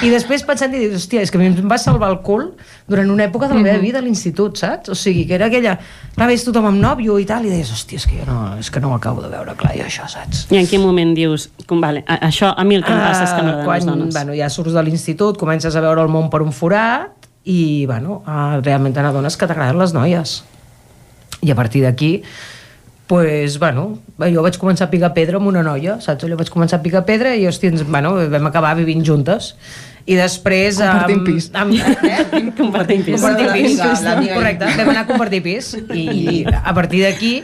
I després pensant i dic, hòstia, és que em va salvar el cul durant una època de la meva Mhm. vida a l'institut, saps? O sigui, que era aquella... Clar, veus tothom amb nòvio i tal, i deies, hòstia, és que jo no, és que no ho acabo de veure clar, jo això, saps? I en quin moment dius, com, vale, a, això a mi el que em passa és que m'agraden Ah, quan, les dones? Bueno, ja surts de l'institut, comences a veure el món per un forat i, bueno, uh, realment te n'adones que t'agraden les noies. I a partir d'aquí, pues, bueno, jo vaig començar a picar pedra amb una noia, saps? Jo vaig començar a picar pedra i, hòstia, ens, bueno, vam acabar vivint juntes. I després... Compartint amb- pis. Amb, eh? Compartint pis. Compartint pis, correcte. Vam anar a compartir pis. I a partir d'aquí...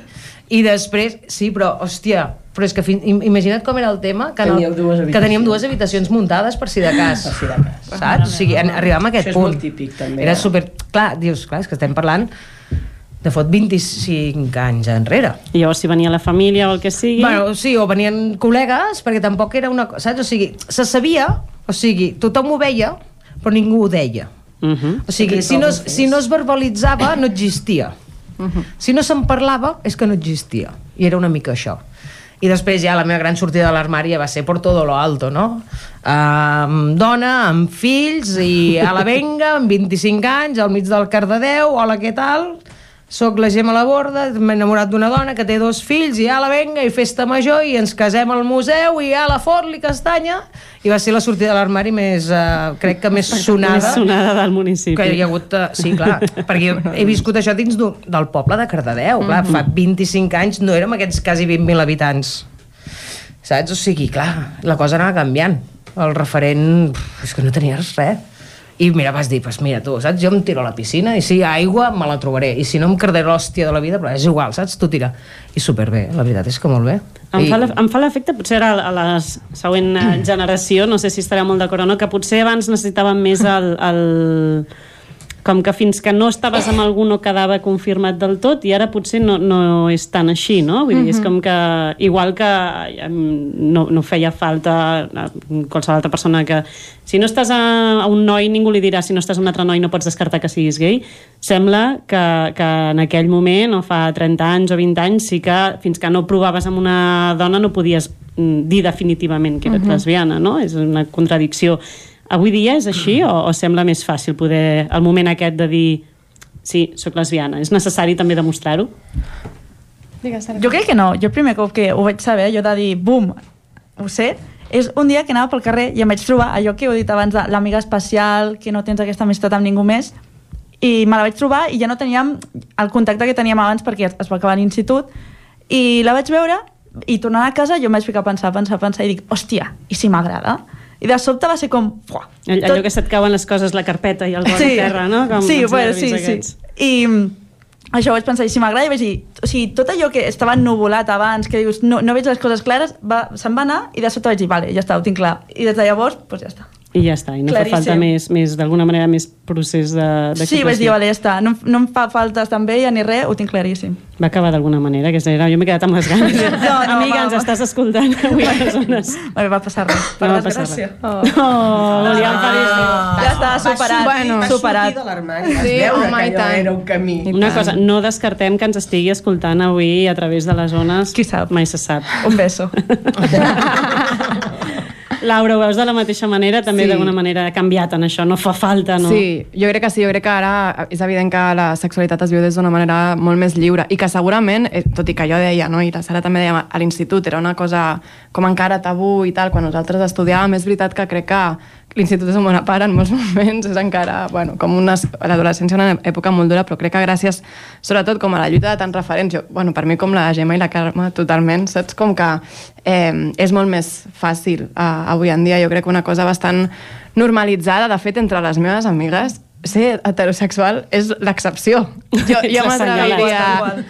I després, sí, però, hòstia, però és que fin, im- imagina't com era el tema, que, el, dues que teníem dues habitacions muntades per si de cas. Per si de cas. Saps? O sigui, arribàvem a aquest Això és punt. molt típic, també, Era eh? super... Clar, dius, clar, és que estem parlant de fot 25 anys enrere. I llavors si venia la família o el que sigui... Bueno, sí, o venien col·legues, perquè tampoc era una cosa, saps? O sigui, se sabia, o sigui, tothom ho veia, però ningú ho deia. Uh -huh. O sigui, si no, es- si no es verbalitzava, no existia. -huh. Si no se'n parlava, és que no existia. I era una mica això. I després ja la meva gran sortida de l'armari ja va ser por todo lo alto, no? Amb dona, amb fills, i a la venga, amb 25 anys, al mig del Cardedeu, hola, què tal? Soc la Gemma la Borda, m'he enamorat d'una dona que té dos fills, i a la venga, i festa major, i ens casem al museu, i a la Forli Castanya, i va ser la sortida de l'armari més, uh, crec que més sonada. Més sonada del municipi. Que hi ha hagut, uh, sí, clar, perquè he viscut això dins del poble de Cardedeu, clar, Mhm. fa 25 anys no érem aquests quasi 20.000 habitants. Saps? O sigui, clar, la cosa anava canviant. El referent, és que no tenies res. I mira, vas dir, pues mira tu, saps? Jo em tiro a la piscina i si hi ha aigua me la trobaré. I si no em quedaré l'hòstia de la vida, però és igual, saps? Tu tira. I superbé, la veritat és que molt bé. Em I... fa, l'efecte, potser ara a la següent eh, generació, no sé si estarà molt d'acord o no, que potser abans necessitàvem més el, el, com que fins que no estaves amb algú no quedava confirmat del tot i ara potser no, no és tan així, no? Vull dir, és Mhm. com que igual que no, no feia falta a qualsevol altra persona que si no estàs a, a un noi ningú li dirà si no estàs a un altre noi no pots descartar que siguis gay sembla que, que en aquell moment o fa 30 anys o 20 anys sí que fins que no provaves amb una dona no podies mm, dir definitivament que eres Mhm. lesbiana, no? És una contradicció Avui dia és així o, o sembla més fàcil poder, el moment aquest de dir sí, sóc lesbiana, és necessari també demostrar-ho? Jo crec que no. Jo el primer cop que ho vaig saber, jo de dir, bum, ho sé, és un dia que anava pel carrer i em vaig trobar allò que heu dit abans, de l'amiga especial, que no tens aquesta amistat amb ningú més, i me la vaig trobar i ja no teníem el contacte que teníem abans perquè es va acabar l'institut, i la vaig veure i tornant a casa jo em vaig ficar a pensar, pensar, pensar i dic, hòstia, i si m'agrada? I de sobte va ser com... Fuà, All, allò que se't cauen les coses, la carpeta i el got sí. terra, no? Com sí, els bueno, sí, aquests. sí. I mm, això ho vaig pensar, i si m'agrada, i vaig dir, o sigui, tot allò que estava ennuvolat abans, que dius, no, no veig les coses clares, va, se'n va anar, i de sobte vaig dir, vale, ja està, ho tinc clar. I des de llavors, doncs ja està. I ja està, i no Claríssim. fa falta més, més d'alguna manera, més procés de, de Sí, vaig dir, vale, ja està, no, no em fa falta estar amb ella ni res, ho tinc claríssim. Va acabar d'alguna manera, que era, jo m'he quedat amb les ganes. no, Amiga, va, ens va. estàs escoltant avui a les zones. Va, va passar res, per No va passar desgràcia. res. Oh, volíem Ja està, superat, Bueno. superat. de l'armari, Sí, veure home, que allò era un camí. Una cosa, no descartem que ens estigui escoltant avui a través de les zones. Qui sap? Mai se sap. Un beso. Laura, ho veus de la mateixa manera? També Sí. d'alguna manera ha canviat en això, no fa falta, no? Sí, jo crec que sí, jo crec que ara és evident que la sexualitat es viu des d'una manera molt més lliure i que segurament, eh, tot i que jo deia, no, i la Sara també deia, a l'institut era una cosa com encara tabú i tal, quan nosaltres estudiàvem, és veritat que crec que l'institut un bona part en molts moments, és encara, bueno, com una, l'adolescència una època molt dura, però crec que gràcies, sobretot com a la lluita de tants referents, jo, bueno, per mi com la Gemma i la Carme, totalment, saps? Com que eh, és molt més fàcil eh, avui en dia, jo crec que una cosa bastant normalitzada, de fet, entre les meves amigues, ser heterosexual és l'excepció. Jo, jo m'atreviria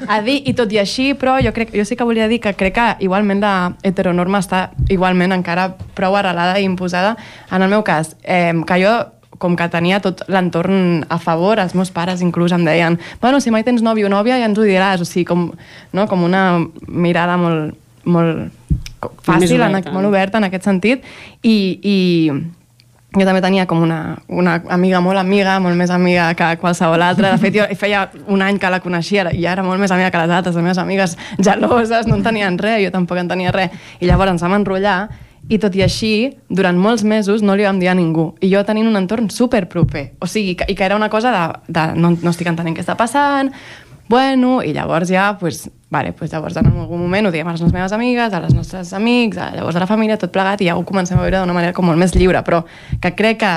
a dir, i tot i així, però jo, crec, jo sí que volia dir que crec que igualment la heteronorma està igualment encara prou arrelada i imposada. En el meu cas, eh, que jo com que tenia tot l'entorn a favor, els meus pares inclús em deien bueno, si mai tens nòvio o nòvia ja ens ho diràs, o sigui, com, no? com una mirada molt, molt Molt fàcil, en, oberta, molt no? oberta en aquest sentit, i, i jo també tenia com una, una amiga molt amiga, molt més amiga que qualsevol altra. De fet, jo feia un any que la coneixia i ja era molt més amiga que les altres, les meves amigues geloses, no en tenien res, jo tampoc en tenia res. I llavors ens vam enrotllar i tot i així, durant molts mesos no li vam dir a ningú. I jo tenint un entorn super proper. O sigui, que, i que era una cosa de, de no, no estic entenent què està passant, bueno, i llavors ja, pues, vale, pues llavors en algun moment ho diem a les meves amigues, a les nostres amics, a, llavors a la família, tot plegat, i ja ho comencem a veure d'una manera com molt més lliure, però que crec que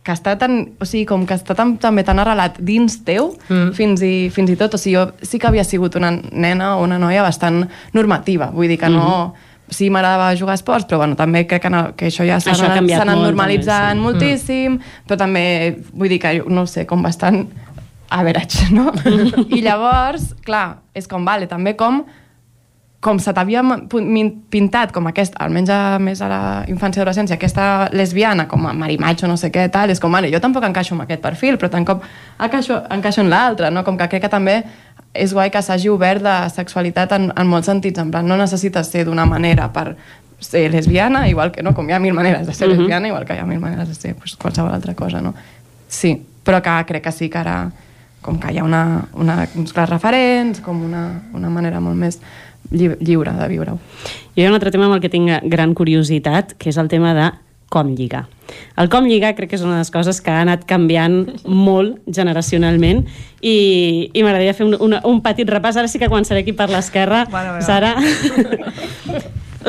que està tan, o sigui, com que està tan, també tan arrelat dins teu, mm. fins, i, fins i tot, o sigui, jo sí que havia sigut una nena o una noia bastant normativa, vull dir que no... Mhm. Sí, m'agradava jugar a esports, però bueno, també crec que, no, que això ja s'ha anat, anat molt, normalitzant també, sí. moltíssim, però també, vull dir que, no sé, com bastant average, no? I llavors, clar, és com, vale, també com com se t'havia pintat com aquest, almenys a, més a la infància i adolescència, aquesta lesbiana com a marimatxo, no sé què, tal, és com, vale, jo tampoc encaixo en aquest perfil, però tampoc encaixo, encaixo en l'altre, no? Com que crec que també és guai que s'hagi obert de sexualitat en, en molts sentits, en plan, no necessites ser d'una manera per ser lesbiana, igual que, no? Com hi ha mil maneres de ser Mhm. lesbiana, igual que hi ha mil maneres de ser pues, qualsevol altra cosa, no? Sí, però que crec que sí que ara com que hi ha una, una, uns clars referents, com una, una manera molt més lli lliure de viure-ho. Jo hi ha un altre tema amb el que tinc gran curiositat, que és el tema de com lligar. El com lligar crec que és una de les coses que ha anat canviant molt generacionalment i, i m'agradaria fer un, un, un petit repàs. Ara sí que començaré aquí per l'esquerra. Bueno, bueno. Sara,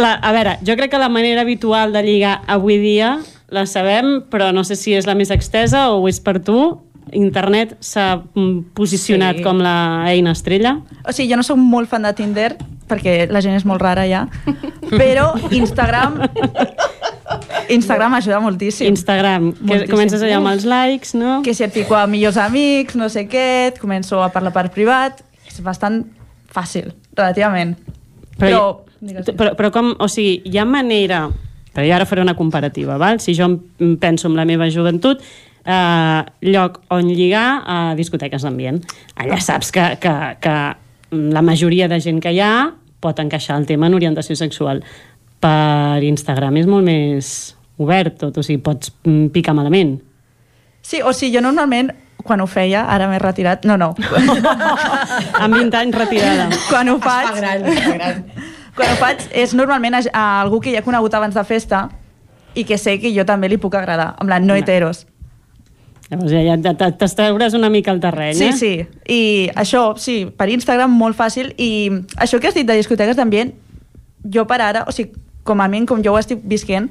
la, a veure, jo crec que la manera habitual de lligar avui dia la sabem, però no sé si és la més extesa o ho és per tu. Internet s'ha posicionat Sí. com la eina estrella. O sigui, jo no sóc molt fan de Tinder, perquè la gent és molt rara ja, però Instagram... Instagram ajuda moltíssim. Instagram, que Moltíssim. comences allà amb els likes, no? Que si et fico a millors amics, no sé què, et començo a parlar per privat, és bastant fàcil, relativament. Però, Però, però, però com, o sigui, hi ha manera... Però jo ara faré una comparativa, val? Si jo penso en la meva joventut, eh, lloc on lligar a discoteques d'ambient. Allà saps que, que, que la majoria de gent que hi ha pot encaixar el tema en orientació sexual. Per Instagram és molt més obert tot, o sigui, pots mm, picar malament. Sí, o sigui, jo normalment, quan ho feia, ara m'he retirat... No, no. Amb 20 anys retirada. quan ho faig... gran, es fa gran. Quan ho faig és normalment a, a algú que ja he conegut abans de festa i que sé que jo també li puc agradar, en plan, no heteros. Llavors ja, ja t- t'estaures una mica al terreny, Sí, eh? sí. I això, sí, per Instagram molt fàcil. I això que has dit de discoteques d'ambient, jo per ara, o sigui, com a mi, com jo ho estic visquent,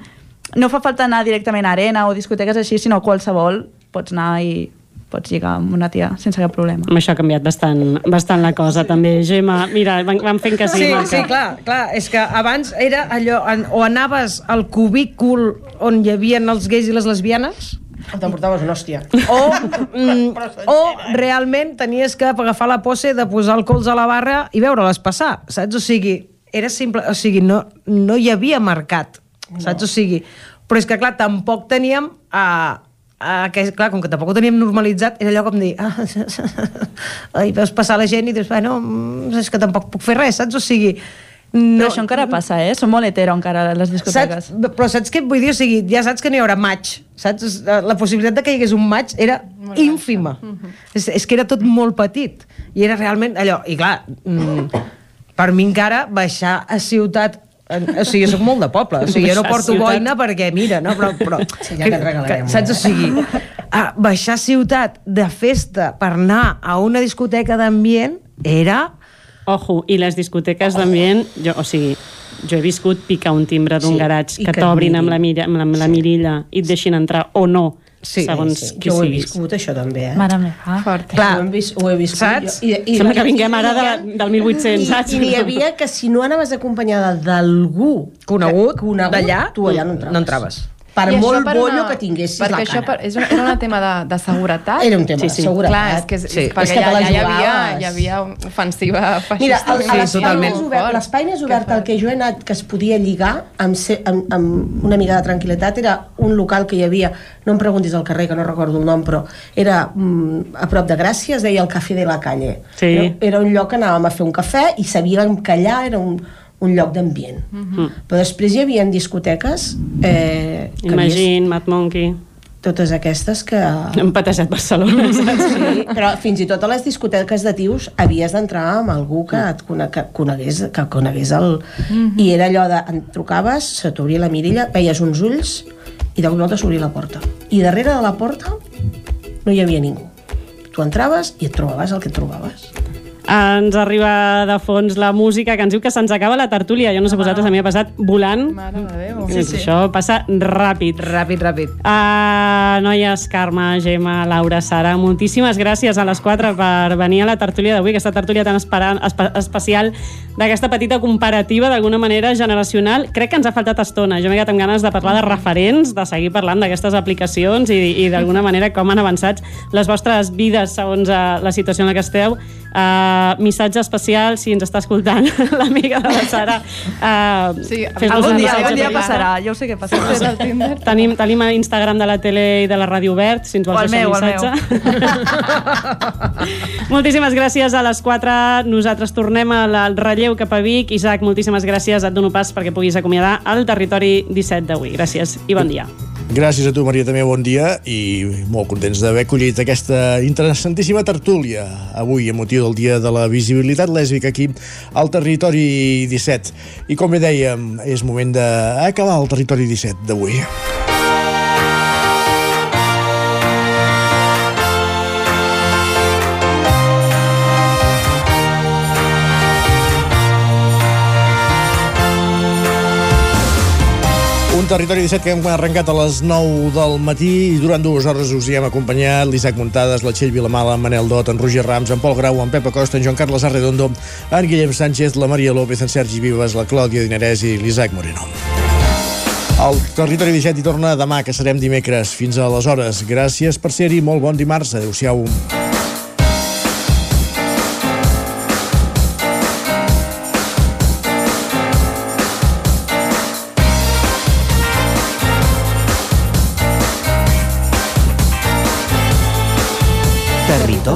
no fa falta anar directament a arena o discoteques així, sinó qualsevol pots anar i pots lligar amb una tia sense cap problema. Amb això ha canviat bastant, bastant la cosa, també. Gemma, mira, van, van fent que sí. Sí, el sí, clar, clar, és que abans era allò, o anaves al cubícul on hi havia els gais i les lesbianes, O t'emportaves una hòstia. o, mm, o realment tenies que agafar la posse de posar el colze a la barra i veure-les passar, saps? O sigui, era simple, o sigui, no, no hi havia mercat, saps? O sigui, però és que, clar, tampoc teníem... Uh, Uh, que, clar, com que tampoc ho teníem normalitzat, era allò com dir... Ah, i veus passar la gent i dius, bueno, mm, és que tampoc puc fer res, saps? O sigui, No, Però això encara passa, eh? Són molt hetero encara les discoteques. Saps? Però saps què et vull dir? O sigui, ja saps que no hi haurà maig. Saps? La possibilitat de que hi hagués un maig era ínfima. és, és que era tot molt petit. I era realment allò... I clar, mm, per mi encara baixar a ciutat o sigui, jo soc molt de poble, o sigui, jo no porto ciutat. boina perquè, mira, no, però... però Sí, ja te'n regalarem saps? O sigui, a baixar a ciutat de festa per anar a una discoteca d'ambient era... Ojo, i les discoteques d'ambient, jo, o sigui, jo he viscut picar un timbre d'un Sí, garatge i que que t'obrin amb, la, mira, amb, la, amb la mirilla i et deixin entrar o no, Sí, segons sí. qui Jo ho he viscut, això també, eh? Mare meva. Fort. Clar, ho, vist, ho he viscut. Saps? Jo. I, i, Sembla que vinguem ara de, i- del 1800, saps? I, I n'hi havia que si no anaves acompanyada d'algú Conegut, que- conegut d'allà, tu allà no entraves. no entraves. Per I això molt per bollo una- que tinguessis perquè la això cara. per, és, era un tema de, de seguretat. Era un tema sí, de sí. seguretat. Clar, és que, és, Sí. perquè És que ja, ja, hi havia, hi havia ofensiva Mira, feixista. el, sí, l'espai totalment. més obert, l'espai més obert al que jo he anat que es podia lligar amb, ser, amb, amb una mica de tranquil·litat era un local que hi havia, no em preguntis al carrer que no recordo el nom, però era mm, a prop de Gràcia, es deia el Café de la Calle Sí. era, era un lloc que anàvem a fer un cafè i sabíem que allà era un, un lloc d'ambient Mm. però després hi havia discoteques eh, que Imagine, Mad Monkey, totes aquestes que... hem patejat Barcelona, saps? Sí, però fins i tot a les discoteques de tios havies d'entrar amb algú que et cone que conegués, que conegués el... I era allò de... En trucaves, se t'obria la mirilla, veies uns ulls i i volta s'obria la porta. I darrere de la porta no hi havia ningú. Tu entraves i et trobaves el que et trobaves. Ens arriba de fons la música que ens diu que se'ns acaba la tertúlia. Jo no sé vosaltres, a mi m'ha passat volant. Mare de Déu. Sí, sí. Això passa ràpid. Ràpid, ràpid. Uh, noies, Carme, Gemma, Laura, Sara, moltíssimes gràcies a les quatre per venir a la tertúlia d'avui, aquesta tertúlia tan esperant, espe especial d'aquesta petita comparativa d'alguna manera generacional. Crec que ens ha faltat estona. Jo m'he quedat amb ganes de parlar de referents, de seguir parlant d'aquestes aplicacions i, i d'alguna manera com han avançat les vostres vides segons uh, la situació en la que esteu. Uh, missatge especial, si ens està escoltant l'amiga de la Sara. Uh, Sí, Algun un dia, algun dia passarà, jo sé què passarà. Tenim, tenim a Instagram de la tele i de la ràdio obert, si ens vols deixar meu, un el missatge. moltíssimes gràcies a les quatre. Nosaltres tornem al al relleu cap a Vic. Isaac, moltíssimes gràcies. Et dono pas perquè puguis acomiadar el territori 17 d'avui. Gràcies i bon dia. Gràcies a tu, Maria, també bon dia i molt contents d'haver collit aquesta interessantíssima tertúlia avui, a motiu del Dia de la Visibilitat Lèsbica aquí al Territori 17. I com bé dèiem, és moment d'acabar el Territori 17 d'avui. Territori 17 que hem arrencat a les 9 del matí i durant dues hores us hi hem acompanyat l'Isaac Muntades, la Txell Vilamala, en Manel Dot, en Roger Rams, en Pol Grau, en Pep Acosta, en Joan Carles Arredondo, en Guillem Sánchez, la Maria López, en Sergi Vives, la Clàudia Dinarès i l'Isaac Moreno. El Territori 17 hi torna demà, que serem dimecres. Fins aleshores, gràcies per ser-hi. Molt bon dimarts. Adéu-siau.